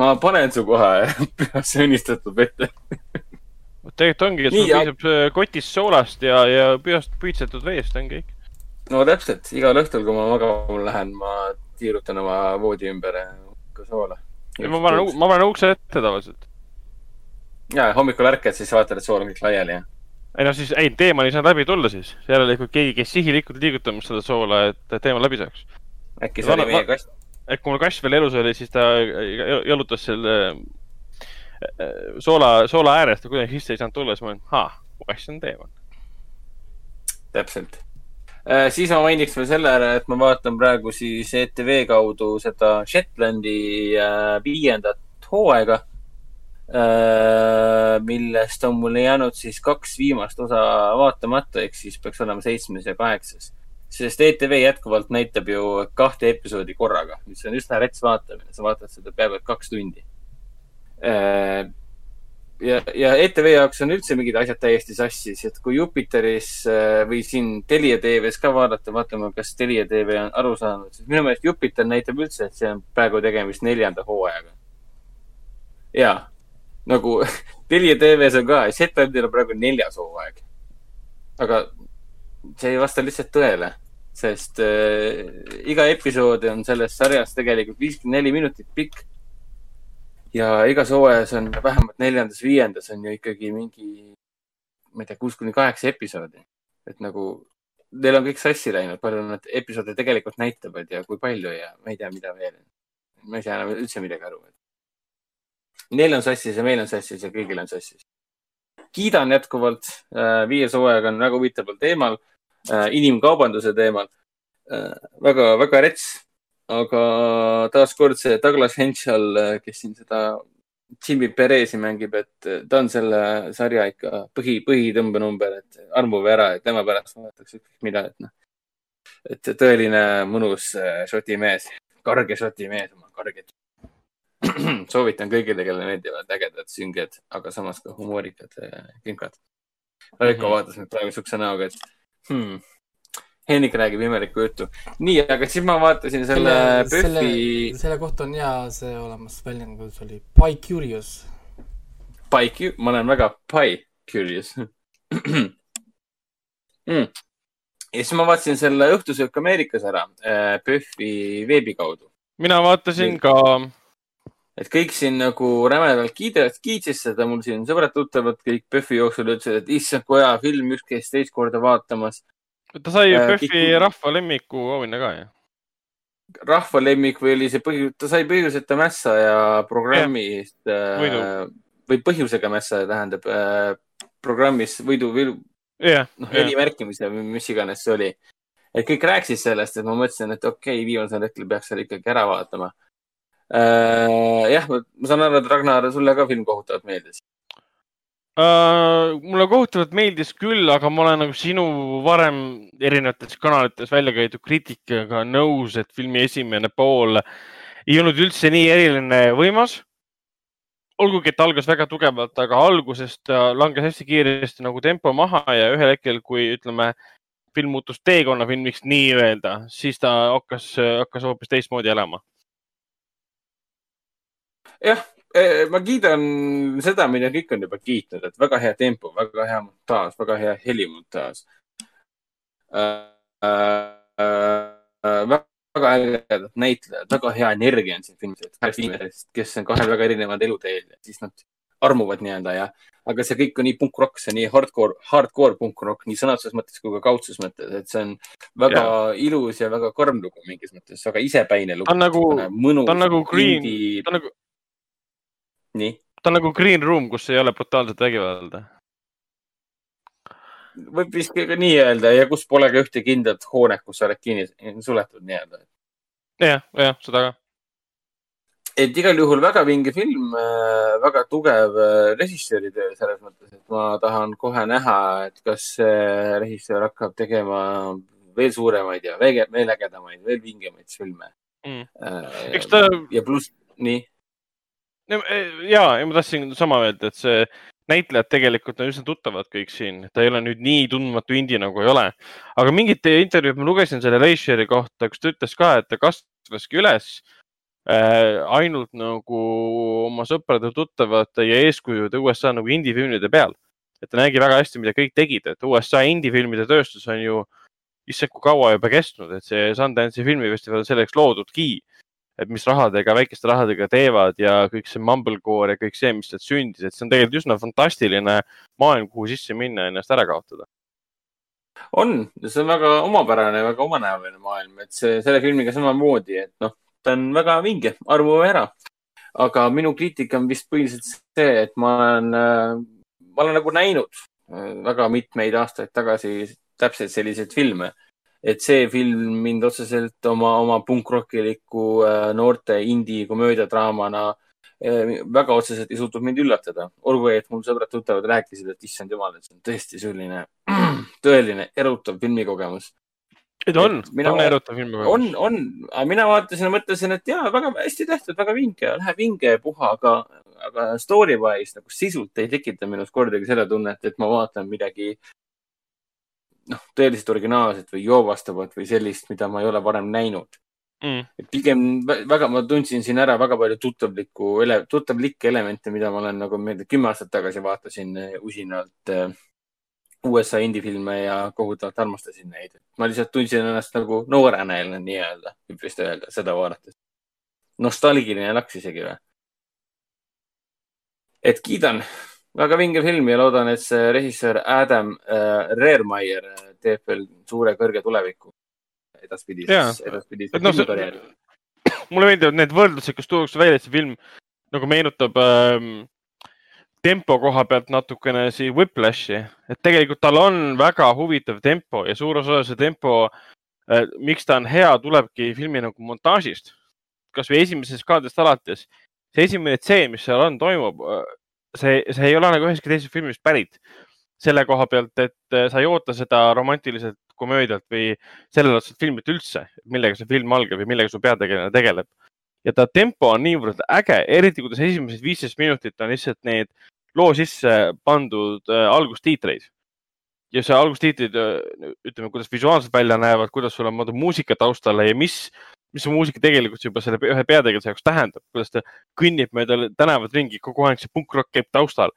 ma panen su kohe pühasse õnnistatud vette. tegelikult ongi, et sul ja- piisab äh, kotist soolast ja, ja pühast puitsetud veest on kõik. no täpselt, igal õhtul, kui ma magama lähen, ma tiirutan oma voodi ümber soola. ma panen, ma panen ukse ette tavaliselt. ja hommikul ärkad, siis vaatad, et sool on kõik laiali ja. ei no siis, ei, teemal ei saanud läbi tulla siis. järelikult keegi käis sihilikult liigutamas seda soola, et teema läbi saaks. äkki see oli meie kast. et kui mul kass veel elus oli, siis ta jalutas selle äh, soola, soola äärest ja kuidagi sisse ei saanud tulla, siis ma olin, aa, mu kass on teemal. täpselt. Siis ma mainiks veel selle ära, et ma vaatan praegu siis ETV kaudu seda Shetlandi äh, viiendat hooaega. millest on mulle jäänud siis kaks viimast osa vaatamata, ehk siis peaks olema seitsmes ja kaheksas. sest ETV jätkuvalt näitab ju kahte episoodi korraga, mis on üsna rets vaatamine, sa vaatad seda peaaegu et kaks tundi. ja, ja ETV jaoks on üldse mingid asjad täiesti sassis, et kui Jupiteris äh, või siin Telia TV-s ka vaadata, vaatame, kas Telia TV on aru saanud, siis minu meelest Jupiter näitab üldse, et see on praegu tegemist neljanda hooajaga. ja nagu Telia TV-s on ka, Shetlandil on praegu neljas hooaeg. aga see ei vasta lihtsalt tõele, sest äh, iga episood on selles sarjas tegelikult viiskümmend neli minutit pikk ja igas hooajas on vähemalt neljandas-viiendas on ju ikkagi mingi, ma ei tea, kuus kuni kaheksa episoodi. et nagu neil on kõik sassi läinud, palju nad episoode tegelikult näitavad ja kui palju ja ma ei tea, mida veel. ma ei saa enam üldse midagi aru. Neil on sassis ja meil on sassis ja kõigil on sassis. kiidan jätkuvalt, viies hooaeg on väga huvitaval teemal, inimkaubanduse teemal. väga, väga rets aga taaskord see Douglas Henschel, kes siin seda Jimmy Perezi mängib, et ta on selle sarja ikka põhi, põhitõmbenumber, et armuge ära, et tema pärast vaadatakse ükskõik mida, et noh. et tõeline mõnus äh, šoti mees, karge šoti mees oma karged. soovitan kõigile, kellele meeldivad ägedad sünged, aga samas ka humoorikad äh, kimkad. Raiko Mhm. vaatas mind praegu siukse näoga, et hmm, Henrik räägib imelikku juttu. nii, aga siis ma vaatasin selle selle PÖFFi, selle kohta on hea see olemas väljend, kuidas oli, By Curious. Pie, ma olen väga pie curious mm.. ja siis ma vaatasin selle õhtusöök Ameerikas ära äh, PÖFFi veebi kaudu. mina vaatasin Nii. ka, et kõik siin nagu rämedalt kiidavad, kiitsid seda, mul siin sõbrad-tuttavad kõik PÖFFi jooksul ütlesid, et issand, kui hea film, üks käis teist korda vaatamas. Ta sai Äh, PÖFFi kõik- rahva lemmiku auhinna ka ju. rahva lemmik või oli see põhjus, ta sai põhjuseta mässa ja programmist Võidu. äh, või põhjusega mässa, tähendab äh, programmis võidu, võidu, noh, elimärkimise või mis iganes see oli. et kõik rääkisid sellest, et ma mõtlesin, et okei okay,, viimasel hetkel peaks selle ikkagi ära vaatama äh,. jah, ma saan aru, et Ragnar, sulle ka film kohutavalt meeldis. Uh, mulle kohutavalt meeldis küll, aga ma olen nagu sinu varem erinevates kanalites välja käidud kriitikaga nõus, et filmi esimene pool ei olnud üldse nii eriline ja võimas. olgugi, et algas väga tugevalt, aga algusest ta langes hästi kiiresti nagu tempo maha ja ühel hetkel, kui ütleme, film muutus teekonnafilmiks nii-öelda, siis ta hakkas, hakkas hoopis teistmoodi elama. jah, ma kiidan seda, mida kõik on juba kiitnud, et väga hea tempo, väga hea montaaž, väga hea helimontaaž äh,. Äh, väga ägedad näitlejad, väga hea energia on siin filmis, et kahest inimesest, kes on kahel väga erineval eluteel siis nad armuvad nii-öelda ja, aga see kõik on nii punkrock, see on nii hardcore, hardcore punkrock nii sõna otseses mõttes kui ka kaudses mõttes, et see on väga ja. ilus ja väga karm lugu mingis mõttes, väga isepäine lugu. Ta on nagu- ta on nagu Green- ta on nagu, nii, ta on nagu Green Room, kus ei ole brutaalset vägivalda. võib vist ka nii öelda ja kus pole ka ühte kindlat hoonet, kus sa oled kinni, suletud nii-öelda. jah, jah, seda ka. et igal juhul väga vinge film, väga tugev äh, režissööri töö selles mõttes, et ma tahan kohe näha, et kas režissöör hakkab tegema veel suuremaid ja veel, veel ägedamaid, veel vingemaid filme Mm. mm. Eks ta- ja pluss, nii, ja, ja ma tahtsin sama öelda, et see näitlejad tegelikult on üsna tuttavad kõik siin, ta ei ole nüüd nii tundmatu indie nagu ei ole. aga mingit intervjuud ma lugesin selle Leisheri kohta, kus ta ütles ka, et ta kasvaski üles äh, ainult nagu oma sõprade, tuttavate ja eeskujude USA nagu indie-filmide peal. et ta nägi väga hästi, mida kõik tegid, et USA indie-filmide tööstus on ju issand kui kaua juba kestnud, et see Sundance'i filmifestival on selleks loodudki et mis rahadega, väikeste rahadega teevad ja kõik see mumblecore ja kõik see, mis sealt sündis, et see on tegelikult üsna fantastiline maailm, kuhu sisse minna ja ennast ära kaotada. on, see on väga omapärane, väga omanäoline maailm, et see, selle filmiga samamoodi, et noh, ta on väga vinge, armume ära. aga minu kriitika on vist põhiliselt see, et ma olen, ma olen nagu näinud äh, väga mitmeid aastaid tagasi täpselt selliseid filme. Et see film mind otseselt oma, oma punkrockiliku äh, noorte indie komöödiadraamana äh, väga otseselt ei suutnud mind üllatada. olgu, et mul sõbrad-tuttavad rääkisid, et issand jumal, et see on tõesti selline tõeline erutav filmikogemus. ei ta on, ta on erutav film. on, on, aga mina vaatasin ja mõtlesin, et jaa, väga hästi tehtud, väga vinge, läheb hinge ja puha, aga, aga story wise nagu sisult ei tekita minus kordagi seda tunnet, et ma vaatan midagi noh, tõeliselt originaalset või joovastavat või sellist, mida ma ei ole varem näinud. mm.. pigem vä- väga, ma tundsin siin ära väga palju tuttavlikku, tuttavlikke elemente, mida ma olen nagu meelde kümme aastat tagasi vaatasin eh, usinalt eh, USA indie-filme ja kohutavalt armastasin neid. ma lihtsalt tundsin ennast nagu noorena jälle nii-öelda, võib vist öelda seda vaadates. nostalgiline laks isegi või? et kiidan, väga vinge film ja loodan, et see režissöör Adam äh, Reermeier äh, teeb veel suure kõrge tuleviku edaspidises et noh, filmikarjääris. mulle meeldivad need võrdlused, kus tuuakse välja, et see film nagu meenutab ähm, tempo koha pealt natukene siin Whiplashi, et tegelikult tal on väga huvitav tempo ja suur osa see tempo äh,, miks ta on hea, tulebki filmi nagu montaažist. kasvõi esimesest kaadrist alates, see esimene tseen, mis seal on, toimub, see, see ei ole nagu üheski teises filmis pärit selle koha pealt, et äh, sa ei oota seda romantiliselt komöödialt või sellelaadset filmit üldse, millega see film algab ja millega su peategelane tegeleb. ja ta tempo on niivõrd äge, eriti kuidas esimesed viisteist minutit on lihtsalt need loo sisse pandud äh, algustiitreid. ja see algustiitrid, ütleme, kuidas visuaalselt välja näevad, kuidas sul on muusika taustale ja mis, mis see muusika tegelikult juba selle ühe peategelase jaoks tähendab, kuidas ta kõnnib mööda tänavat ringi, kogu aeg see punkrock käib taustal.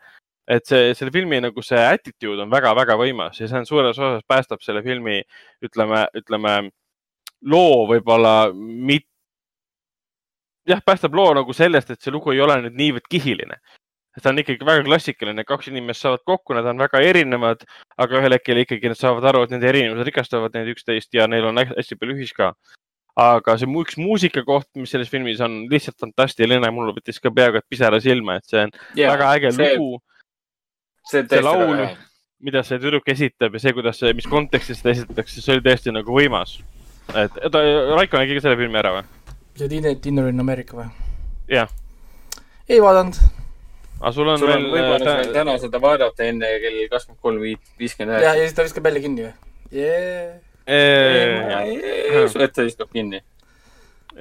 et see, selle filmi nagu see attitude on väga-väga võimas ja see on suures osas päästab selle filmi, ütleme, ütleme loo võib-olla mit-, jah, päästab loo nagu sellest, et see lugu ei ole nüüd niivõrd kihiline. ta on ikkagi väga klassikaline, kaks inimest saavad kokku, nad on väga erinevad, aga ühel hetkel ikkagi nad saavad aru, et nende erinevused rikastavad neid üksteist ja neil on hästi palju ühist ka. Aga see üks muusika koht, mis selles filmis on lihtsalt fantastiline, mul võttis ka peaaegu et pisara silma, et see on yeah, väga äge see, lugu, see, see laul, mida see tüdruk esitab ja see, kuidas see, mis kontekstis seda esitatakse, see oli tõesti nagu võimas. et, et Raiko nägi ka selle filmi ära või? see Dinner, Dinner in America või? jah, ei vaadanud. aga sul on sul on veel võimalus äh, veel täna seda vaadata enne kell kakskümmend kolm viiskümmend ja, ja üheksa. siis ta viskab jälle kinni või yeah.? Äh, et ta viskab kinni.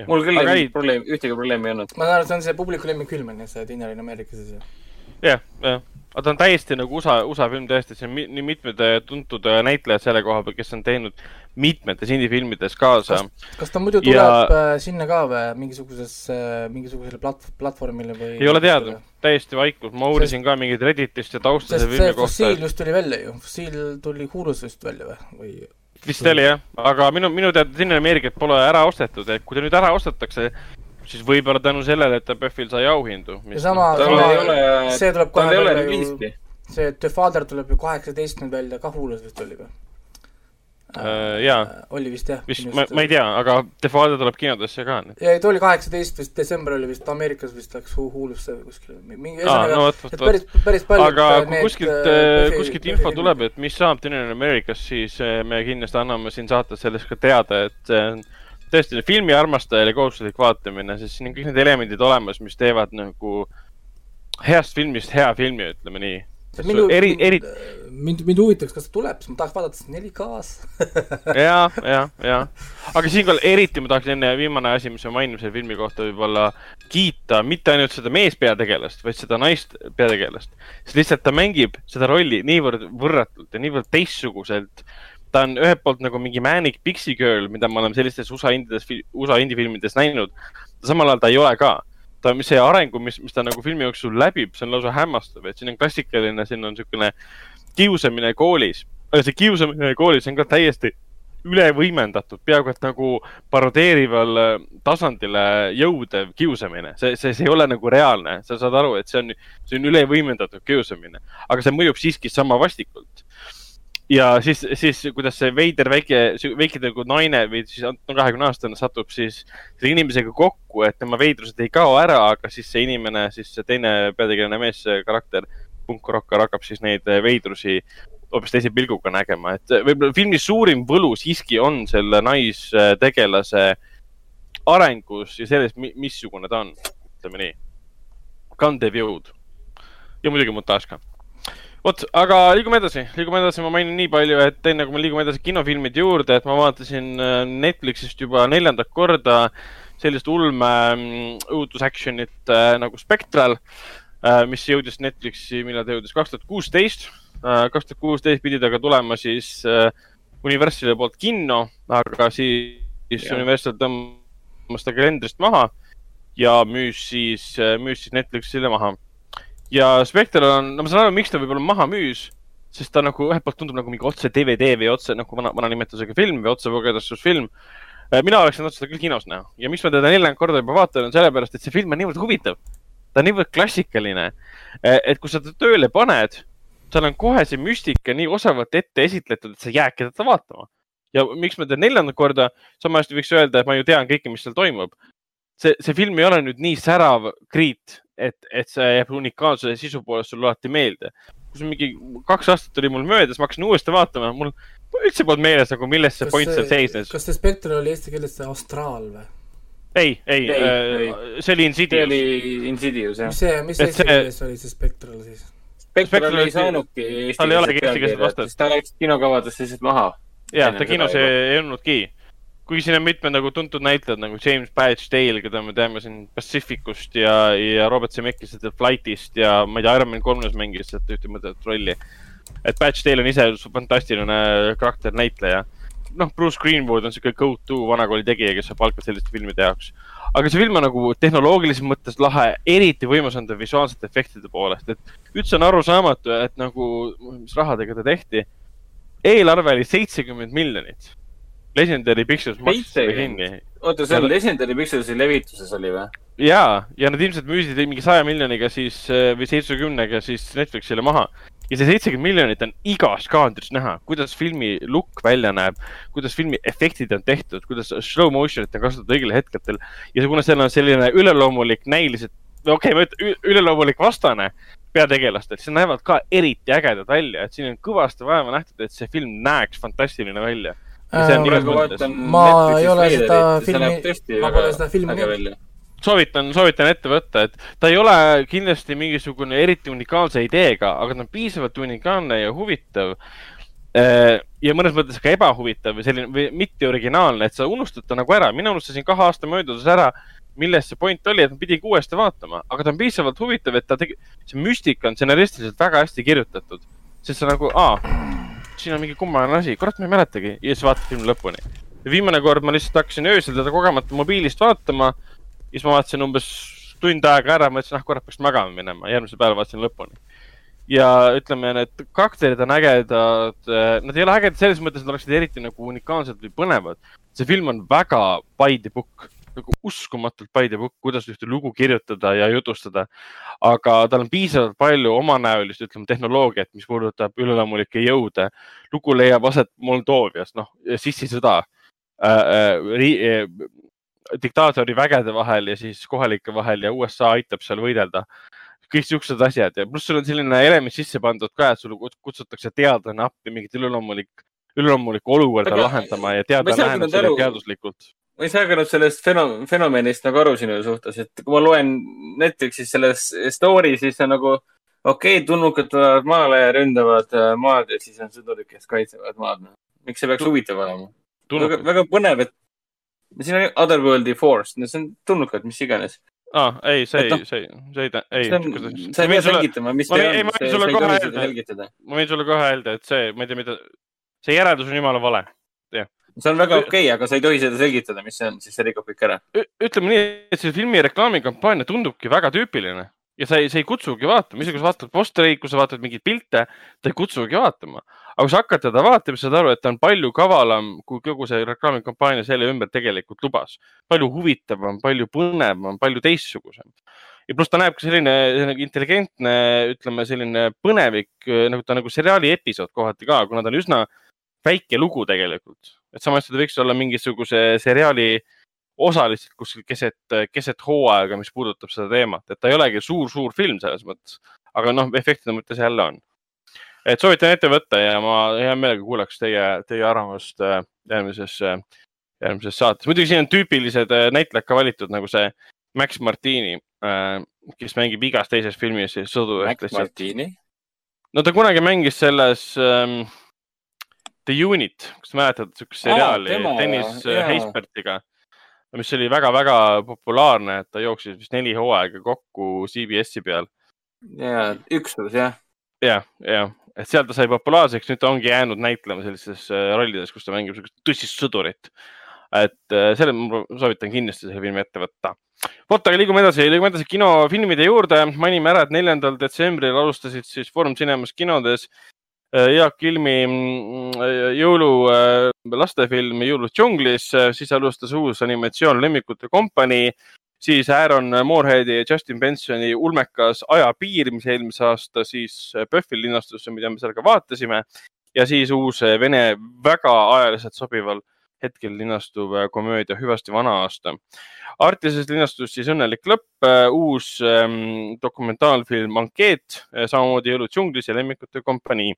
mul küll ei ei- probleemi, ühtegi probleemi ei olnud. ma saan aru, see on see publiku lemmikfilm on ju, see Dinner in America siis ju. jah, jah, aga ta on täiesti nagu USA, USA film tõesti, see on nii mitmed äh, tuntud äh, näitlejad selle koha peal, kes on teinud mitmetes indie-filmides kaasa. kas ta muidu Ja- tuleb ja... sinna ka või mingisugusesse, mingisugusele plat-, platvormile või? ei ole teada, täiesti vaikus, ma uurisin ka mingit Redditist ja tausta sest selle see filmi kohta fossiil, just tuli välja ju, fossiil tuli Hulu's vist välja või, või? Vist oli jah, aga minu, minu teada Dinner Americat pole ära ostetud, et kui ta nüüd ära ostetakse, siis võib-olla tänu sellele, et ta PÖFFil sai auhindu. sama, sama, see tuleb kohe välja ju, see The Father tuleb ju kaheksateist nüüd välja, ka Hulu's vist oli või? Äh, jaa.. oli vist jah. vist, ma, ma ei tea, aga Father tuleb kinodesse ka. ja ta oli kaheksateist vist, detsember oli vist Ameerikas vist läks Hu- Hulusse või kuskile, mingi no ühesõnaga, vot, et päris, päris palju. aga kui kuskilt, kuskilt info tuleb, et mis saab Dinner in Americas, siis me kindlasti anname siin saates sellest ka teada, et tõesti filmi armastajale kohustuslik vaatamine, sest siin on kõik need elemendid olemas, mis teevad nagu heast filmist hea filmi, ütleme nii. minu, eri, eri, mind, mind huvitaks, kas ta tuleb, sest ma tahaks vaadata seda 4K-s. ja, ja, ja, aga siinkohal eriti ma tahaks enne viimane asi, mis ma mainin selle filmi kohta võib-olla kiita mitte ainult seda meespeategelast, vaid seda naist peategelast. sest lihtsalt ta mängib seda rolli niivõrd võrratult ja niivõrd teistsuguselt. ta on ühelt poolt nagu mingi manic pixie girl, mida me oleme sellistes USA indides, USA indie-filmides näinud. samal ajal ta ei ole ka ta, see arengu, mis, mis ta nagu filmi jooksul läbib, see on lausa hämmastav, et siin on klassikaline, siin on niisugune kiusamine koolis, aga see kiusamine koolis on ka täiesti üle võimendatud, peaaegu et nagu parodeerival äh, tasandile jõudev kiusamine, see, see, see ei ole nagu reaalne, sa saad aru, et see on, see on üle võimendatud kiusamine, aga see mõjub siiski sama vastikult. Ja siis, siis kuidas see veider väike, väike nagu naine või siis no kahekümne aastane satub siis selle inimesega kokku, et tema veidrused ei kao ära, aga siis see inimene, siis see teine peategelane mees, karakter, punkrokkar hakkab siis neid veidrusi hoopis teise pilguga nägema, et võib-olla filmi suurim võlu siiski on selle naistegelase arengus ja selles, missugune ta on, ütleme nii. kandev jõud. Ja muidugi montaaž ka vot, aga liigume edasi, liigume edasi, ma mainin nii palju, et enne kui me liigume edasi kinofilmide juurde, et ma vaatasin äh, Netflixist juba neljandat korda sellist ulme mm, õudusaktsionit äh, nagu Spectral äh,, mis jõudis Netflixi, millal ta jõudis, kaks tuhat kuusteist. kaks tuhat kuusteist pidi ta ka tulema siis äh, Universali poolt kinno, aga siis Jah. Universal tõmbas ta kalendrist maha ja müüs siis, müüs siis Netflixile maha ja Spectre on, no ma saan aru, miks ta võib-olla maha müüs, sest ta nagu ühelt poolt tundub nagu mingi otse DVD või otse nagu vana, vana nimetusega film või otse vogedastusfilm. mina oleks tahtnud seda küll kinos näha ja miks ma teda neljandat korda juba vaatan, on sellepärast, et see film on niivõrd huvitav. ta on niivõrd klassikaline, et kui sa ta tööle paned, seal on kohe see müstika nii osavalt ette esitletud, et sa jäädki teda vaatama. ja miks ma teen neljandat korda, sama hästi võiks öelda, et ma ju tean kõike, mis seal toimub. see, see film ei ole nüüd nii särav kriit, et, et see jääb unikaalsuse sisu poolest sulle alati meelde. kus mingi kaks aastat oli mul möödas, ma hakkasin uuesti vaatama, mul üldse polnud meeles nagu, milles see point seal seisnes. kas see Spectre oli eesti keeles see Astraal või? ei, ei, Ei, ei, see oli see Insidious. oli Insidious, jah mis. see, mis eesti see- keeles oli see Spectral siis? Spectral oli- ei saanudki eesti tal ei olegi eestikeelset vastet. ta läks kinokavadest lihtsalt maha. jah, ta kinos ei olnudki. Kuigi siin on mitmed nagu tuntud näitlejad nagu James Badge Dale, keda me teame siin Pacificust ja, ja Robert Zemeckis The Flightist ja ma ei tea, Iron Man kolmes mängis sealt ühte mõtet rolli. et Badge Dale on ise fantastiline karakter näitleja. noh, Bruce Greenwood on siuke go-to vanakooli tegija, kes saab palka selliste filmide jaoks. aga see film on nagu tehnoloogilises mõttes lahe, eriti võimas on ta visuaalsete efektide poolest, et üldse on arusaamatu, et nagu, mis rahadega ta tehti. eelarve oli seitsekümmend miljonit. Legendary Pictures maksis selle 70? kinni oota, see on Legendary Picturesi levituses oli või? ja, ja nad ilmselt müüsid mingi saja miljoniga siis äh, või seitsmekümnega siis Netflixile maha. ja see seitsekümmend miljonit on igas kaadris näha, kuidas filmi look välja näeb, kuidas filmi efektid on tehtud, kuidas slow motion'it on kasutatud õigel hetkedel ja kuna seal on selline üleloomulik näiliselt, okei okay,, ma ütlen üleloomulik vastane peategelastel, siis näevad ka eriti ägedad välja, et siin on kõvasti vaeva nähtud, et see film näeks fantastiline välja. Äh, ma ei ole seda filmi- ma väga pole seda filmi näinud. soovitan, soovitan ette võtta, et ta ei ole kindlasti mingisugune eriti unikaalse ideega, aga ta on piisavalt unikaalne ja huvitav. ja mõnes mõttes ka ebahuvitav või selline või mitte originaalne, et sa unustad ta nagu ära, mina unustasin kahe aasta möödudes ära, milles see point oli, et ma pidingi uuesti vaatama, aga ta on piisavalt huvitav, et ta tegi, see müstika on stsenaristiliselt väga hästi kirjutatud. sest sa nagu, aa, siin on mingi kummaline asi, kurat, ma ei mäletagi. Ja siis vaatad filmi lõpuni. viimane kord ma lihtsalt hakkasin öösel teda kogemata mobiilist vaatama. Ja siis ma vaatasin umbes tund aega ära, mõtlesin, ah kurat, peaks magama minema, järgmisel päeval vaatasin lõpuni. ja ütleme, need karakterid on ägedad, nad ei ole ägedad selles mõttes, et oleksid eriti nagu unikaalsed või põnevad. see film on väga by the book, nagu uskumatult by the book, kuidas ühte lugu kirjutada ja jutustada. aga tal on piisavalt palju omanäolist, ütleme tehnoloogiat, mis puudutab üleloomulikke jõude. lugu leiab aset Moldoovias, noh, sissisõda äh,. Äh, diktaatori vägede vahel ja siis kohalike vahel ja USA aitab seal võidelda. kõik siuksed asjad ja pluss sul on selline element sisse pandud ka, et sulle kut- kutsutakse teadlane appi mingit üleloomulik, üleloomulikku olukorda Aga- lahendama ja teadlane läheneb sellele teaduslikult. Ma ei saa ka nüüd sellest feno-, fenomenist nagu aru sinu suhtes, et kui ma loen Netflixis selles story, siis on nagu okei okay,, tulnukad tulevad maale ja ründavad äh, maad ja siis on sõdurid, kes kaitsevad maad. miks see peaks huvitav olema? väga, väga põnev, et siin on Otherworldi Force, no see on tulnukad, mis iganes. aa, ei, see noh, ei, see, see ei, ei, sa ei pea selgitama, mis see ei, on ma, võin sulle ei kohe öelda. ma võin sulle kohe öelda, et see, ma ei tea, mida, see järeldus on jumala vale. See on väga okei okay,, aga sa ei tohi seda selgitada, mis see on, siis see rikub kõik ära. ütleme nii, et see filmi reklaamikampaania tundubki väga tüüpiline ja sa ei, sa ei kutsugi vaatama, isegi kui sa vaatad postereid, kui sa vaatad mingeid pilte, ta ei kutsugi vaatama. aga kui sa hakkad teda vaatama, siis saad aru, et ta on palju kavalam, kui kogu see reklaamikampaania selle ümber tegelikult lubas. palju huvitavam, palju põnevam, palju teistsugusem. ja pluss ta näeb ka selline, selline intelligentne, ütleme selline põnevik, nagu ta nagu seriaali episood kohati ka, kuna ta on üsna väike lugu tegelikult. et samas ta võiks olla mingisuguse seriaali osa lihtsalt kuskil keset, keset hooaega, mis puudutab seda teemat, et ta ei olegi suur-suur film selles mõttes, aga noh, efektide mõttes jälle on. et soovitan ette võtta ja ma hea meelega kuulaks teie, teie arvamust äh, järgmises, järgmises saates. muidugi siin on tüüpilised äh, näitlejad ka valitud nagu see Max Martini, kes mängib igas teises filmis sõdu. Max Martini. no ta kunagi mängis selles ähm, The Unit, kas mäletad siukest Aa, seriaali tema, Dennis jaa. Heispertiga, mis oli väga-väga populaarne, et ta jooksis vist neli hooaega kokku CBS-i peal. ja üksus jah. jah, jah, et seal ta sai populaarseks, nüüd ta ongi jäänud näitlema sellistes äh, rollides, kus ta mängib siukest tõsist sõdurit. et äh, selle ma soovitan kindlasti selle filmi ette võtta. vot, aga liigume edasi, liigume edasi kinofilmide juurde. mainime ära, et neljandal detsembril alustasid siis Foorum Cinemas kinodes äh, Jaak Ilmi mm, jõulu äh, lastefilm Jõulud džunglis, siis alustas uus animatsioon Lemmikute kompanii, siis Aaron Moorheadi ja Justin Bensoni ulmekas Ajapiir, mis eelmise aasta siis PÖFFil linastus, mida me seal ka vaatasime. Ja siis uus vene väga ajaliselt sobival hetkel linastuv komöödia Hüvasti vana aasta. Artises linastus siis Õnnelik lõpp, uus ähm, dokumentaalfilm Ankeet, samamoodi Jõulud džunglis ja Lemmikute kompanii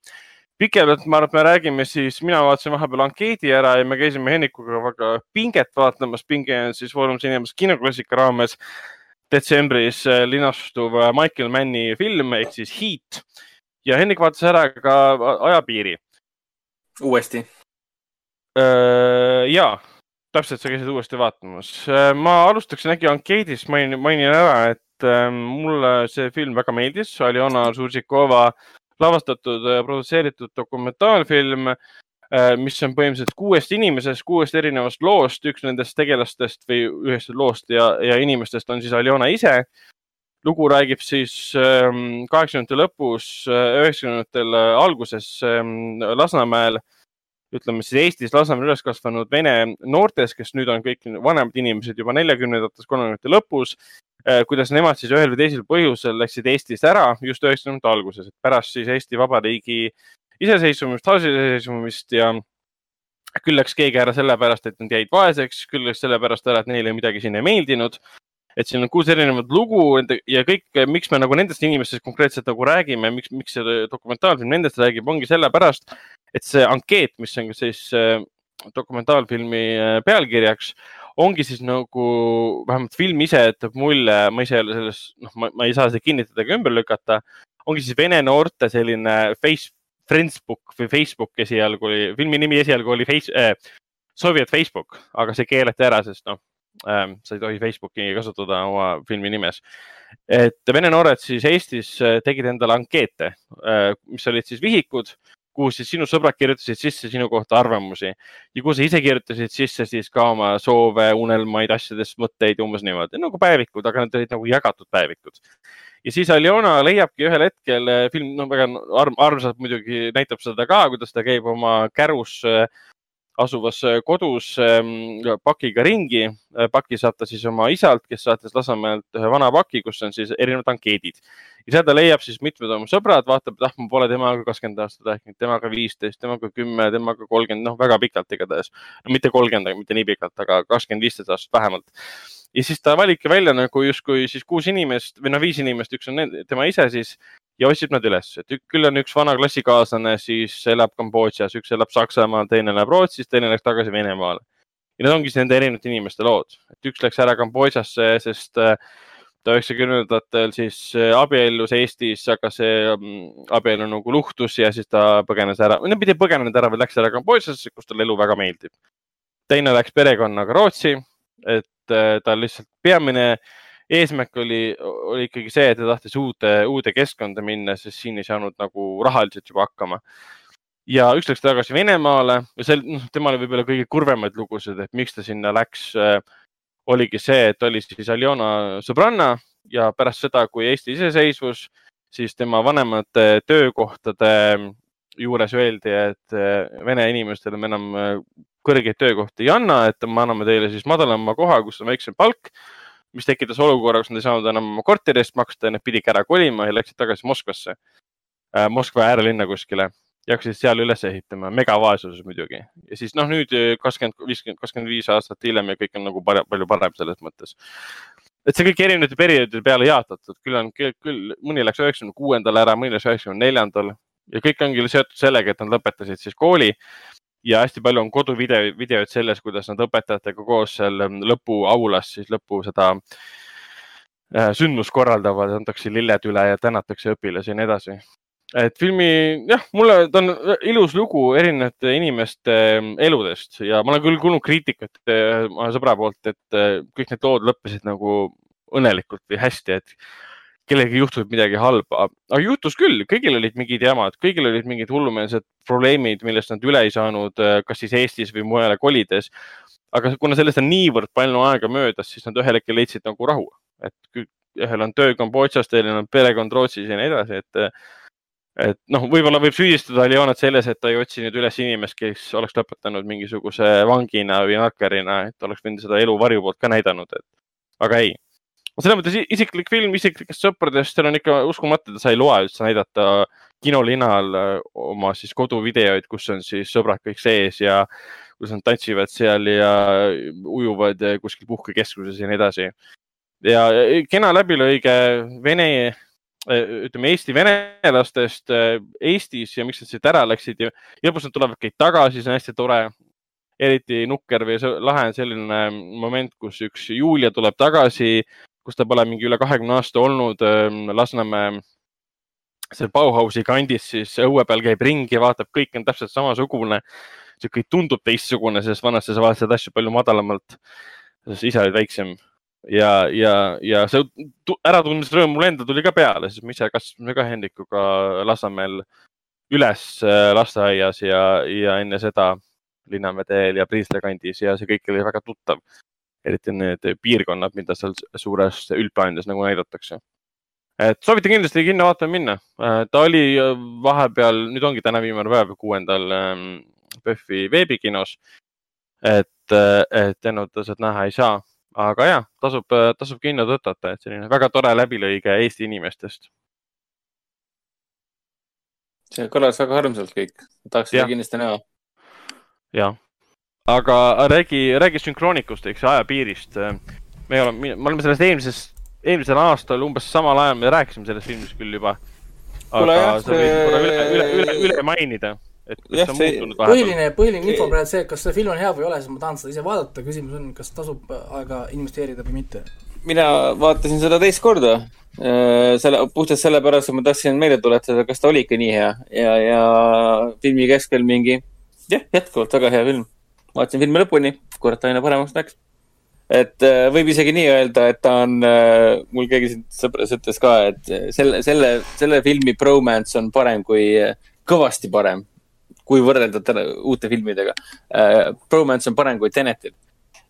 pikemalt ma arvan, et me räägime siis, mina vaatasin vahepeal ankeedi ära ja me käisime Hennikuga väga pinget vaatamas. pinge on siis Foorum Cinemas kinoklassika raames detsembris äh, linastuv äh, Michael Manni film ehk siis Heat ja Hennik vaatas ära ka Ajapiiri. uuesti. ja, täpselt, sa käisid uuesti vaatamas. ma alustaksin äkki ankeedist, mainin, mainin ära, et äh, mulle see film väga meeldis, Aljona Surzikova lavastatud ja produtseeritud dokumentaalfilm, mis on põhimõtteliselt kuuest inimesest, kuuest erinevast loost, üks nendest tegelastest või ühest loost ja, ja inimestest on siis Aljona ise. lugu räägib siis ähm, kaheksakümnendate lõpus, üheksakümnendatel alguses ähm, Lasnamäel ütleme siis Eestis Lasnamäel üles kasvanud vene noortest, kes nüüd on kõik vanemad inimesed juba neljakümnendates, kolmekümnendate lõpus. kuidas nemad siis ühel või teisel põhjusel läksid Eestist ära just üheksakümnendate alguses, et pärast siis Eesti Vabariigi iseseisvumist, taasiseseisvumist ja küll läks keegi ära sellepärast, et nad jäid vaeseks, küll läks sellepärast ära, et neile midagi siin ei meeldinud. et siin on kuus erinevat lugu ja kõik, miks me nagu nendest inimestest konkreetselt nagu räägime, miks, miks see dokumentaalfilm nendest räägib, ongi sellepärast, et see ankeet, mis on siis äh, dokumentaalfilmi äh, pealkirjaks, ongi siis nagu vähemalt film ise jätab mulje, ma ise ei ole selles, noh, ma ei saa seda kinnitada ega ümber lükata, ongi siis vene noorte selline face, Friendsbook või Facebook esialgu oli, filmi nimi esialgu oli face, äh, Soviet Facebook, aga see keelati ära, sest noh ähm,, sa ei tohi Facebooki kasutada oma filmi nimes. et vene noored siis Eestis äh, tegid endale ankeete äh,, mis olid siis vihikud kuhu siis sinu sõbrad kirjutasid sisse sinu kohta arvamusi ja kuhu sa ise kirjutasid sisse siis ka oma soove, unelmaid, asjadest, mõtteid umbes niimoodi nagu päevikud, aga need olid nagu jagatud päevikud. ja siis Aljona leiabki ühel hetkel, film no väga arm, armsalt muidugi näitab seda ka, kuidas ta käib oma kärus äh, asuvas kodus ähm, pakiga ringi. paki saab ta siis oma isalt, kes saatis Lasnamäelt ühe vana paki, kus on siis erinevad ankeedid ja seal ta leiab siis mitmed oma sõbrad, vaatab, et ah, ma pole temaga kakskümmend aastat rääkinud, temaga viisteist, temaga kümme, temaga kolmkümmend, noh, väga pikalt igatahes no,. mitte kolmkümmend, mitte nii pikalt, aga kakskümmend, viisteist aastat vähemalt. Ja siis ta valibki välja nagu justkui siis kuus inimest või noh, viis inimest, üks on need, tema ise siis ja otsib nad üles, et küll on üks vana klassikaaslane, siis elab Kambodžas, üks elab Saksamaal, teine elab Rootsis, teine läks tagasi Venemaale. ja need ongi siis nende erinevate inimeste lood, et üks läks ära Kambodžasse, sest äh, ta üheksakümnendatel siis äh, abiellus Eestis, aga see mm, abielu nagu luhtus ja siis ta põgenes ära, no mitte põgenenud ära, vaid läks ära Kambodžasse, kus talle elu väga meeldib. teine läks perekonnaga Rootsi, et tal lihtsalt peamine eesmärk oli, oli ikkagi see, et ta tahtis uude, uude keskkonda minna, sest siin ei saanud nagu rahaliselt juba hakkama. ja üks läks tagasi Venemaale ja see, noh, temal oli võib-olla kõige kurvemaid lugusid, et miks ta sinna läks äh, oligi see, et oli siis Aljona sõbranna ja pärast seda, kui Eesti iseseisvus, siis tema vanemate töökohtade juures öeldi, et eh, vene inimestele me enam kõrgeid töökohti ei anna, et me anname teile siis madalama koha, kus on väiksem palk, mis tekitas olukorra, kus nad ei saanud enam oma korteri eest maksta ja nad pididki ära kolima ja läksid tagasi Moskvasse, Moskva äärelinna kuskile ja hakkasid seal üles ehitama, megavaesuses muidugi. ja siis noh, nüüd kakskümmend, viiskümmend, kakskümmend viis aastat hiljem ja kõik on nagu parem, palju parem selles mõttes. et see kõik erinevate perioodide peale jaotatud, küll on, küll mõni läks üheksakümne kuuendal ära, mõni läks üheksakümne neljandal ja kõik ongi seotud sellega, et nad lõpetasid siis kooli ja hästi palju on koduvideo, videoid selles, kuidas nad õpetajatega koos seal lõpuaulas siis lõpu seda äh, sündmust korraldavad, antakse lilled üle ja tänatakse õpilasi ja nii edasi. Et filmi jah, mulle ta on ilus lugu erinevate inimeste eludest ja ma olen küll kuulnud kriitikat eh, oma sõbra poolt, et kõik need lood lõppesid nagu õnnelikult või hästi, et kellelgi juhtub midagi halba, aga juhtus küll, kõigil olid mingid jamad, kõigil olid mingid hullumeelsed probleemid, millest nad üle ei saanud, kas siis Eestis või mujale kolides. aga kuna sellest on niivõrd palju aega möödas, siis nad ühel hetkel leidsid nagu rahu, et ühel on töö Kambodžas, teisel on perekond Rootsis ja nii edasi, et et noh, võib-olla võib süüdistada Aljonat selles, et ta ei otsi nüüd üles inimest, kes oleks lõpetanud mingisuguse vangina või narkarina, et oleks võinud seda elu varju poolt ka näidanud, et aga ei. Selles mõttes isiklik film isiklikest sõpradest, seal on ikka uskumatu, et sa ei loe üldse näidata kinolinal äh, oma siis koduvideoid, kus on siis sõbrad kõik sees ja kus nad tantsivad seal ja ujuvad kuskil puhkekeskuses ja nii edasi. ja kena läbilõige vene ütleme Eesti venelastest äh, Eestis ja miks nad siit ära läksid ja lõpus nad tulevad kõik tagasi, see on hästi tore. eriti nukker või lahe on selline moment, kus üks Julia tuleb tagasi, kus ta pole mingi üle kahekümne aasta olnud ähm, Lasnamäe seal Bauhausi kandis, siis õue peal käib ringi, vaatab, kõik on täpselt samasugune. see kõik tundub teistsugune, sest vanasti sa vaatasid asju palju madalamalt. sest ise olid väiksem ja, ja, ja see äratundmisrõõm mulle endal tuli ka peale, sest me ise kasvasime ka Hendrikuga Lasnamäel üles äh, lasteaias ja, ja enne seda Linnamäe teel ja Priisla kandis ja see kõik oli väga tuttav. Eriti need piirkonnad, mida seal suures üldplaanides nagu näidatakse. et soovitan kindlasti kinno vaatama minna. Äh, ta oli vahepeal, nüüd ongi täna viimane päev, kuuendal PÖFFi ähm, veebikinos. et, äh, et ennustused näha ei saa, aga ja tasub, tasub kinno tõtata, et selline väga tore läbilõige Eesti inimestest see kõlas väga armsalt kõik, tahaks seda kindlasti näha. jah, aga räägi, räägi sünkroonikust, eks ajapiirist. me oleme, me oleme sellest eelmisest, eelmisel aastal umbes samal ajal me rääkisime sellest filmist küll juba. aga sa võid korra üle, üle, üle, üle mainida et kas jah, see on muutunud vahepeal? põhiline, põhiline info praegu see, kas see film on hea või ei ole, siis ma tahan seda ise vaadata, küsimus on, kas tasub aega investeerida või mitte. mina vaatasin seda teist korda Äh, selle, puhtalt sellepärast, et ma tahtsin meelde tuletada, kas ta oli ikka nii hea ja, ja filmi keskel mingi, jah, jätkuvalt väga hea film. Vaatasin filmi lõpuni, kurat, aina paremaks läks. et äh, võib isegi nii öelda, et ta on, äh, mul keegi siin sõpras ütles ka, et selle, selle, selle filmi bromance on parem kui, kõvasti parem, kui võrrelda uute filmidega. Bromance on parem kui Tenetil.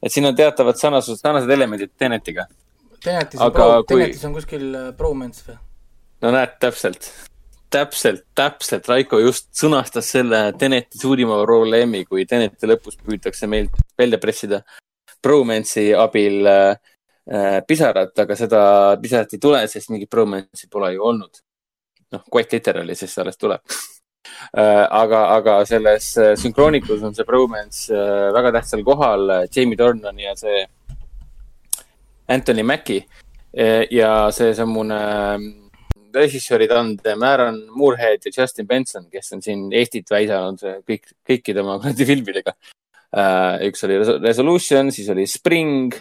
et siin on teatavad sarnasused, sarnased elemendid Tenetiga Tenetis on aga pro, kui... Tenetis on kuskil äh, bromance või? no näed, täpselt, täpselt, täpselt, Raiko just sõnastas selle Teneti suurima probleemi, kui Teneti lõpus püütakse meilt välja pressida bromance'i abil äh, äh, pisarat, aga seda pisarat ei tule, sest mingit bromance'i pole ju olnud. noh, quite literally, sest see alles tuleb äh, aga, aga selles äh, sünkroonikus on see bromance äh, väga tähtsal kohal. Jamie Dornan ja see Anthony Mackie ja seesamune ähm, režissööri tandem Aaron Moorhead ja Justin Benson, kes on siin Eestit väisanud kõik, kõikide oma kuradi filmidega. Äh, üks oli Resolution, siis oli Spring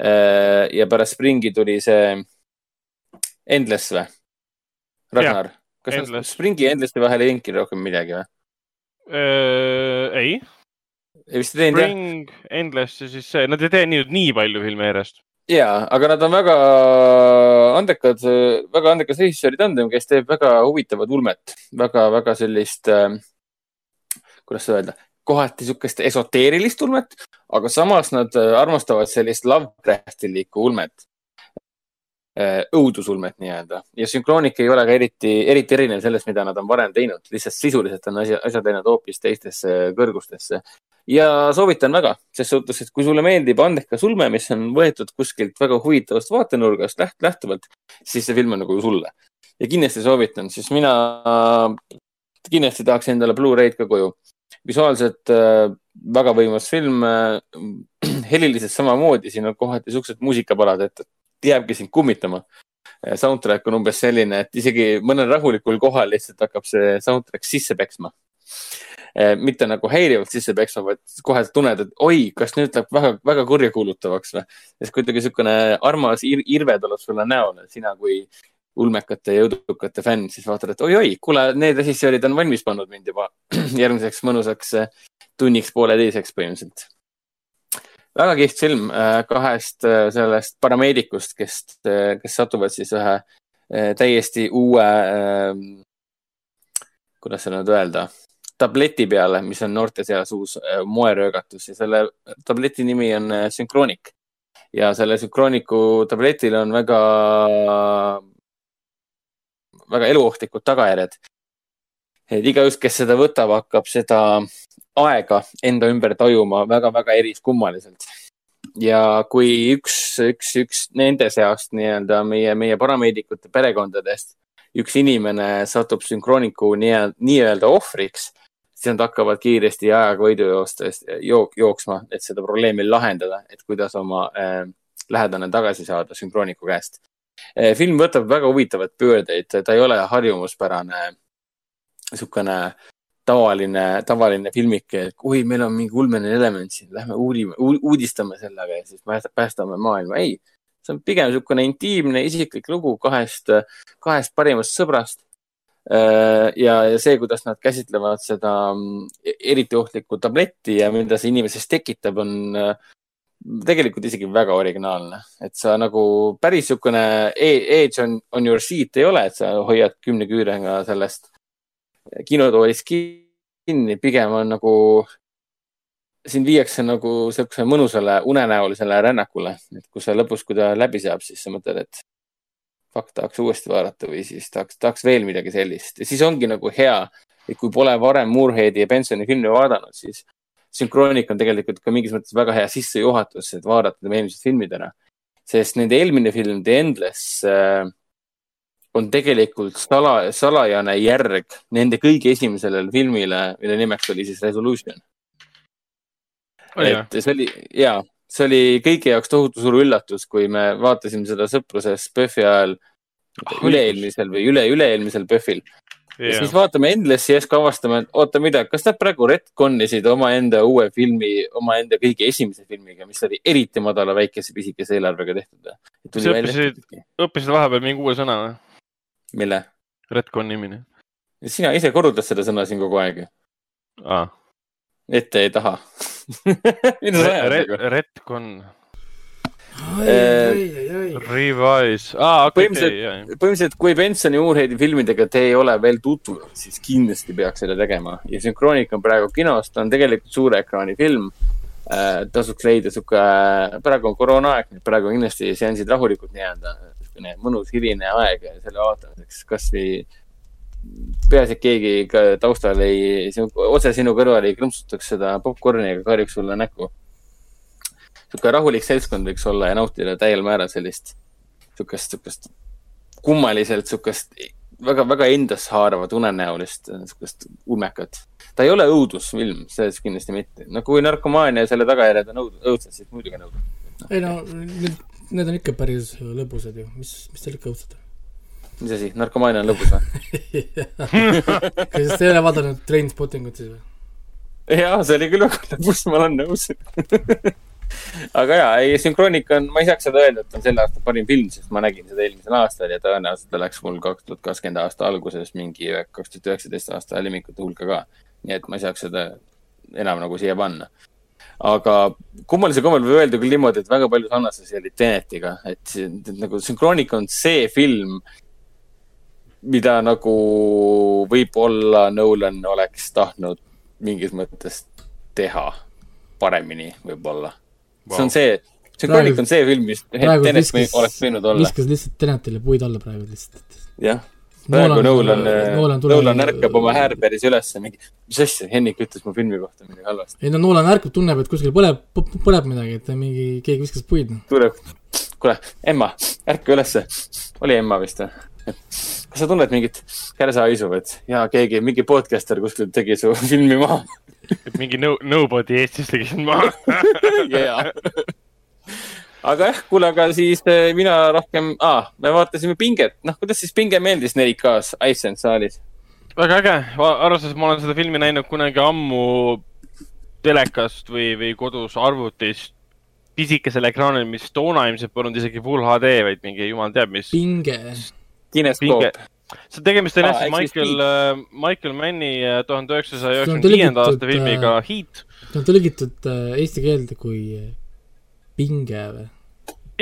äh, ja pärast Springi tuli see Endless või? Ragnar, kas Endless. Springi ja Endlessi vahel ei jäänudki rohkem midagi või? Ei. vist ei teinud jah? Spring, Endless ja siis see, nad ei tee nii, nii palju filme järjest ja, aga nad on väga andekad, väga andekas režissööri tandem, kes teeb väga huvitavat ulmet. Väga,, väga-väga sellist äh,, kuidas öelda, kohati niisugust esoteerilist ulmet, aga samas nad äh, armastavad sellist Lovecraftilikku ulmet. Äh,. õudusulmet nii-öelda. Ja sünkroonik ei ole ka eriti, eriti erinev sellest, mida nad on varem teinud, lihtsalt sisuliselt on asja, asjad läinud hoopis teistesse kõrgustesse ja soovitan väga, ses suhtes, et kui sulle meeldib andekas ulme, mis on võetud kuskilt väga huvitavast vaatenurgast läht, lähtuvalt, siis see film on nagu sulle. ja kindlasti soovitan, siis mina kindlasti tahaks endale Blu-ray'd ka koju. visuaalselt äh, väga võimas film äh,, heliliselt samamoodi, siin on kohati siuksed muusikapalad, et jääbki sind kummitama. Soundtrack on umbes selline, et isegi mõnel rahulikul kohal lihtsalt hakkab see soundtrack sisse peksma mitte nagu häirivalt sisse peksma, vaid kohe tunned, et oi, kas nüüd läheb väga, väga kurjakuulutavaks või. siis kuidagi niisugune armas ir irve tuleb sulle näole, sina kui ulmekate ja õudukate fänn, siis vaatad, et oi-oi, kuule, need režissöörid on valmis pannud mind juba järgmiseks mõnusaks eh, tunniks pooleteiseks põhimõtteliselt. väga kihvt film eh, kahest sellest parameedikust, kes, kes satuvad siis ühe täiesti uue, kuidas seda nüüd öelda tableti peale, mis on noorte seas uus äh, moeröögatus ja selle tableti nimi on äh, Synkronic. ja selle Synkronicu tabletil on väga, väga eluohtlikud tagajärjed. et igaüks, kes seda võtab, hakkab seda aega enda ümber tajuma väga-väga eriskummaliselt. ja kui üks, üks, üks nende seast nii-öelda meie, meie parameedikute perekondadest üks inimene satub sünkrooniku nii-öelda nii ohvriks siis nad hakkavad kiiresti ajaga võidujoostes jook, jooksma, et seda probleemi lahendada, et kuidas oma äh, lähedane tagasi saada sünkrooniku käest äh,. film võtab väga huvitavaid pöördeid, ta ei ole harjumuspärane niisugune tavaline, tavaline filmik, et oi, meil on mingi ulmeline element siin, lähme uurime, uudistame sellega ja siis päästame maailma. ei, see on pigem niisugune intiimne, isiklik lugu kahest, kahest parimast sõbrast ja, ja see, kuidas nad käsitlevad seda mm, eriti ohtlikku tabletti ja mida see inimeses tekitab, on äh, tegelikult isegi väga originaalne, et sa nagu päris niisugune e- edge on, on your seat ei ole, et sa hoiad kümne küürega sellest kinotoolist kinni, pigem on nagu, sind viiakse nagu siukse mõnusale unenäolisele rännakule, et kus sa lõpus, kui ta läbi saab, siis sa mõtled, et fuck, tahaks uuesti vaadata või siis tahaks, tahaks veel midagi sellist ja siis ongi nagu hea, et kui pole varem Moorheadi ja Bensoni filmi vaadanud, siis sünkroonik on tegelikult ka mingis mõttes väga hea sissejuhatus, et vaadata tema eelmised filmid ära. sest nende eelmine film The Endless äh, on tegelikult sala, salajane järg nende kõige esimesele filmile, mille nimeks oli siis Resolution. et see oli ja see oli kõigi jaoks tohutu suur üllatus, kui me vaatasime seda sõpruses PÖFFi ajal Ah, üle-eelmisel või üle-üle-eelmisel PÖFFil ja siis vaatame Endlessi ka avastame, et oota, mida, kas nad praegu retcon'isid omaenda uue filmi, omaenda kõige esimese filmiga, mis oli eriti madala, väikese, pisikese eelarvega tehtud? Kas õppisid- õppisid vahepeal mingi uue sõna või? mille? Redcon nimine sina ise korrutad seda sõna siin kogu aeg ju, ah.. ette ei taha. mida sa ajad? Redcon, Eh, Revise, aa, okei, Põhimõtteliselt- okei, põhimõtteliselt, kui Bensoni Moorheadi filmidega te ei ole veel tutvunud, siis kindlasti peaks seda tegema. Ja sünkroonika on praegu kinos, ta on tegelikult suure ekraani film. Äh,. tasuks leida sihuke, praegu on koroonaaeg, nii et praegu on kindlasti seansid rahulikult nii-öelda, niisugune mõnus hiline aeg selle vaatamiseks, kasvõi peaasi, et keegi taustal ei, otse sinu kõrval ei krõmpsutaks seda popkorni ega karjuks sulle näkku. sihuke rahulik seltskond võiks olla ja nautida täiel määral sellist, sihukest, sihukest kummaliselt sihukest väga-väga endasse haaravat unenäolist sihukest ulmekat. ta ei ole õudusfilm, selles kindlasti mitte. no kui narkomaania ja selle tagajärjed on õud- õudsed, siis muidugi on õudne. ei no need, need on ikka päris lõbusad ju, mis, mis seal ikka õudsed on. Mis asi, narkomaania on lõbus või? kas sa ei ole vaadanud Trainspottingut siis või? jaa, see oli küll väga lõbus, ma olen nõus. aga jaa, ei sünkroonika on, ma ei saaks seda öelda, et on selle aasta parim film, sest ma nägin seda eelmisel aastal ja tõenäoliselt ta läks mul kaks tuhat kakskümmend aasta alguses mingi kaks tuhat üheksateist aasta lemmikute hulka ka. nii et ma ei saaks seda enam nagu siia panna. aga kummalisel kombel võib öelda küll niimoodi, et väga palju sarnasusi oli Tenetiga, et nagu sünkroonika on see film, mida nagu võib-olla Nolan oleks tahtnud mingis mõttes teha paremini võib-olla wow.. see on see, sünkroonik on see film, mis Tenet oleks võinud, olla, viskas lihtsalt Tenetile puid alla praegu lihtsalt. jah. praegu Nolan, Nolan tuleb- Nolan ärkab oma häärberis ülesse, mingi, mis asja, Henrik ütles mu filmi kohta midagi halvasti. ei no Nolan ärkab, tunneb, et kuskil põleb, põleb midagi, et mingi, keegi viskas puid. tuleb, kuule, Emma, ärka ülesse. oli Emma vist või? kas sa tunned mingit kärsahaisu, et jaa, keegi, mingi podcaster kuskil tegi su filmi maha mingi no, nobody Eestis tegi sind maha. jaa. aga jah, kuule, aga siis eh, mina rohkem ah,, me vaatasime pinget, noh, kuidas siis pinge meeldis 4K-s Iceland saalis? väga äge, arvestades, et ma olen seda filmi näinud kunagi ammu telekast või, või kodus arvutis pisikesel ekraanil, mis toona ilmselt polnud isegi full HD, vaid mingi jumal teab mis. pinge, kineskoop. see tegemist on jah siis ehk siis Michael, Michael Manni äh, tuhande üheksasaja See on üheksakümne viienda aasta filmiga äh, Heat. ta on tõlgitud äh, eesti keelde kui äh, pinge või?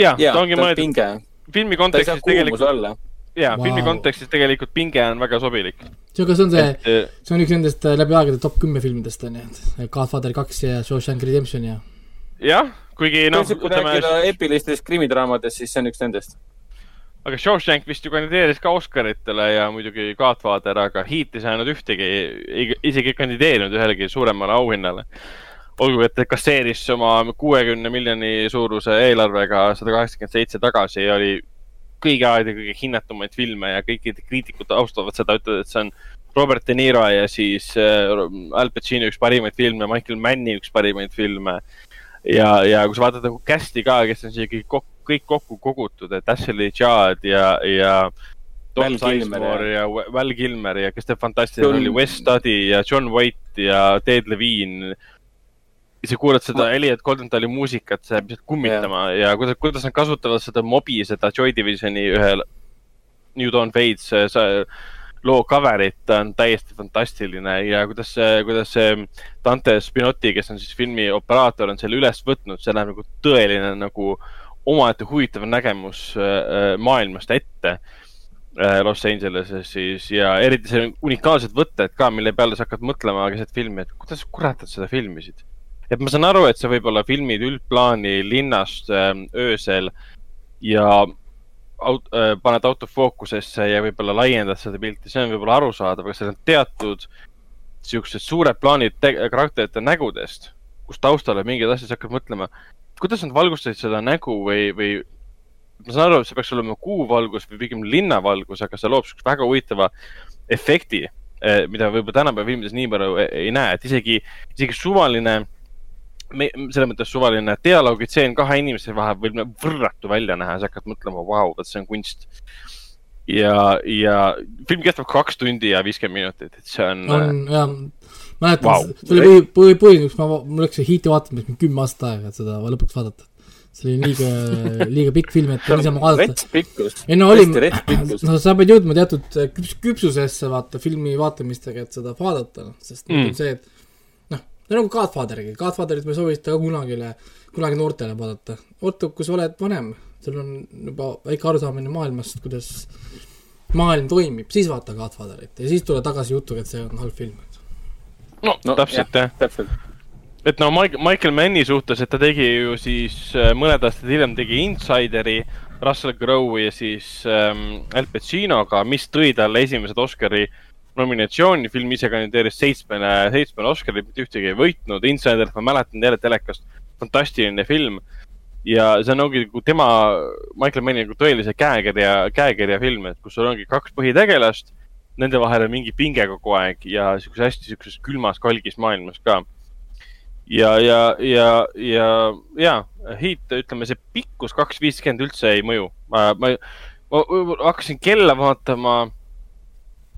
jah, ta ongi mõeldud filmi kontekstis tegelikult, jaa, filmi Vau. kontekstis tegelikult pinge on väga sobilik. see, aga see on see, äh, see on üks nendest äh, läbi aegade top kümme filmidest on ju, et Godfather kaks ja Shawshank Redemption ja jah, kuigi noh, kui ütleme, rääkida epilistest krimidraamadest, siis see on üks nendest. Aga Shawshank vist ju kandideeris ka Oscaritele ja muidugi Godfather, aga Heat ei saanud ühtegi, isegi ei kandideerinud ühelegi suuremale auhinnale. olgugi, et ta kasseeris oma kuuekümne miljoni suuruse eelarvega sada kaheksakümmend seitse tagasi ja oli kõigi aegade kõige hinnatumaid filme ja kõik kriitikud austavad seda, ütlevad, et see on Robert De Niro ja siis äh, Al Pacino üks parimaid filme, Michael Manni üks parimaid filme. ja, ja kui sa vaatad nagu cast'i ka, kes on siia kõik kokku, kõik kokku kogutud, et Ashley Judd ja, ja Tom Sizemore ja Val Kilmer ja kes teeb fantastilise John- rolli, Wes Studi ja John White ja Ted Levine. ja sa kuulad seda Elliot Goldentali muusikat, see jääb lihtsalt kummitama. Ja, ja kuidas, kuidas nad kasutavad seda mobi, seda Joy Divisioni ühe New Dawn Fades, loo cover'it on täiesti fantastiline. Ja kuidas see, kuidas see Dante Spinotti, kes on siis filmi operaator, on selle üles võtnud, see näeb nagu tõeline nagu omaette huvitav nägemus äh, maailmast ette äh, Los Angeleses siis ja eriti see unikaalsed võtted ka, mille peale sa hakkad mõtlema keset filmi, et kuidas kurat nad seda filmisid. et ma saan aru, et sa võib-olla filmid üldplaani linnast äh, öösel ja aut-, äh, paned autofookusesse ja võib-olla laiendad seda pilti, see on võib-olla arusaadav, aga seal on teatud siuksed suured plaanid karakterite nägudest, kus taustal on mingid asjad, sa hakkad mõtlema, kuidas nad valgustasid seda nägu või, või ma saan aru, et see peaks olema kuuvalgus või pigem linnavalgus, aga see loob siukse väga huvitava efekti, äh, mida võib-olla tänapäeva filmides nii palju ei, ei näe, et isegi, isegi suvaline selles mõttes suvaline dialoogitseen kahe inimese vahel võib nagu võrratu välja näha, sa hakkad mõtlema, vau, vot see on kunst. ja, ja film kestab kaks tundi ja viiskümmend minutit, et see on. on jah, mäletan wow., see oli põhi, põhi, põhiline, kus ma, mul läks see Heat'i vaatamine kümme aastat aega, et seda lõpuks vaadata see oli liiga, liiga pikk film, et niisama vaadata. ei no oli, no sa pead jõudma teatud küps, küpsusesse vaata filmi vaatamistega, et seda vaadata, noh, sest mm. see, et no nagu Godfatheriga, Godfatherit ma ei soovita ka kunagi, kunagi noortele vaadata. oota, kui sa oled vanem, sul on juba väike arusaamine maailmast, kuidas maailm toimib, siis vaata Godfatherit ja siis tule tagasi jutuga, et see on halb film. No, no täpselt jah, jah.. et no Michael Manni suhtes, et ta tegi ju siis äh, mõned aastad hiljem tegi Insideri Russell Crowe ja siis ähm, Al Pacinoga, mis tõi talle esimesed Oscari nominatsiooni, film ise kandideeris seitsmele, seitsmele Oscarile, mitte ühtegi ei võitnud. Insider, ma mäletan jälle telekast, fantastiline film. ja see on ongi nagu tema, Michael Manni nagu tõelise käekirja, käekirja film, et kus sul ongi kaks põhitegelast. Nende vahel on mingi pinge kogu aeg ja siukses hästi siukses külmas, kalgis maailmas ka. ja, ja, ja, ja, ja Heat, ütleme see pikkus kaks viiskümmend üldse ei mõju. ma, ma, ma hakkasin kella vaatama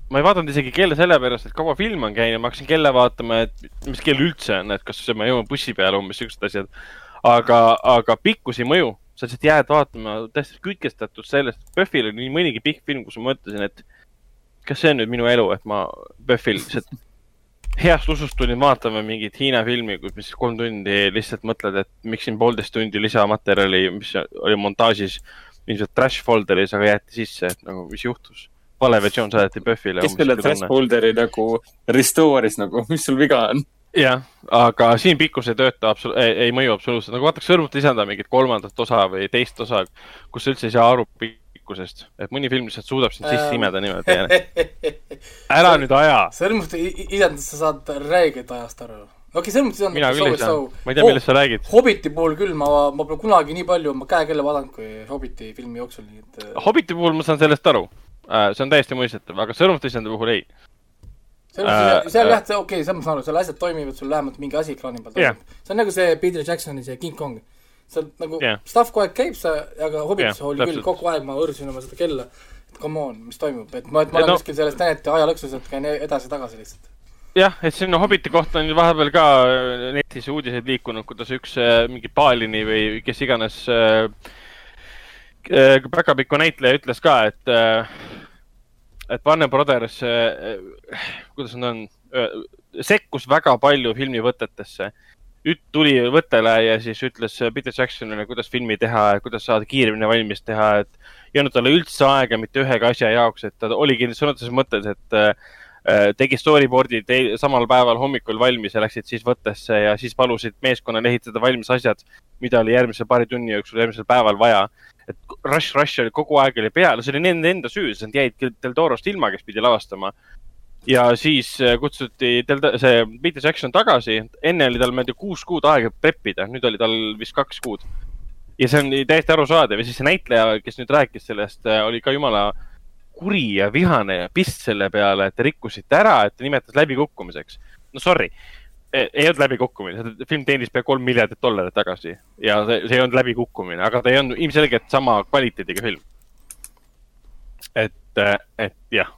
ma ei vaadanud isegi kella sellepärast, et kaua film on käinud, ma hakkasin kella vaatama, et mis kell üldse on, et kas ma jõuan bussi peale, umbes siuksed asjad. aga, aga pikkus ei mõju, sa lihtsalt jääd vaatama täiesti kütkestatud sellest. PÖFFil oli nii mõnigi pikk film, kus ma mõtlesin, et kas see on nüüd minu elu, et ma PÖFFil lihtsalt heast usust tulin vaatama mingit Hiina filmi, mis kolm tundi lihtsalt mõtled, et miks siin poolteist tundi lisamaterjali, mis oli montaažis ilmselt trash folder'is, aga jäeti sisse, et nagu mis juhtus vale versioon saadeti PÖFFile. kes selle trash folderi nagu restore'is nagu, mis sul viga on? jah, aga siin pikkus ei tööta absolu-, ei, ei mõju absoluutselt, nagu vaataks sõrmut lisada mingit kolmandat osa või teist osa, kus sa üldse ei saa aru pikkusest, et mõni film lihtsalt suudab sind sisse imeda niimoodi. ära nüüd aja. sõrmut isendast sa saad räigelt ajast aru. okei okay,, sõrmut isendast. mina küll ei saa, ma ei tea, millest sa räägid. Hobbiti puhul küll ma, ma pole kunagi nii palju oma käekella vaadanud kui Hobbiti filmi jooksul, nii et. Hobbiti puhul ma saan sellest aru Äh, see on täiesti mõistetav, aga sõrmustisende puhul ei. seal, seal jah, okei okay,, selles ma saan aru, seal asjad toimivad, sul vähemalt mingi asi ekraani peal toimub yeah.. see on nagu see Peter Jacksoni see King Kong. Seal nagu yeah. stuff kogu aeg käib, sa, aga Hobbitis yeah, oli täpselt. küll kogu aeg, ma hõõrsin oma seda kella, et come on, mis toimub, et ma, et ma olen no, kuskil selles Teneti ajalõksus, et käin edasi-tagasi lihtsalt jah, et sinna Hobbiti kohta on vahepeal ka netis uudiseid liikunud, kuidas üks äh, mingi Palini või kes iganes äh, päkapikku näitleja ütles ka, et, äh, et Warner Brothers, äh, kuidas nad on, sekkus väga palju filmivõtetesse. Tuli võttele ja siis ütles Peter Jacksonile, kuidas filmi teha kuidas saada kiiremini valmis teha, et ei olnud talle üldse aega mitte ühegi asja jaoks, et ta oligi sõna otseses mõttes, et äh, tegi storyboard'id samal päeval hommikul valmis ja läksid siis võttesse ja siis palusid meeskonnal ehitada valmis asjad, mida oli järgmise paari tunni jooksul, järgmisel päeval vaja et Rush, Rush oli kogu aeg oli peal, see oli nende enda süü, sest nad jäid Del Torost ilma, kes pidi lavastama. Ja siis äh, kutsuti Del, see Peter Jackson tagasi, enne oli tal, ma ei tea, kuus kuud aega prep ida, nüüd oli tal vist kaks kuud. ja see on täiesti arusaadav. Ja siis see näitleja, kes nüüd rääkis sellest, äh, oli ka jumala kuri ja vihane ja pist selle peale, et te rikkusite ära, et ta nimetas läbikukkumiseks. no sorry. Ei olnud läbikukkumine, film teenis pea kolm miljardit dollarit tagasi. Ja see, see ei olnud läbikukkumine, aga ta ei olnud ilmselgelt sama kvaliteediga film. et, et jah,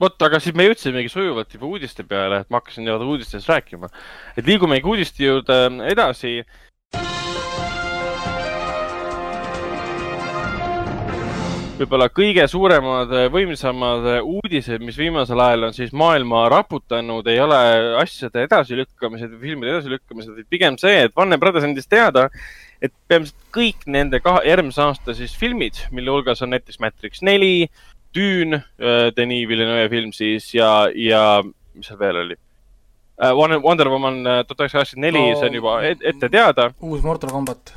vot, aga siis me jõudsimegi sujuvalt juba uudiste peale, et ma hakkasin nii-öelda uudistest rääkima. et liigumegi uudiste juurde edasi võib-olla kõige suuremad, võimsamad uudised, mis viimasel ajal on siis maailma raputanud, ei ole asjade edasilükkamised filmide edasilükkamised, vaid pigem see, et Warner Brothers andis teada, et peamiselt kõik nende kahe, järgmise aasta siis filmid, mille hulgas on näiteks Matrix neli, Dune, Denis Villeneuve film siis ja, ja mis seal veel oli? Wonder Woman tuhat üheksasada kaheksakümmend neli, see on juba ette teada. uus Mortal Combat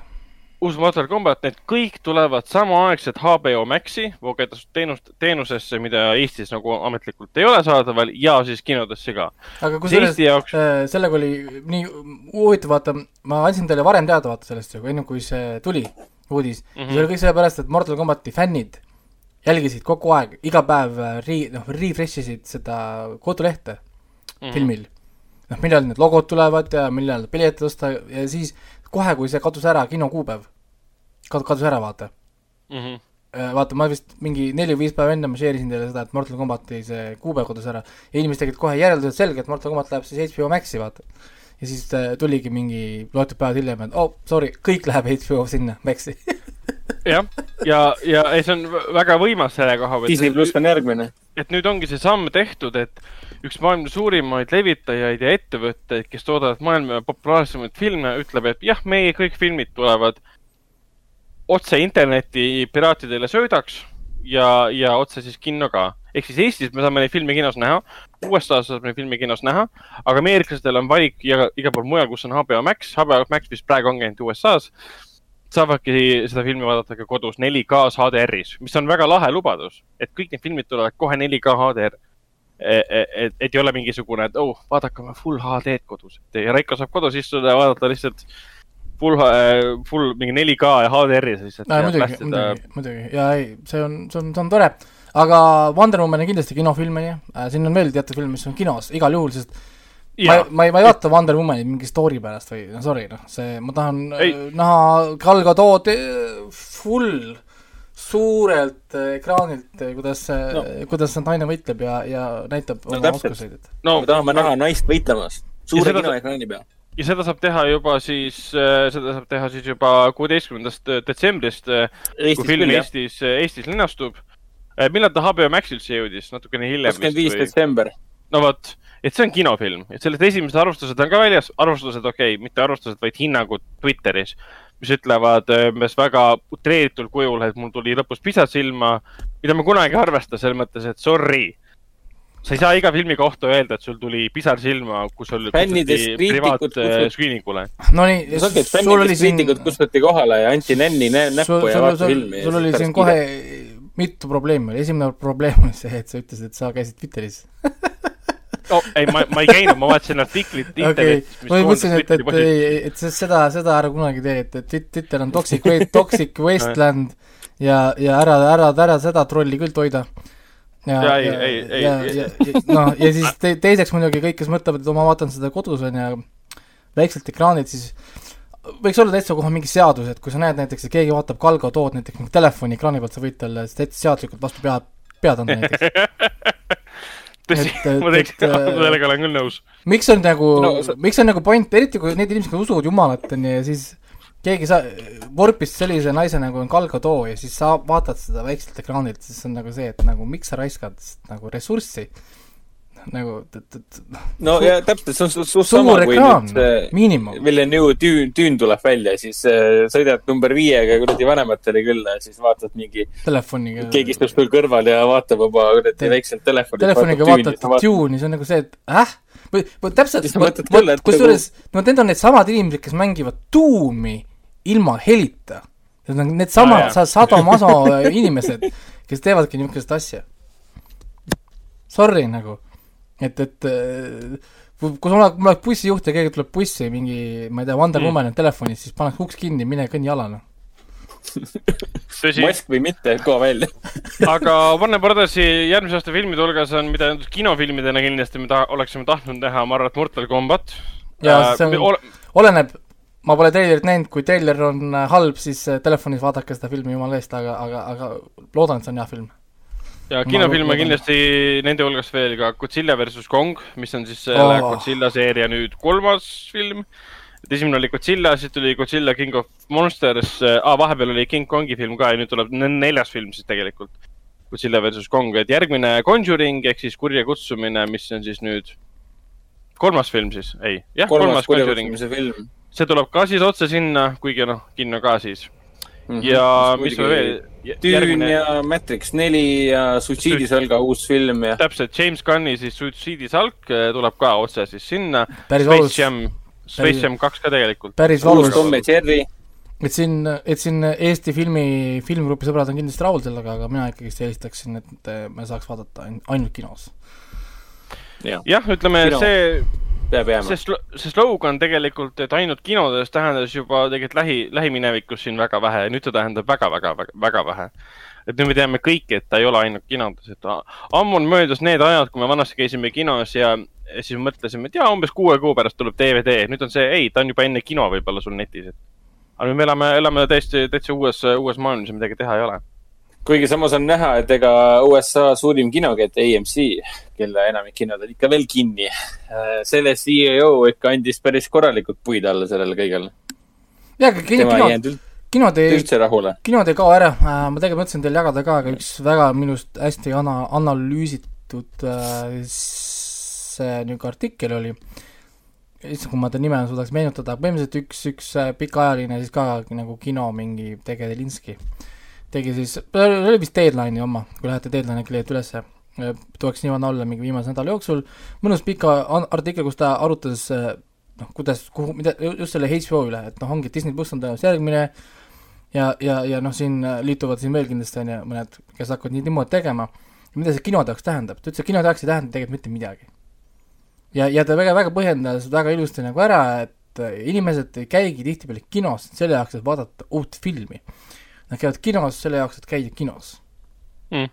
uus Mortal Combat, need kõik tulevad samaaegselt HBO Maxi voogedastusteenust, teenusesse, mida Eestis nagu ametlikult ei ole saadaval ja siis kinodesse ka. aga kusjuures jaoks... äh, sellega oli nii huvitav, vaata, ma andsin teile varem teada, vaata sellest enne kui see tuli, uudis mm. -hmm. see oli kõik sellepärast, et Mortal Combati fännid jälgisid kogu aeg, iga päev äh, re-, noh, refresh isid seda kodulehte mm -hmm. filmil. noh, millal need logod tulevad ja millal piletid osta ja siis kohe, kui see kadus ära, kino kuupäev, kad-, kadus ära, vaata mm. -hmm. vaata, ma vist mingi neli või viis päeva enne ma share isin teile seda, et Mortal Combati see kuupäev kadus ära ja inimesed tegid kohe järeldused selge, et Mortal Combat läheb siis HBO Maxi, vaata. ja siis äh, tuligi mingi loetud päevad hiljem, et oh, sorry, kõik läheb HBO sinna, Maxi jah, ja, ja, ja see on väga võimas selle koha pealt. Disney pluss on järgmine. et nüüd ongi see samm tehtud, et üks maailma suurimaid levitajaid ja ettevõtteid, kes toodavad maailma populaarsemaid filme, ütleb, et jah, meie kõik filmid tulevad otse interneti piraatidele söödaks ja, ja otse siis kinno ka. ehk siis Eestis me saame neid filme kinos näha, USA-s saab neid filme kinos näha, aga ameeriklastel on valik iga, igal pool mujal, kus on HBO Max, HBO Max, mis praegu ongi ainult USA-s, saavadki seda filmi vaadata ka kodus 4K-s HDR-is, mis on väga lahe lubadus, et kõik need filmid tulevad kohe 4K HDR E, e, et, et ei ole mingisugune, et oh, vaadake oma full HD-d kodus. ja Raiko saab kodus istuda ja vaadata lihtsalt full, full mingi 4K ja HDR-is lihtsalt. muidugi, muidugi, muidugi ja ei, see on, see on, see on tore. aga Wonder Woman on kindlasti kinofilm, on ju. Äh, siin on veel teatud filme, mis on kinos igal juhul, sest. Ma, ma ei, ma ei vaata Wonder Womanit mingi story pärast või, no sorry, noh, see, ma tahan ei. näha Gal Gadot full suurelt eh, ekraanilt, kuidas no., kuidas see naine võitleb ja, ja näitab no, oma oskuseid, et no me tahame näha naist võitlemas suure kinoekraani peal. ja seda saab teha juba siis, seda saab teha siis juba kuueteistkümnendast detsembrist, kui film küll, Eestis, Eestis linastub. millal ta HBO Maxi üldse jõudis, natukene hiljem kakskümmend viis detsember. no vot, et see on kinofilm, et sellest esimesed arvustused on ka väljas, arvustused okei okay,, mitte arvustused, vaid hinnangud Twitteris mis ütlevad umbes väga utreeritud kujul, et mul tuli lõpus pisar silma, mida ma kunagi ei arvesta selles mõttes, et sorry. sa ei saa iga filmi kohta öelda, et sul tuli pisar silma, kus sul privaat screening ule. Nonii, sul oli siin. kustutati kohale ja anti nänni näppu ja vaata filmi. sul oli siin kohe mitu probleemi, esimene probleem oli see, et sa ütlesid, et sa käisid Twitteris oh, ei, ma, ma ei käinud, ma vaatasin artiklit internetis okay.. ma mõtlesin, et, et, et, et seda, seda ära kunagi tee, et, et Twitter on toxic, toxic wasteland ja, ja ära, ära, ära seda trolli küll toida. ja, ja, ja, ei, ei, ja, ja, ja, noh, ja siis te, teiseks muidugi kõik, kes mõtlevad, et ma vaatan seda kodus, on ju, väikselt ekraanilt, siis võiks olla täitsa kohe mingi seadus, et kui sa näed näiteks, et keegi vaatab Kalgo tood näiteks mingi telefoni ekraani pealt, sa võid talle seaduslikult vastu pea, pead anda näiteks tõsi, ma teeks sellega olen küll nõus. miks on nagu no,, miks on nagu point, eriti kui need inimesed, kes usuvad Jumalat, on ju, ja siis keegi sa-, vorpis sellise naise nagu on Gal Gadot ja siis sa vaatad seda väikselt ekraanilt, siis on nagu see, et nagu miks sa raiskad nagu ressurssi nagu et, et no ja täpselt, see on su, su sama kui nüüd Villeneuve tüün, tüün tuleb välja, siis äh, sõidad number viiega kuradi vanematele külla ja siis vaatad mingi telefoniga. keegi istub sul kõrval ja vaatab oma kuradi väikselt telefoni. telefoniga vaatad tune'i, see on nagu see, et äh? või, või täpselt, kusjuures, no need on needsamad inimesed, kes mängivad tuumi ilma helita. Need on needsamad ah, sadomaso inimesed, kes teevadki niisugust asja. Sorry nagu et, et äh, kui sul oleks, mul oleks bussijuht ja keegi tuleb bussi, mingi, ma ei tea, Wonder mm. Woman on telefonis, siis paneks uks kinni, mine kõnni jala, noh mask või mitte, kohe välja aga Warner Brothersi järgmise aasta filmide hulgas on, mida kinofilmidena kindlasti me ta-, oleksime tahtnud näha, ma arvan, et Mortal Combat. jaa, see on, oleneb, ma pole treilerit näinud, kui treiler on äh, halb, siis äh, telefonis vaadake seda filmi jumala eest, aga, aga, aga loodan, et see on hea film ja kinofilme kindlasti nende hulgas veel ka Godzilla versus Kong, mis on siis selle oh. Godzilla seeria nüüd kolmas film. et esimene oli Godzilla, siis tuli Godzilla King of Monsters ah,, vahepeal oli King Kongi film ka ja nüüd tuleb ne- neljas film siis tegelikult. Godzilla versus Kong, et järgmine Conjuring ehk siis kurja kutsumine, mis on siis nüüd kolmas film siis, ei, jah, kolmas kolmas Conjuring, see tuleb ka siis otse sinna, kuigi noh, kinno ka siis Mhm. ja mis me veel, Dune järgmine, ja Matrix neli ja Suitsiidisõlga uus film ja täpselt James Gunni siis Suicide Salk eh, tuleb ka otse siis sinna. Space Jam, Space Jam kaks ka tegelikult. päris valus. Tom ja Jerry. et siin, et siin Eesti filmi, filmgrupi sõbrad on kindlasti rahul sellega, aga mina ikkagist eelistaksin, et eh, me saaks vaadata ain- ainult kinos. jah, ütleme Kino. see, peab jääma see. slo- see slogan tegelikult, et ainult kinodes tähendas juba tegelikult lähi, lähiminevikus siin väga vähe ja nüüd ta tähendab väga-väga, väga vähe. et nüüd me teame kõik, et ta ei ole ainult kinodes, et ammu on möödas need ajad, kui me vanasti käisime kinos ja siis mõtlesime, et jaa, umbes kuue kuu pärast tuleb DVD, nüüd on see, ei, ta on juba enne kino võib-olla sul netis, et aga nüüd me elame, elame täiesti, täitsa uues, uues maailmas ja midagi teha ei ole. Kuigi samas on näha, et ega USA suurim kinokett AMC, kelle enamik kinod on ikka veel kinni, selle CEO ikka andis päris korralikult puid alla sellele kõigele. jaa, aga kino, tema ei kino, jäänud üld- kinod ei, kinod ei kao ära, ma tegelikult mõtlesin teile jagada ka, aga üks väga minust hästi ana-, analüüsitud äh, see niisugune artikkel oli, issand, kui ma ta nime suudaks meenutada, põhimõtteliselt üks, üks äh, pikaajaline siis ka nagu kino mingi tegelinski tegi siis, oli vist Deadline'i oma, kui lähete Deadline'i äkki leiate ülesse, tuleks niimoodi alla mingi viimase nädala jooksul, mõnus pika artikkel, kus ta arutas äh, noh, kuidas, kuhu, mida, just selle HBO üle, et noh, ongi Disney pluss on tõenäoliselt järgmine ja, ja, ja noh, siin liituvad siin veel kindlasti on ju mõned, kes hakkavad nii niimoodi tegema. mida see kinode jaoks tähendab, ta ütles, et kinode jaoks ei tähenda tegelikult mitte midagi. ja, ja ta väga, väga põhjendas väga ilusti nagu ära, et äh, inimesed ei käigi tihtipeale kinos selle jaoks, et vaadata uut filmi. Nad käivad kinos selle jaoks, et käia kinos Mm.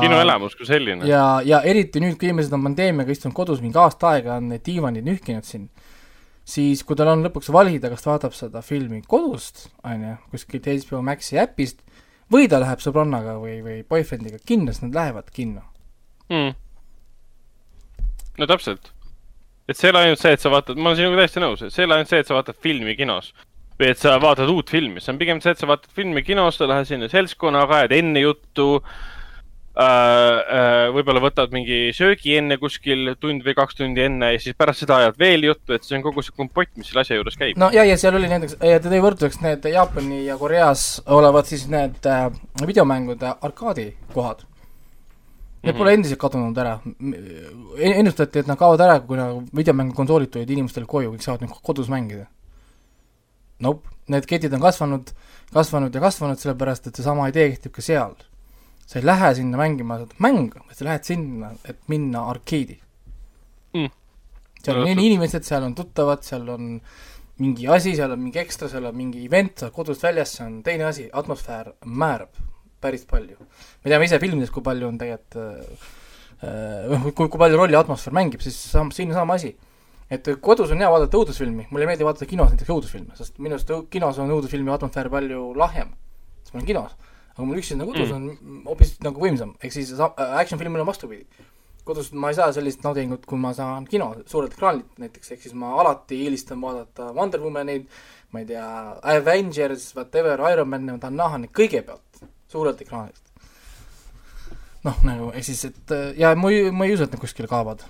kinoelamus kui selline. ja, ja eriti nüüd, kui inimesed on pandeemiaga istunud kodus mingi aasta aega, on need diivanid nühkinud siin, siis kui tal on lõpuks valida, kas ta vaatab seda filmi kodust, on ju, kuskilt HBO Maxi äpist, või ta läheb sõbrannaga või, või boyfriendiga kinno, siis nad lähevad kinno. mm.. no täpselt. et see ei ole ainult see, et sa vaatad, ma olen sinuga täiesti nõus, et see ei ole ainult see, et sa vaatad filmi kinos või et sa vaatad uut filmi, see on pigem see, et sa vaatad filmi kinos, sa lähed sinna seltskonnaga, ajad enne juttu äh,. Äh, võib-olla võtad mingi söögi enne kuskil tund või kaks tundi enne ja siis pärast seda ajad veel juttu, et see on kogu see kompott, mis selle asja juures käib. no ja, ja seal oli näiteks, ja ta tõi võrdluseks need Jaapani ja Koreas olevad siis need äh, videomängude arkaadikohad. Need pole endiselt kadunud ära. ennustati, et nad kaovad ära, kui nagu videomängukonsoolid tulid inimestele koju, kõik saavad nüüd kodus mängida. Nope, need ketid on kasvanud, kasvanud ja kasvanud, sellepärast et seesama idee kehtib ka seal. sa ei lähe sinna mängima mängu, vaid sa lähed sinna, et minna arkeedi Mm. seal on Absoluutselt. inimesed, seal on tuttavad, seal on mingi asi, seal on mingi ekstra, seal on mingi event, sa oled kodust väljas, see on teine asi, atmosfäär määrab päris palju. me teame ise filmides, kui palju on tegelikult äh, kui, kui palju rolli atmosfäär mängib, siis sam-, siin on sama asi. Et kodus on hea vaadata õudusfilmi, mulle ei meeldi vaadata kinos näiteks õudusfilme, sest minu arust kinos on õudusfilmi atmosfäär palju lahjem, sest ma olen kinos. aga mul üksinda kodus Mm. on hoopis nagu võimsam, ehk siis äh, action filmil on vastupidi kodus ma ei saa sellist naudingut, kui ma saan kino, suurelt ekraanilt näiteks, ehk siis ma alati eelistan vaadata Wonder Womaneid, ma ei tea, Avengers, whatever, Iron Man, ma tahan näha neid kõigepealt suurelt ekraanilt. noh, nagu ehk siis, et äh, ja ma ei, ma ei usu, et need kuskile kaovad.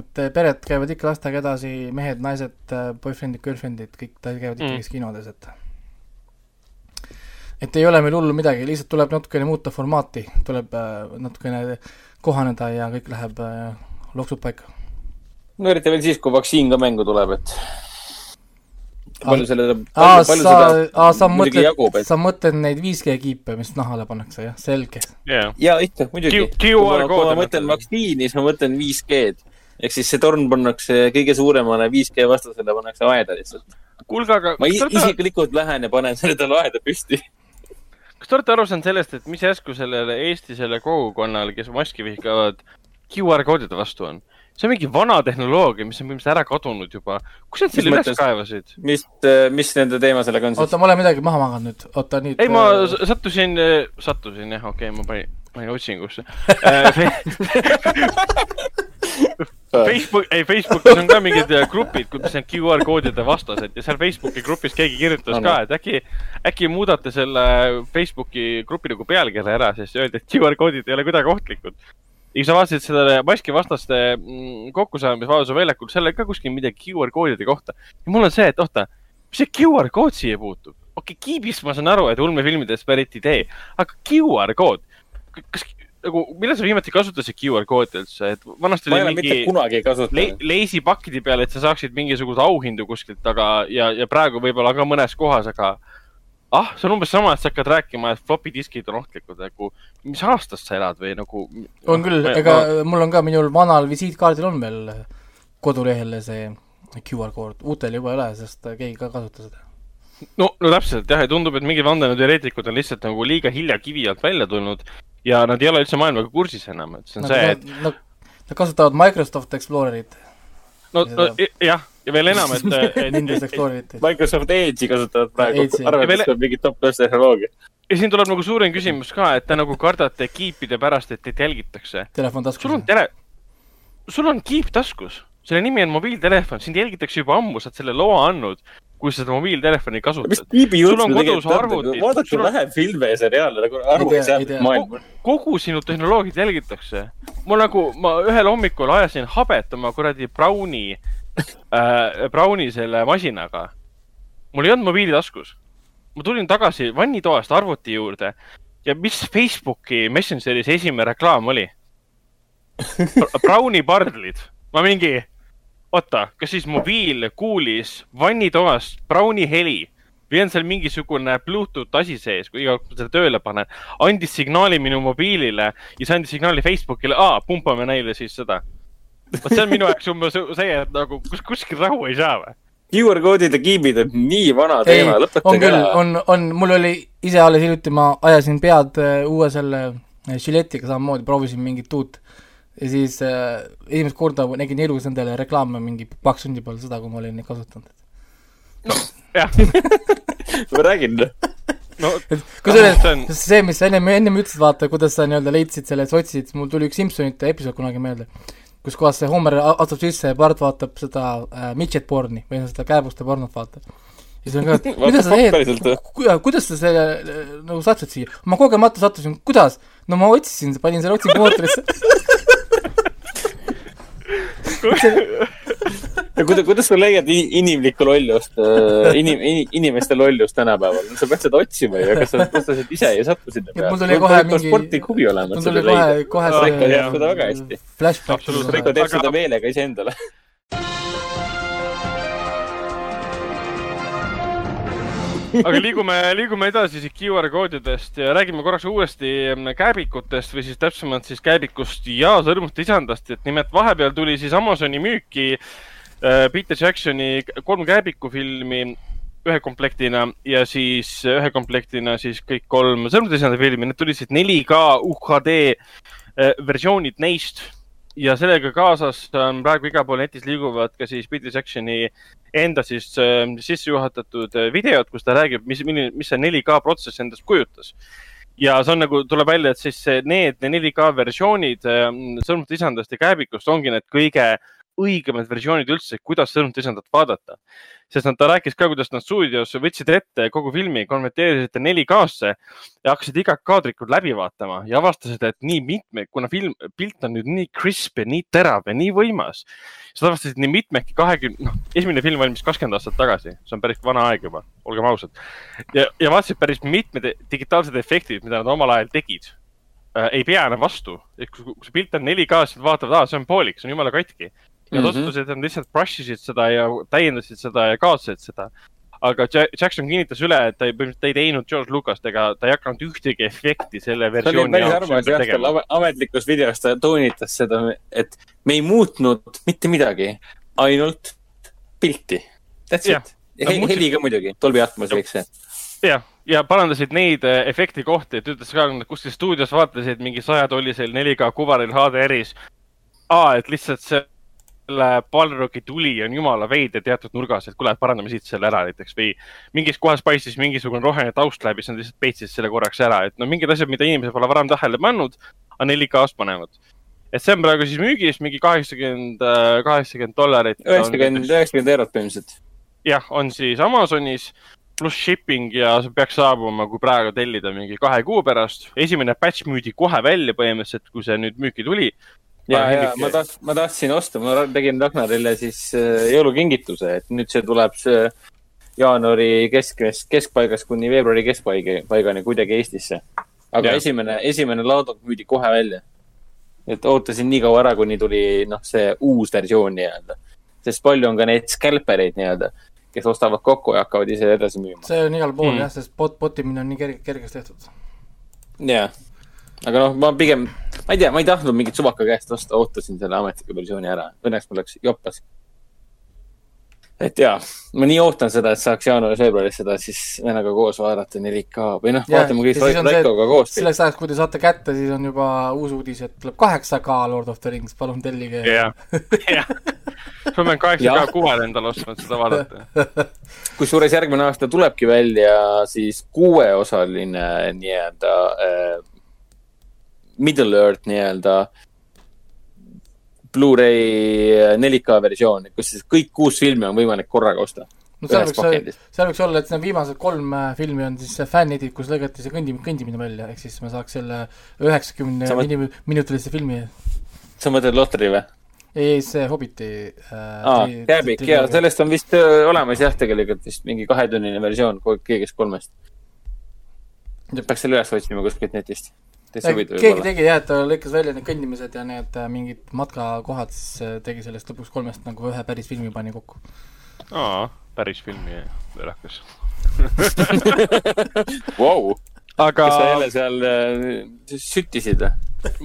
Et äh, pered käivad ikka lastega edasi, mehed, naised, boyfriend'id, girlfriend'id, kõik käivad Mm. ikkagi mm. kinodes, et et ei ole meil hullu midagi, lihtsalt tuleb natukene muuta formaati, tuleb äh, natukene kohaneda ja kõik läheb äh, loksub paika. no eriti veel siis, kui vaktsiin ka mängu tuleb, et palju selle, palju, palju sa, seda sa muidugi mõtled jagub,, et sa mõtled neid 5G kiipe, mis nahale pannakse, jah, selge. jaa, ja ikka, muidugi. Kui QR ma, mõtlen vaktsiini, siis ma mõtlen 5G-d. Ehk siis see torn pannakse kõige suuremale 5G vastasele pannakse aeda lihtsalt. kuulge, aga ma olete, isiklikult lähen ja panen selle talle aeda püsti. kas te olete aru saanud sellest, et mis järsku sellele Eesti selle kogukonnale, kes maski vihkavad, QR koodide vastu on? see on mingi vana tehnoloogia, mis on põhimõtteliselt ära kadunud juba. kus nad selle üles kaevasid? mis, mis nende teema sellega on siis? oota, ma olen midagi maha maganud nüüd, oota nüüd. ei, ma s- sattusin, sattusin jah, okei okay,, ma panin, panin otsingusse. Facebook, ei Facebookis on ka mingid äh, grupid, mis on QR koodide vastased ja seal Facebooki grupis keegi kirjutas On, ka, et äkki, äkki muudate selle Facebooki grupi nagu pealkirja ära, siis öeldi, et QR koodid ei ole kuidagi ohtlikud. ja kui sa vaatasid selle maskivastaste mm, kokkusaamise Vabaduse väljakul, seal oli ka kuskil midagi QR koodide kohta. ja mul on see, et oota, mis see QR kood siia puutub? okei okay,, kiibist ma saan aru, et ulmefilmidest pärit idee, aga QR kood, kas nagu, millal sa viimati kasutasid QR koodi üldse, et vanasti ma ei oli ole mitte mingi kunagi le kasutanud. leisipakkide peale, et sa saaksid mingisuguseid auhindu kuskilt, aga, ja, ja praegu võib-olla ka mõnes kohas, aga ah, see on umbes sama, et sa hakkad rääkima, et floppy diskid on ohtlikud, nagu mis aastast sa elad või nagu. on küll, ega mul on ka, minul vanal visiitkaardil on veel kodulehel see QR kood, uutel juba ei ole, sest keegi ka ei kasuta seda. no, no täpselt jah, ja tundub, et mingid vandenõuteoreetikud on lihtsalt nagu liiga hilja kivi alt välja tulnud ja nad ei ole üldse maailmaga kursis enam, et see on see, et Nad, nad kasutavad Microsoft Explorerit, no, no jah, ja veel enam, et, et Windows Explorerit. Microsoft Edge'i kasutavad praegu Edge'i., arvavad, et see on mingi top-class tehnoloogia. ja siin tuleb nagu suurem küsimus ka, et te nagu kardate kiipide pärast, et teid jälgitakse. telefon sul on taskus. tele, sul on kiip taskus, selle nimi on mobiiltelefon, sind jälgitakse juba ammu, sa oled selle loa andnud, kui sa seda mobiiltelefoni mis kasutad. tiibi Sul jutt on me kodus tegelikult arvutid, on, vaadake on- vähem filme ja seriaale, nagu ei tea. maailma. kogu sinu tehnoloogiat jälgitakse. mul nagu, ma ühel hommikul ajasin habet oma kuradi Browni äh,, Browni selle masinaga. mul ei olnud mobiili taskus. ma tulin tagasi vannitoast arvuti juurde ja mis Facebooki Messengeris esimene reklaam oli? Browni pardlid, ma mingi, oota, kas siis mobiil kuulis vannitoast Browni heli või on seal mingisugune Bluetooth asi sees, kui iga kord selle tööle panen, andis signaali minu mobiilile ja see andis signaali Facebookile, aa, pumpame neile siis seda. vot see on minu jaoks umbes see, et nagu kus, kuskil rahu ei saa või? QR koodid ja kiibid on nii vana teema, on lõpetage küll, ära. on, on, mul oli ise alles hiljuti, ma ajasin pead äh, uue selle äh, žiletiga samamoodi, proovisin mingit uut ja siis äh, esimest korda nägin elus endale reklaame mingi kaks tundi peale seda, kui ma olin neid kasutanud. jah, ma räägin, no kusjuures see on, see, mis sa ennem, ennem ütlesid, vaata, kuidas sa nii-öelda leidsid selle, sa otsisid, mul tuli üks Simsonite episood kunagi meelde, kus kohas see Homer astub sisse ja Bart vaatab seda äh, midget porni või noh, seda kääbuste pornot vaata. ja siis on ka, et kuidas sa teed, kuidas sa selle äh, nagu satud siia? ma kogemata sattusin, kuidas? no ma otsisin, panin selle otsingumootorisse. ja kuidas, kuidas sa leiad inimlikku lollust, inim-, inimeste lollust tänapäeval? sa pead seda otsima ju, ega sa otseselt ise ei satu sinna Ja mul tuli kohe mingi- sportlik huvi olema, mul tuli kohe kohe Raiko see- teab seda väga hästi. flashback. Absoluutselt. Raiko teeb seda meelega iseendale. Aga liigume, liigume edasi siit QR koodidest ja räägime korraks uuesti mm, kääbikutest või siis täpsemalt siis kääbikust ja sõrmuste isandast, et nimelt vahepeal tuli siis Amazoni müüki äh, Peter Jacksoni kolm kääbikufilmi ühe komplektina ja siis ühe komplektina siis kõik kolm sõrmuste isanda filmi, need tulid siis 4K UHD äh, versioonid neist ja sellega kaasas on praegu igal pool netis liiguvad ka siis Peter Jacksoni enda siis äh, sisse juhatatud videod, kus ta räägib, mis, milline, mis see 4K protsess endast kujutas. ja see on nagu, tuleb välja, et siis see- need 4K versioonid äh, sõnumite isandast ja kääbikust ongi need kõige õigemad versioonid üldse, kuidas sõnumite isandat vaadata. Sest nad, ta rääkis ka, kuidas nad stuudios võtsid ette kogu filmi, konverteerisid ta 4K-sse ja hakkasid igat kaadrikut läbi vaatama ja avastasid, et nii mitme, kuna film, pilt on nüüd nii crisp ja nii terav ja nii võimas, siis avastasid nii mitmedki kahekümne, noh, esimene film valmis kakskümmend aastat tagasi, see on päris vana aeg juba, olgem ausad. ja, ja vaatasid päris mitmed digitaalsed efektid, mida nad omal ajal tegid äh,, ei pea enam vastu. et kui, kui see pilt on 4K-s, siis vaatavad, aa, see on poolik, see on jumala katki. Ja nad Mhm. otsustasid, et nad lihtsalt brush isid seda ja täiendasid seda ja kaotasid seda aga Ja- Jackson kinnitas üle, et ta ei, põhimõtteliselt ta ei teinud George Lucast ega ta ei hakanud ühtegi efekti selle see oli versiooni päris jaoks armas jah, tal ametlikus videos ta toonitas seda, et me ei muutnud mitte midagi, ainult pilti. That's Jah. it. Nad muutsid- heli ka muidugi, Dolby Atmos ja kõik see. jah, ja parandasid neid äh, efekti kohti, et ütles ka, kuskil stuudios vaatasid mingi sajatollisel 4K kuvaril HDR-is. aa, et lihtsalt see selle Balrogi tuli on jumala veider teatud nurgas, et kuule, parandame siit selle ära näiteks või mingis kohas paistis mingisugune roheline taust läbi, siis nad lihtsalt peitsid selle korraks ära, et no mingid asjad, mida inimesed pole varem tähele pannud, aga 4K-s panevad. et see on praegu siis müügis mingi kaheksakümmend, kaheksakümmend dollarit. üheksakümmend, üheksakümmend eurot põhimõtteliselt. jah, on siis Amazonis pluss shipping ja see peaks saabuma, kui praegu tellida mingi kahe kuu pärast. esimene batch müüdi kohe välja põhimõtteliselt, kui see nüüd müüki tuli ja, ja ma taht-, ma tahtsin osta, ma tegin Ragnarile siis jõulukingituse, et nüüd see tuleb see jaanuari keskmes, keskpaigast kuni veebruari keskpaigi, paigani kuidagi Eestisse. aga ja. esimene, esimene laadung müüdi kohe välja. et ootasin nii kaua ära, kuni tuli, noh, see uus versioon nii-öelda. sest palju on ka neid scalpereid nii-öelda, kes ostavad kokku ja hakkavad ise edasi müüma. see on igal pool mm. jah, sest bot, botimine on nii kerge, kergeks tehtud. jah, aga noh, ma pigem, ma ei tea, ma ei tahtnud mingit suvaka käest osta, ootasin selle ametliku versiooni ära. Õnneks mul läks joppas et jaa, ma nii ootan seda, et saaks jaanuaris-veebruaris seda siis vennaga koos vaadata 4K või noh, vaatame kõik Raikoga koos. selleks ajaks, kui te saate kätte, siis on juba uus uudis, et tuleb 8K Lord of the Rings, palun tellige. jah, jah. ma pean 8K kuvel endale ostma, et seda vaadata. kusjuures järgmine aasta tulebki välja siis kuueosaline nii-öelda äh, Middle Earth nii-öelda äh, Blu-ray 4K versioon, kus siis kõik kuus filmi on võimalik korraga osta. no seal võiks, seal võiks olla, et need viimased kolm äh, filmi on siis fännidid, kus lõigati see kõndi, kõndimine välja, ehk siis me saaks selle üheksakümne mõt... minutilise filmi. sa mõtled Lottery või? ei, see Hobbiti äh,. aa, Kääbik, jaa, sellest on vist äh, olemas jah, tegelikult vist mingi kahetunnine versioon kõigest kolmest. peaks selle üles otsima kuskilt netist täitsa huvitav. keegi tegi jah, et ta lõikas välja need kõndimised ja need äh, mingid matkakohad, siis äh, tegi sellest lõpuks kolmest nagu ühe päris filmi pani kokku. aa, päris filmi, verakas Vau! aga. kas sa jälle seal äh, süttisid või?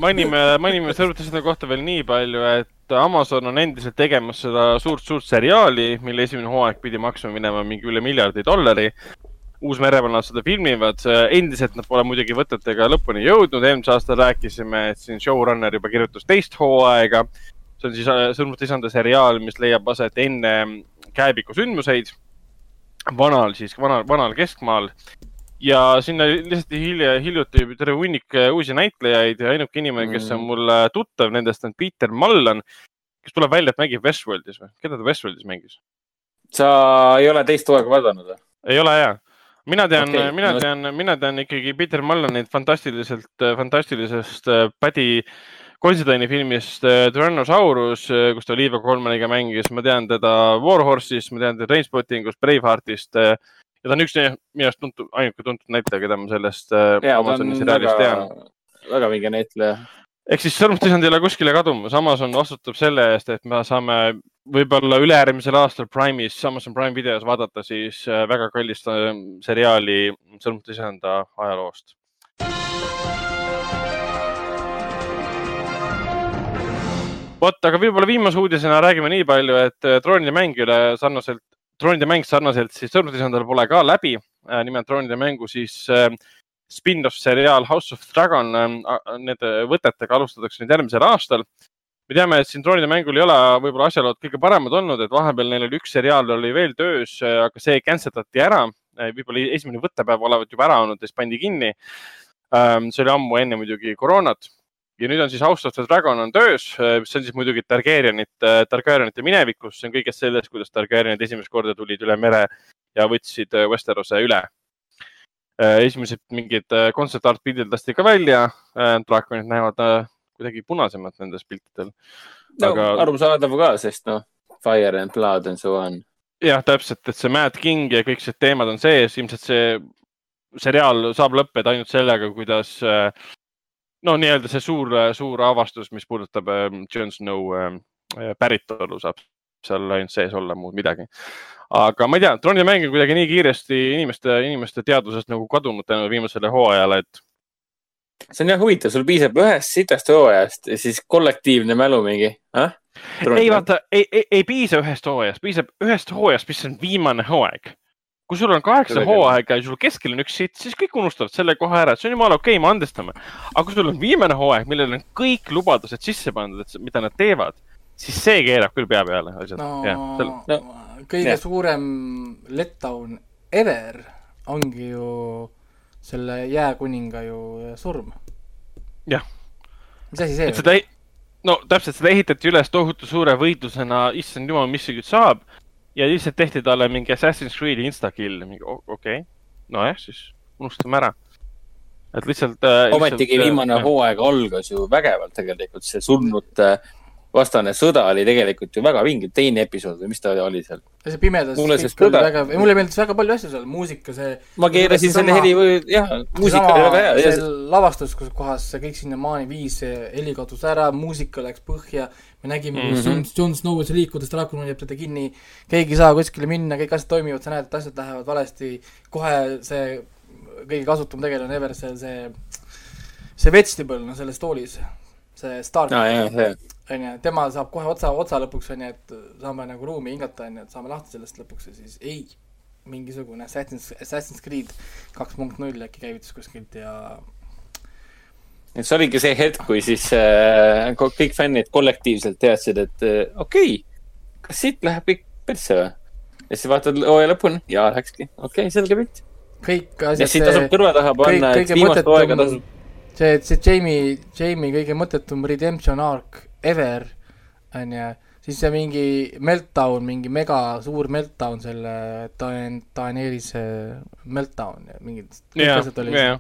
mainime, mainime Sõrmutisõna kohta veel nii palju, et Amazon on endiselt tegemas seda suurt-suurt seriaali, mille esimene hooaeg pidi maksma minema mingi üle miljardi dollari Uus-Meremaal nad seda filmivad, endiselt nad pole muidugi võtetega lõpuni jõudnud, eelmisel aastal rääkisime, et siin showrunner juba kirjutas teist hooaega. see on siis äh, Sõrmuste isanda seriaal, mis leiab aset enne käepiku sündmuseid, vanal siis, vanal, vanal keskmaal. ja sinna lisati hilja, hiljuti terve hunnik äh, uusi näitlejaid ja ainuke inimene, kes on mm. mulle tuttav nendest, on Peter Mullan, kes tuleb välja, et mängib Westworldis või, keda ta Westworldis mängis? sa ei ole teist hooaega vaadanud või? ei ole ja mina tean okay,, mina no... tean, mina tean ikkagi Peter Mullanit fantastiliselt, fantastilisest äh, Paddy Considine'i filmist äh, Tyrannosaurus, äh, kus ta Olivia Colmaniga mängis, ma tean teda Warhorse'ist, ma tean teda Trainspottingust, Braveheartist ja ta on üks minu arust tuntud, ainuke tuntud näitleja, keda ma sellest Amazoni seriaalist tean. väga vinge näitleja ehk siis sõrmustisand ei ole kuskile kadumas, Amazon vastutab selle eest, et me saame võib-olla ülejärgmisel aastal Prime'is, Amazon Prime videos vaadata siis äh, väga kallist äh, seriaali sõrmustisanda ajaloost. vot, aga võib-olla viimase uudisena räägime nii palju, et äh, troonide mäng üle sarnaselt, troonide mäng sarnaselt siis sõrmustisandal pole ka läbi. nimelt troonide mängu siis äh, spin-off seriaal House of Dragon, nende võtetega alustatakse nüüd järgmisel aastal. Me teame, et siin troonide mängul ei ole võib-olla asjalood kõige paremad olnud, et vahepeal neil oli üks seriaal oli veel töös, äh, aga see cancel dati ära. Äh, võib-olla esimene võttepäev olevat juba ära olnud siis pandi kinni. Ähm, see oli ammu enne muidugi koroonat ja nüüd on siis House of the Dragon on töös, äh, see on siis muidugi Targaryenite, Targaryenite minevikus, see on kõigest sellest, kuidas Targaryenid esimest korda tulid üle mere ja võtsid Westerose üle Äh, esimesed mingid concept äh, art pildid lasti ka välja. Äh, draakonid näevad kuidagi punasemad nendes piltidel. no aga... arusaadav ka, sest noh, fire and blood and so on. jah, täpselt, et see Mad King ja kõik need teemad on sees, ilmselt see seriaal saab lõppeda ainult sellega, kuidas no nii-öelda see suur, suur avastus, mis puudutab Jon Snow päritolu saab seal ainult sees olla, muud midagi aga ma ei tea, troonide mäng on kuidagi nii kiiresti inimeste, inimeste teadvusest nagu kadunud tänu viimasele hooajale, et. See on jah huvitav, sul piisab ühest sitast hooajast ja siis kollektiivne mälu mingi äh?? ei vaata, ei, ei, ei piisa ühest hooajast, piisab ühest hooajast, mis on viimane hooaeg kui sul on kaheksa hooaega ja sul keskel on üks sitt, siis kõik unustavad selle kohe ära, et see on jumala okei okay,, me andestame. aga kui sul on viimane hooaeg, millel on kõik lubadused sisse pandud, et mida nad teevad, siis see keerab küll pea peale asjad no,. No, kõige ja. suurem letdown ever ongi ju selle jääkuninga ju surm. jah. mis asi see ei, no täpselt, seda ehitati üles tohutu suure võitlusena, issand jumal, mis see nüüd saab. ja lihtsalt tehti talle mingi Assassin's Creed'i instakill, mingi okei okay., nojah, siis unustame ära. et lihtsalt äh,. ometigi viimane äh, hooaeg algas ju vägevalt tegelikult, see surnute äh, vastane sõda oli tegelikult ju väga vinge, teine episood või mis ta oli seal? see pimedas mulle see sõda väga, mulle meeldis väga palju asju seal, muusika, see ma keerasin selle heli või jah, muusika oli väga hea. see lavastus, kus kohas see kõik sinnamaani viis, heli kadus ära, muusika läks põhja, me nägime mm, -hmm. kuidas Jon Snow seal liikudes, draakon hoiab teda kinni, keegi ei saa kuskile minna, kõik asjad toimivad, sa näed, et asjad lähevad valesti, kohe see kõige kasutum tegelane ever, see, see see vegetable, no selles toolis, see Stark ah,, on ju, tema saab kohe otsa, otsa lõpuks, on ju, et saame nagu ruumi hingata, on ju, et saame lahti sellest lõpuks ja siis ei, mingisugune Assassin's, Assassin's Creed kaks punkt null äkki käivitus kuskilt ja et see oligi see hetk, kui siis äh, kõik fännid kollektiivselt teadsid, et äh, okei okay,, kas siit läheb kõik persse või? ja siis vaatad hooaja lõpuni ja läkski, okei okay,, selge pilt. kõik asjad. ja siit tasub kõrva taha panna, et viimast hooaega tasub see, see Jamie, Jamie kõige mõttetum redemption arc ever, on ju, siis see mingi meltdown, mingi mega suur meltdown, selle Daen-, Daenerys'e meltdown ja mingid kõik yeah, asjad olid yeah.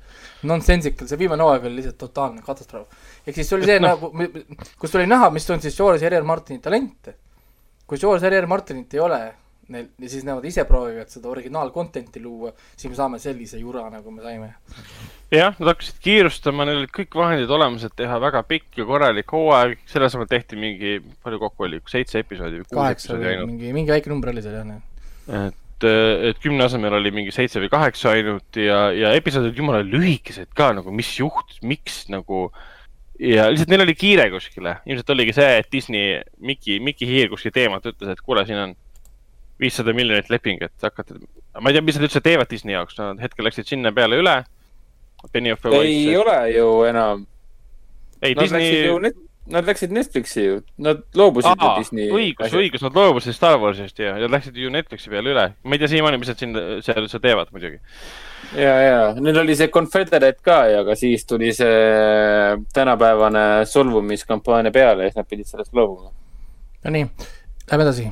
nonsensical, see viimane hooaeg oli lihtsalt totaalne katastroof. ehk siis see oli see no. nagu, kus tuli näha, mis on siis George R. R. Martini talent. kui George R. R. Martinit ei ole, neil, ja siis nemad ise proovivad seda originaal content'i luua, siis me saame sellise jura, nagu me saime jah, nad hakkasid kiirustama, neil olid kõik vahendid olemas, et teha väga pikk ja korralik hooaeg, selle asemel tehti mingi, palju kokku oli, seitse episoodi või kuus episoodi ainult. mingi, mingi väike number oli seal jah. et, et kümne asemel oli mingi seitse või kaheksa ainult ja, ja episoodid jumala lühikesed ka nagu, mis juhtus, miks nagu. ja lihtsalt neil oli kiire kuskile, ilmselt oligi see, et Disney, Mickey, Mickey Hiir kuskil teemat ütles, et kuule, siin on viissada miljonit leping, et hakata, ma ei tea, mis nad üldse teevad Disney jaoks, nad hetkel läksid sinna peale üle ei et... ole ju enam. ei, Disney. Nad läksid Netflixi ju, nad loobusid Aa, Disney. õigus, õigus, nad loobusid Star Warsist ja, ja läksid ju Netflixi peale üle. ma ei tea siiamaani, mis nad siin, seal üldse teevad muidugi. ja, ja neil oli see Confederate ka ja, aga siis tuli see tänapäevane solvumiskampaania peale ja siis nad pidid sellest loobuma. Nonii, lähme edasi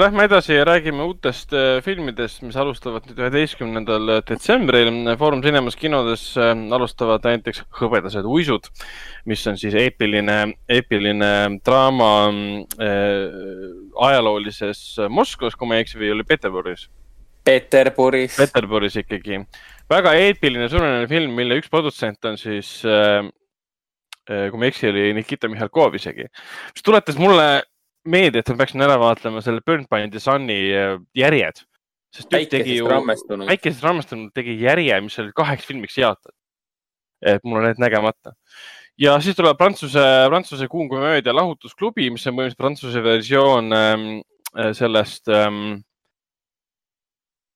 lähme edasi ja räägime uutest äh, filmidest, mis alustavad nüüd üheteistkümnendal detsembril. Foorum Cinemas kinodes äh, alustavad näiteks Hõbedased uisud, mis on siis eepiline, eepiline draama ajaloolises Moskvas, kui ma ei eksi, või oli Peterburis? Peterburis. Peterburis ikkagi. väga eepiline suunaline film, mille üks produtsent on siis kui ma ei eksi, oli Nikita Mihhalkov isegi, mis tuletas mulle meelde, et ma peaksin ära vaatlema selle the Sun'i äh, järjed. sest tüüp tegi ju, väikesest rammestunud tegi järje, mis oli kaheks filmiks jaotatud. et mul on need nägemata. ja siis tuleb Prantsuse, Prantsuse kuum komöödia Lahutusklubi, mis on põhimõtteliselt Prantsuse versioon ähm, äh, sellest ähm, Äh,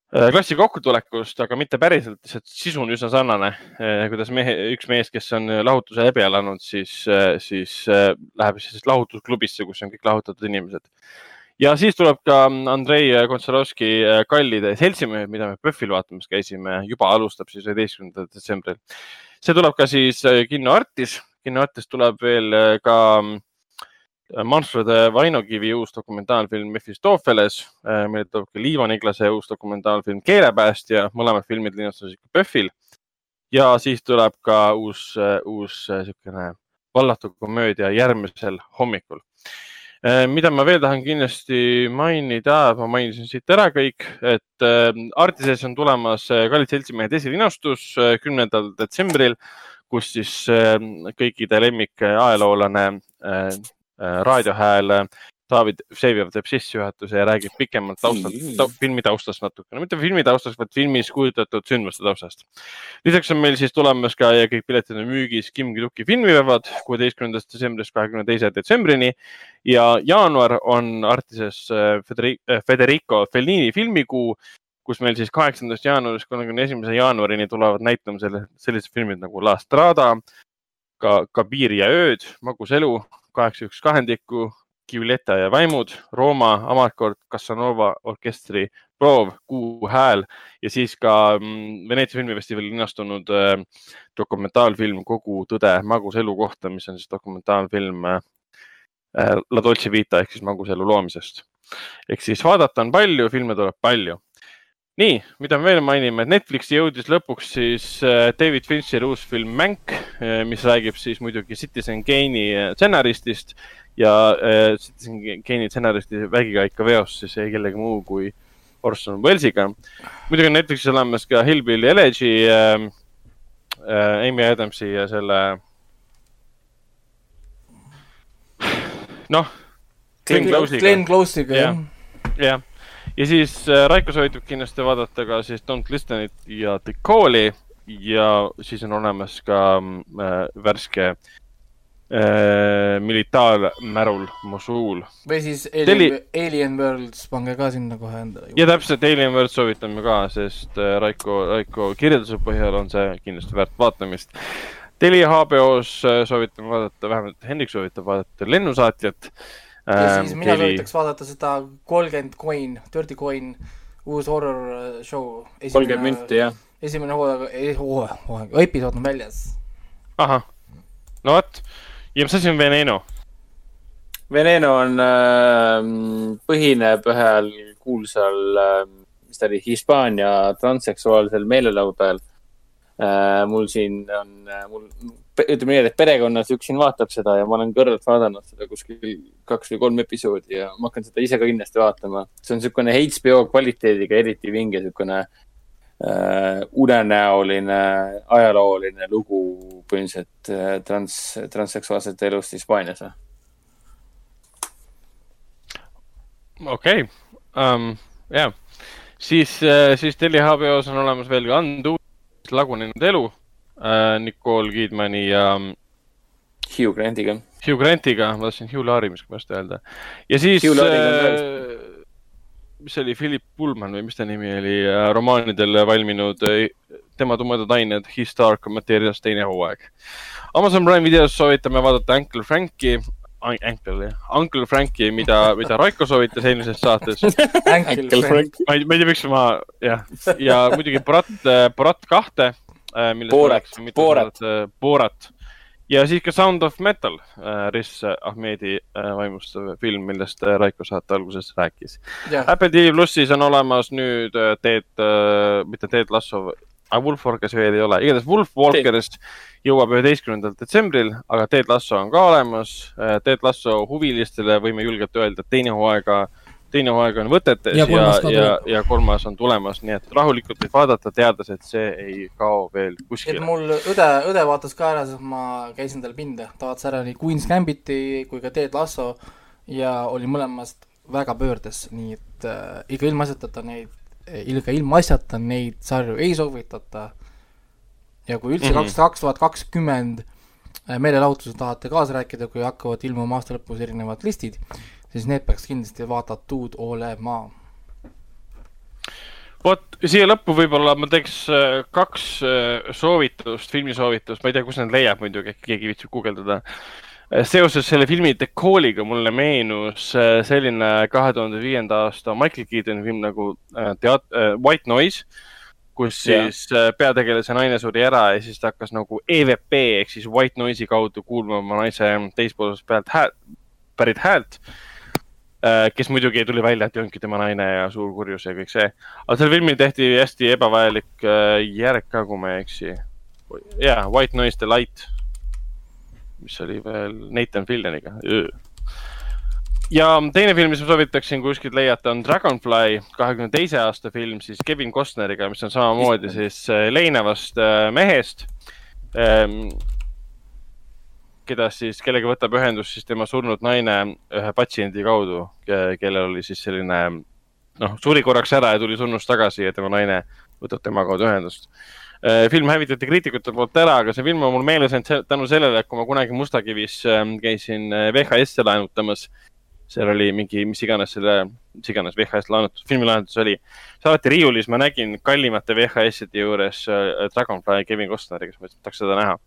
klassi kokkutulekust, aga mitte päriselt, lihtsalt sisu on üsna sarnane. Äh, kuidas mehe, üks mees, kes on lahutuse läbi elanud, siis, äh, siis läheb siis lahutusklubisse, kus on kõik lahutatud inimesed. ja siis tuleb ka Andrei Kontsalovski Kallide seltsimehed, mida me PÖFFil vaatamas käisime, juba alustab siis üheteistkümnendal detsembril. see tuleb ka siis Kinno Artis, Kinno Artis tuleb veel ka Manfred Vainokivi uus dokumentaalfilm Mephistopheles, äh, meil tuleb ka Liiva Niklase uus dokumentaalfilm Keelepäästja, mõlemad filmid linastasid PÖFFil. ja siis tuleb ka uus, äh, uus niisugune äh, vallatu komöödia järgmisel hommikul. mida ma veel tahan kindlasti mainida, ma mainisin siit ära kõik, et Artises on tulemas Kallid seltsimehed esilinastus kümnendal detsembril, kus siis kõikide lemmik ajaloolane Äh, raadiohääl David Vseviov teeb sissejuhatuse ja räägib pikemalt taustalt ta,, filmi taustast natukene, mitte filmi taustast, vaid filmis kujutatud sündmuste taustast. lisaks on meil siis tulemas ka ja kõik piletid on müügis Kim Ki-duki filmipäevad kuueteistkümnendast detsembrist kahekümne teise detsembrini. Ja jaanuar on Artises äh, äh, Federico Fellini filmikuu, kus meil siis kaheksandast jaanuarist kolmekümne esimese jaanuarini tulevad näitamisele sellised filmid nagu La Strada, ka, ka Piir ja ööd, Magus elu, kaheksa üks kahendikku, Giulietta ja vaimud, Rooma, Amarcord, Casanova orkestri proov, Kuu hääl ja siis ka mm, Veneetsia filmifestivalil linastunud äh, dokumentaalfilm Kogu tõde magus elu kohta, mis on siis dokumentaalfilm äh, La Dolce Vita ehk siis maguselu loomisest. ehk siis vaadata on palju, filme tuleb palju nii, mida me veel mainime, et Netflixi jõudis lõpuks siis äh, David Fincheri uus film Mänk, äh, mis räägib siis muidugi Citizen Kane'i äh, stsenaristist ja Citizen Kane'i stsenaristi vägikaikaveost siis ei kellegi muu kui Orson Wellesiga. muidugi on Netflixis olemas ka Hillbilly Elegy äh,, äh, Amy Adamsi ja selle noh. Glen Close'iga, jah. jah ja siis äh, Raiko soovitab kindlasti vaadata ka siis Don't Listen'it ja The Call'i ja siis on olemas ka äh, värske äh, militaarmärul Mosul. või siis Alien Teli..., Alien Worlds, pange ka sinna kohe endale. ja täpselt, Alien Worlds soovitame ka, sest äh, Raiko, Raiko kirjelduse põhjal on see kindlasti väärt vaatamist. Telia HBO-s äh, soovitame vaadata, vähemalt Hendrik soovitab vaadata Lennusaatjat äh, ja ähm, siis mina keli... soovitaks vaadata seda kolmkümmend coin, Dirty Coin, uus horror äh, show. kolmkümmend münti, jah. esimene hooaeg, hooaeg, episood on väljas. ahah, no vot. ja mis asi on Veneno? Veneno on äh,, põhineb ühel kuulsal äh,, mis ta oli, Hispaania transseksuaalsel meelelaudajal äh,. mul siin on äh,, mul ütleme nii, et perekonnas üks siin vaatab seda ja ma olen kõrvalt vaadanud seda kuskil kaks või kolm episoodi ja ma hakkan seda ise ka kindlasti vaatama. see on niisugune HBO kvaliteediga eriti vinge, niisugune äh, unenäoline ajalooline lugu põhimõtteliselt äh, trans, transseksuaalsete elust Hispaanias. okei okay. um,, jah, siis äh,, siis Telia HBO-s on olemas veel ka Undu, lagunenud elu Nicole Kidmani ja Hugh Grantiga. Hugh Grantiga, ma tahtsin Hugh Laurie miskipärast öelda. ja siis, äh, mis see oli, Philip Pullman või mis ta nimi oli äh,, romaanidel valminud äh, Tema tumedad ained, His Dark Materials teine hooaeg. Amazon Prime videos soovitame vaadata Uncle Franki, Uncle jah, Uncle Franki, mida, mida Raiko soovitas eelmises saates ma ei, ma ei tea, miks ma, jah, ja muidugi Borat, Borat kahte Äh, Borat, Borat. Borat ja siis ka Sound of Metal, äh, Riz Ahmedi äh, vaimustav film, millest Raiko saate alguses rääkis. Apple TV plussis on olemas nüüd Ted, mitte Ted Lasso, aga Wolf Walker see veel ei ole, igatahes Wolf Walkerist jõuab üheteistkümnendal detsembril, aga Ted Lasso on ka olemas. Ted Lasso huvilistele võime julgelt öelda, et teine hooaega teine hooaeg on võtetes ja, ja, ja, ja kolmas on tulemas, nii et rahulikult võib vaadata, teades, et see ei kao veel kuskile. mul õde, õde vaatas ka ära, sest ma käisin tal pinda, ta vaatas ära nii Queen's Gambiti kui ka Ted Lasso ja oli mõlemast väga pöördes, nii et äh, iga ilmaasjatata neid, ilma ilmaasjata neid sarju ei soovitata. ja kui üldse mhm. kaks, kaks tuhat kakskümmend äh, meelelahutusel tahate kaasa rääkida, kui hakkavad ilmuma aasta lõpus erinevad listid, siis need peaks kindlasti vaadatud olema. vot siia lõppu võib-olla ma teeks äh, kaks äh, soovitust, filmisoovitust, ma ei tea, kus need leiab muidugi, äkki keegi viitsib guugeldada. Äh, seoses selle filmi The Calliga mulle meenus selline kahe tuhande viienda aasta Michael Keatoni film nagu teat-, White Noise kus siis yeah. peategelase naine suri ära ja siis ta hakkas nagu EVP ehk siis white noise'i kaudu kuulma oma naise teispoolsest pealt häält, pärit häält kes muidugi tuli välja, et ei olnudki tema naine ja suur kurjus ja kõik see. aga sellel filmil tehti hästi ebavajalik äh, järg ka, kui ma ei eksi. jaa, White Noise The Light, mis oli veel Nathan Fillioniga. ja teine film, mis ma soovitaksin kuskilt leiata, on Dragonfly, kahekümne teise aasta film siis Kevin Costneriga, mis on samamoodi siis äh, leinevast mehest ähm, keda siis, kellega võtab ühendust siis tema surnud naine ühe patsiendi kaudu, kellel oli siis selline noh, suri korraks ära ja tuli surnust tagasi ja tema naine võtab tema kaudu ühendust. Äh, film hävitati kriitikute poolt ära, aga see film on mul meeles jäänud tänu sellele, et kui ma kunagi Mustakivis ähm, käisin äh, VHS-e laenutamas, seal oli mingi, mis iganes selle, mis iganes VHS laenutus, filmilaenutus oli. siis alati riiulis ma nägin kallimate VHS-ide juures äh, Dragonfly Kevin Costneri, kes ma tahaks seda näha.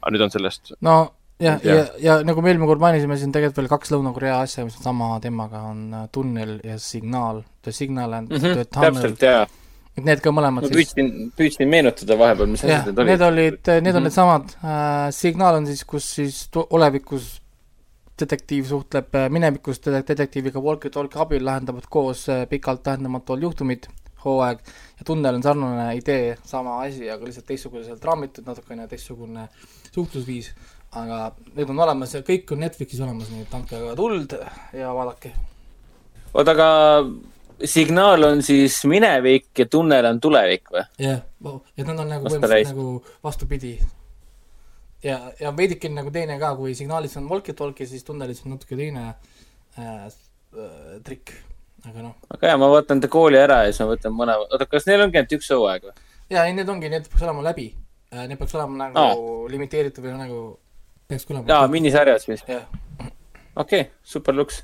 aga nüüd on sellest no jah, ja, ja, ja nagu me eelmine kord mainisime, siin tegelikult veel kaks Lõuna-Korea asja, mis on sama teemaga, on äh, tunnel ja signaal. The signal and mm. the -hmm, tunnel täpselt, jaa. et need ka mõlemad ma siis püüdsin, püüdsin meenutada vahepeal, mis asjad need need olid. olid, need on Mhm. needsamad äh,, signaal on siis, kus siis olevikus detektiiv suhtleb äh, minevikus dete- detektiiviga walkie-talkie abil, lahendavad koos äh, pikalt tähendamatul juhtumid, hooaeg ja tunnel on sarnane idee, sama asi, aga lihtsalt teistsuguselt raamitud, natukene teistsugune suhtlusviis, aga need on olemas ja kõik on Netflixis olemas, nii et andke aga tuld ja vaadake. oota, aga signaal on siis minevik ja tunnel on tulevik või? jah, et nad on nagu põhimõtteliselt nagu vastupidi. ja, ja veidike nagu teine ka, kui signaalis on walkie-talkie, siis tunnelis on natuke teine äh, äh, trikk, aga noh. aga jaa, ma vaatan ta kooli ära ja siis ma võtan mõne, oota, kas neil ongi ainult üks hooaeg või? ja ei, need ongi, need peaks olema läbi äh,, need peaks olema nagu Aa. limiteeritud või nagu peaks olema. jaa, minisarjas vist. jah, okei okay,, super luks.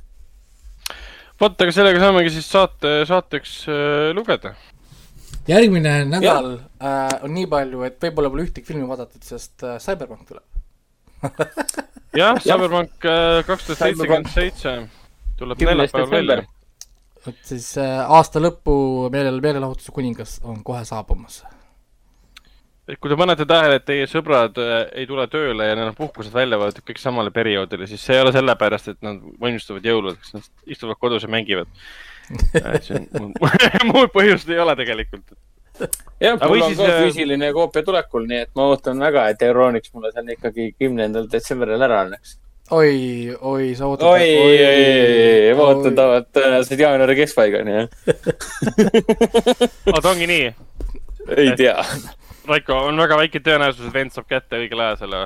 vot, aga sellega saamegi siis saate, saateks äh, lugeda. järgmine nädal äh, on nii palju, et võib-olla pole ühtegi filmi vaadatud, sest äh, Cyberpunk tuleb. jah, Cyberpunk äh, kaks tuhat seitsekümmend seitse tuleb neljapäeval välja et siis äh, aasta lõpu meelel, meelelahutuse kuningas on kohe saabumas. Et kui te panete tähele, et teie sõbrad äh, ei tule tööle ja neil on puhkused välja võetud kõik samale perioodile, siis see ei ole sellepärast, et nad valmistuvad jõuludeks, nad istuvad kodus ja mängivad. see on, muud põhjust ei ole tegelikult. jah, mul on siis, ka äh, füüsiline koopia tulekul, nii et ma ootan väga, et Euronics mulle seal ikkagi kümnendal detsembril ära annaks. oi, oi, sa ootad. oi, oi, oi, ma ootan ta tõenäoliselt jaanuari keskpaigani, jah. aga ta ongi nii, ei tea. Raiko, on väga väike tõenäosus, et vend saab kätte õigel ajal selle.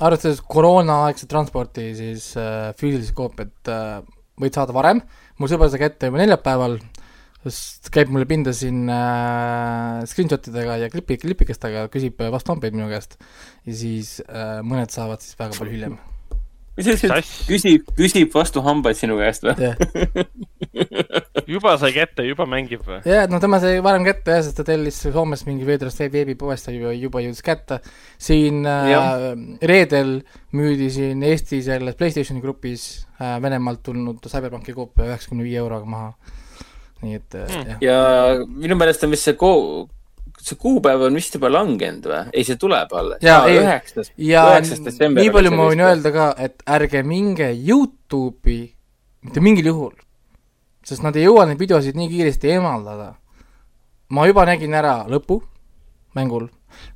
arvestades koroonaaegset transporti, siis äh, füüsilist koopiat äh, võid saada varem, mul sõber sai kätte juba neljapäeval, sest käib mulle pinda siin äh, screenshot idega ja klipi, klipikestega, küsib vastuhambeid minu käest ja siis äh, mõned saavad siis väga palju hiljem. mis sa ütlesid Sass., küsib, küsib vastu hambaid sinu käest või? juba sai kätte, juba mängib või? ja no tema sai varem kätte jah, sest ta tellis Soomes mingi veedrast veeb- veebipoest, ta juba, juba jõudis kätte. siin äh, reedel müüdi siin Eesti selles Playstationi grupis äh, Venemaalt tulnud CyberPunki koopia üheksakümne viie euroga maha. nii et äh, Hmm. jah, ja minu meelest on vist see kuu, see kuupäev on vist juba langenud või? ei, see tuleb alles. Ei. üheksas, ja üheksas detsember. nii palju ma võin öelda ka, et ärge minge Youtube'i mitte mingil juhul, sest nad ei jõua neid videosid nii kiiresti eemaldada. ma juba nägin ära lõpu mängul,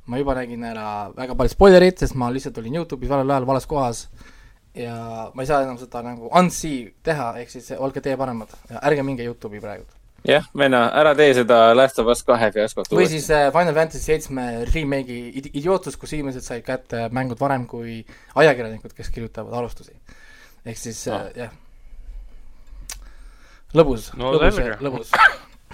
ma juba nägin ära väga palju spoilerit, sest ma lihtsalt olin Youtube'is valel ajal vales kohas ja ma ei saa enam seda nagu unsee teha, ehk siis olge teie paremad ja ärge minge Youtube'i praegu. jah, venna, ära tee seda Last of Us kahe fiaskot või siis äh, Final Fantasy seitsme remake'i id- idiootus, kus inimesed said kätte mängud varem kui ajakirjanikud, kes kirjutavad alustusi. ehk siis Ah. äh, jah, lõbus No no,, lõbus lõbus.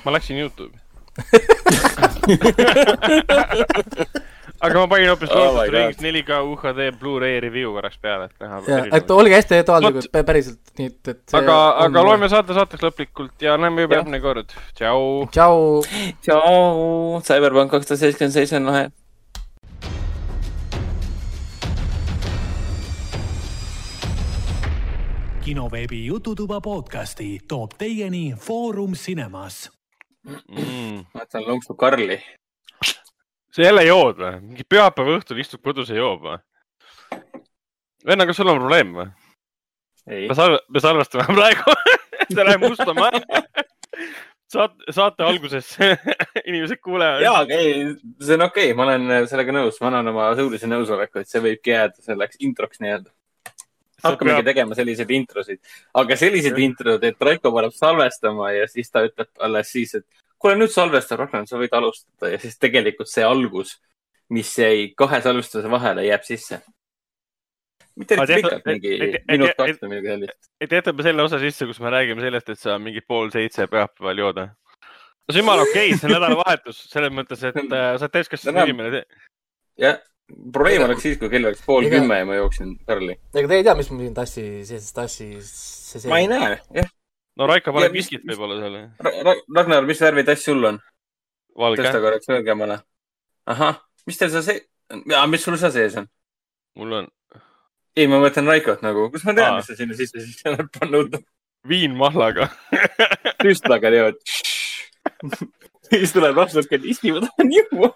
ma läksin Youtube'i. aga ma panin hoopis Oh Lord of the Rings God. 4K UHD Blu-ray review korraks peale, et näha. jah, et olge hästi ettevaatlikud pä- päriselt, nii et, et aga, on- aga loeme saate saateks lõplikult ja näeme juba järgmine kord. tšau. tšau. tšau, Cyberpunk kaks tuhat seitsekümmend seitse on lahe. kinoveebi Jututuba podcasti toob teieni Foorum Cinemas. Mm. vaatan lonksu Karli. Sa jälle jood või? mingi pühapäeva õhtul istud kodus ja joob või? venna, kas sul on probleem või? ei me, salve-, me salvestame praegu ta läheb mustama. saate, saate alguses inimesed kuulevad. jaa, aga ei, see on okei okay., ma olen sellega nõus, ma annan oma suulise nõusoleku, et see võibki jääda selleks introks nii-öelda. hakkamegi tegema selliseid introsid, aga selliseid introd, et Raiko paneb salvestama ja siis ta ütleb alles siis, et kuule nüüd salvesta, Ragnar, sa võid alustada ja siis tegelikult see algus, mis jäi kahe salvestuse vahele, jääb sisse. mitte tead- pikalt, mingi minut kaks või midagi sellist. et jätame selle osa sisse, kus me räägime sellest, et sa mingi pool seitse pühapäeval jood. no see on jumala okei okay,, see on nädalavahetus selles mõttes, et äh, sa oled täiskasvanud inimene. jah, probleem oleks siis, kui kell oleks pool Ega- kümme ja ma jooksin Karli. ega te ei tea, mis mul siin tassi, sellises tassis see ma ei näe, jah. No Raiko paneb viskit võib-olla seal. Ragnar, mis värvi tass sul on? tõsta, korraks õigemale. ahah, mis teil seal see, mis sul seal sees on? mul on ei, ma mõtlen Raikot nagu, kus ma tean, mis sa sinna sisse siis oled pannud. viin mahlaga. süstlaga teevad. siis tuleb laps, et isti, ma tahan juua.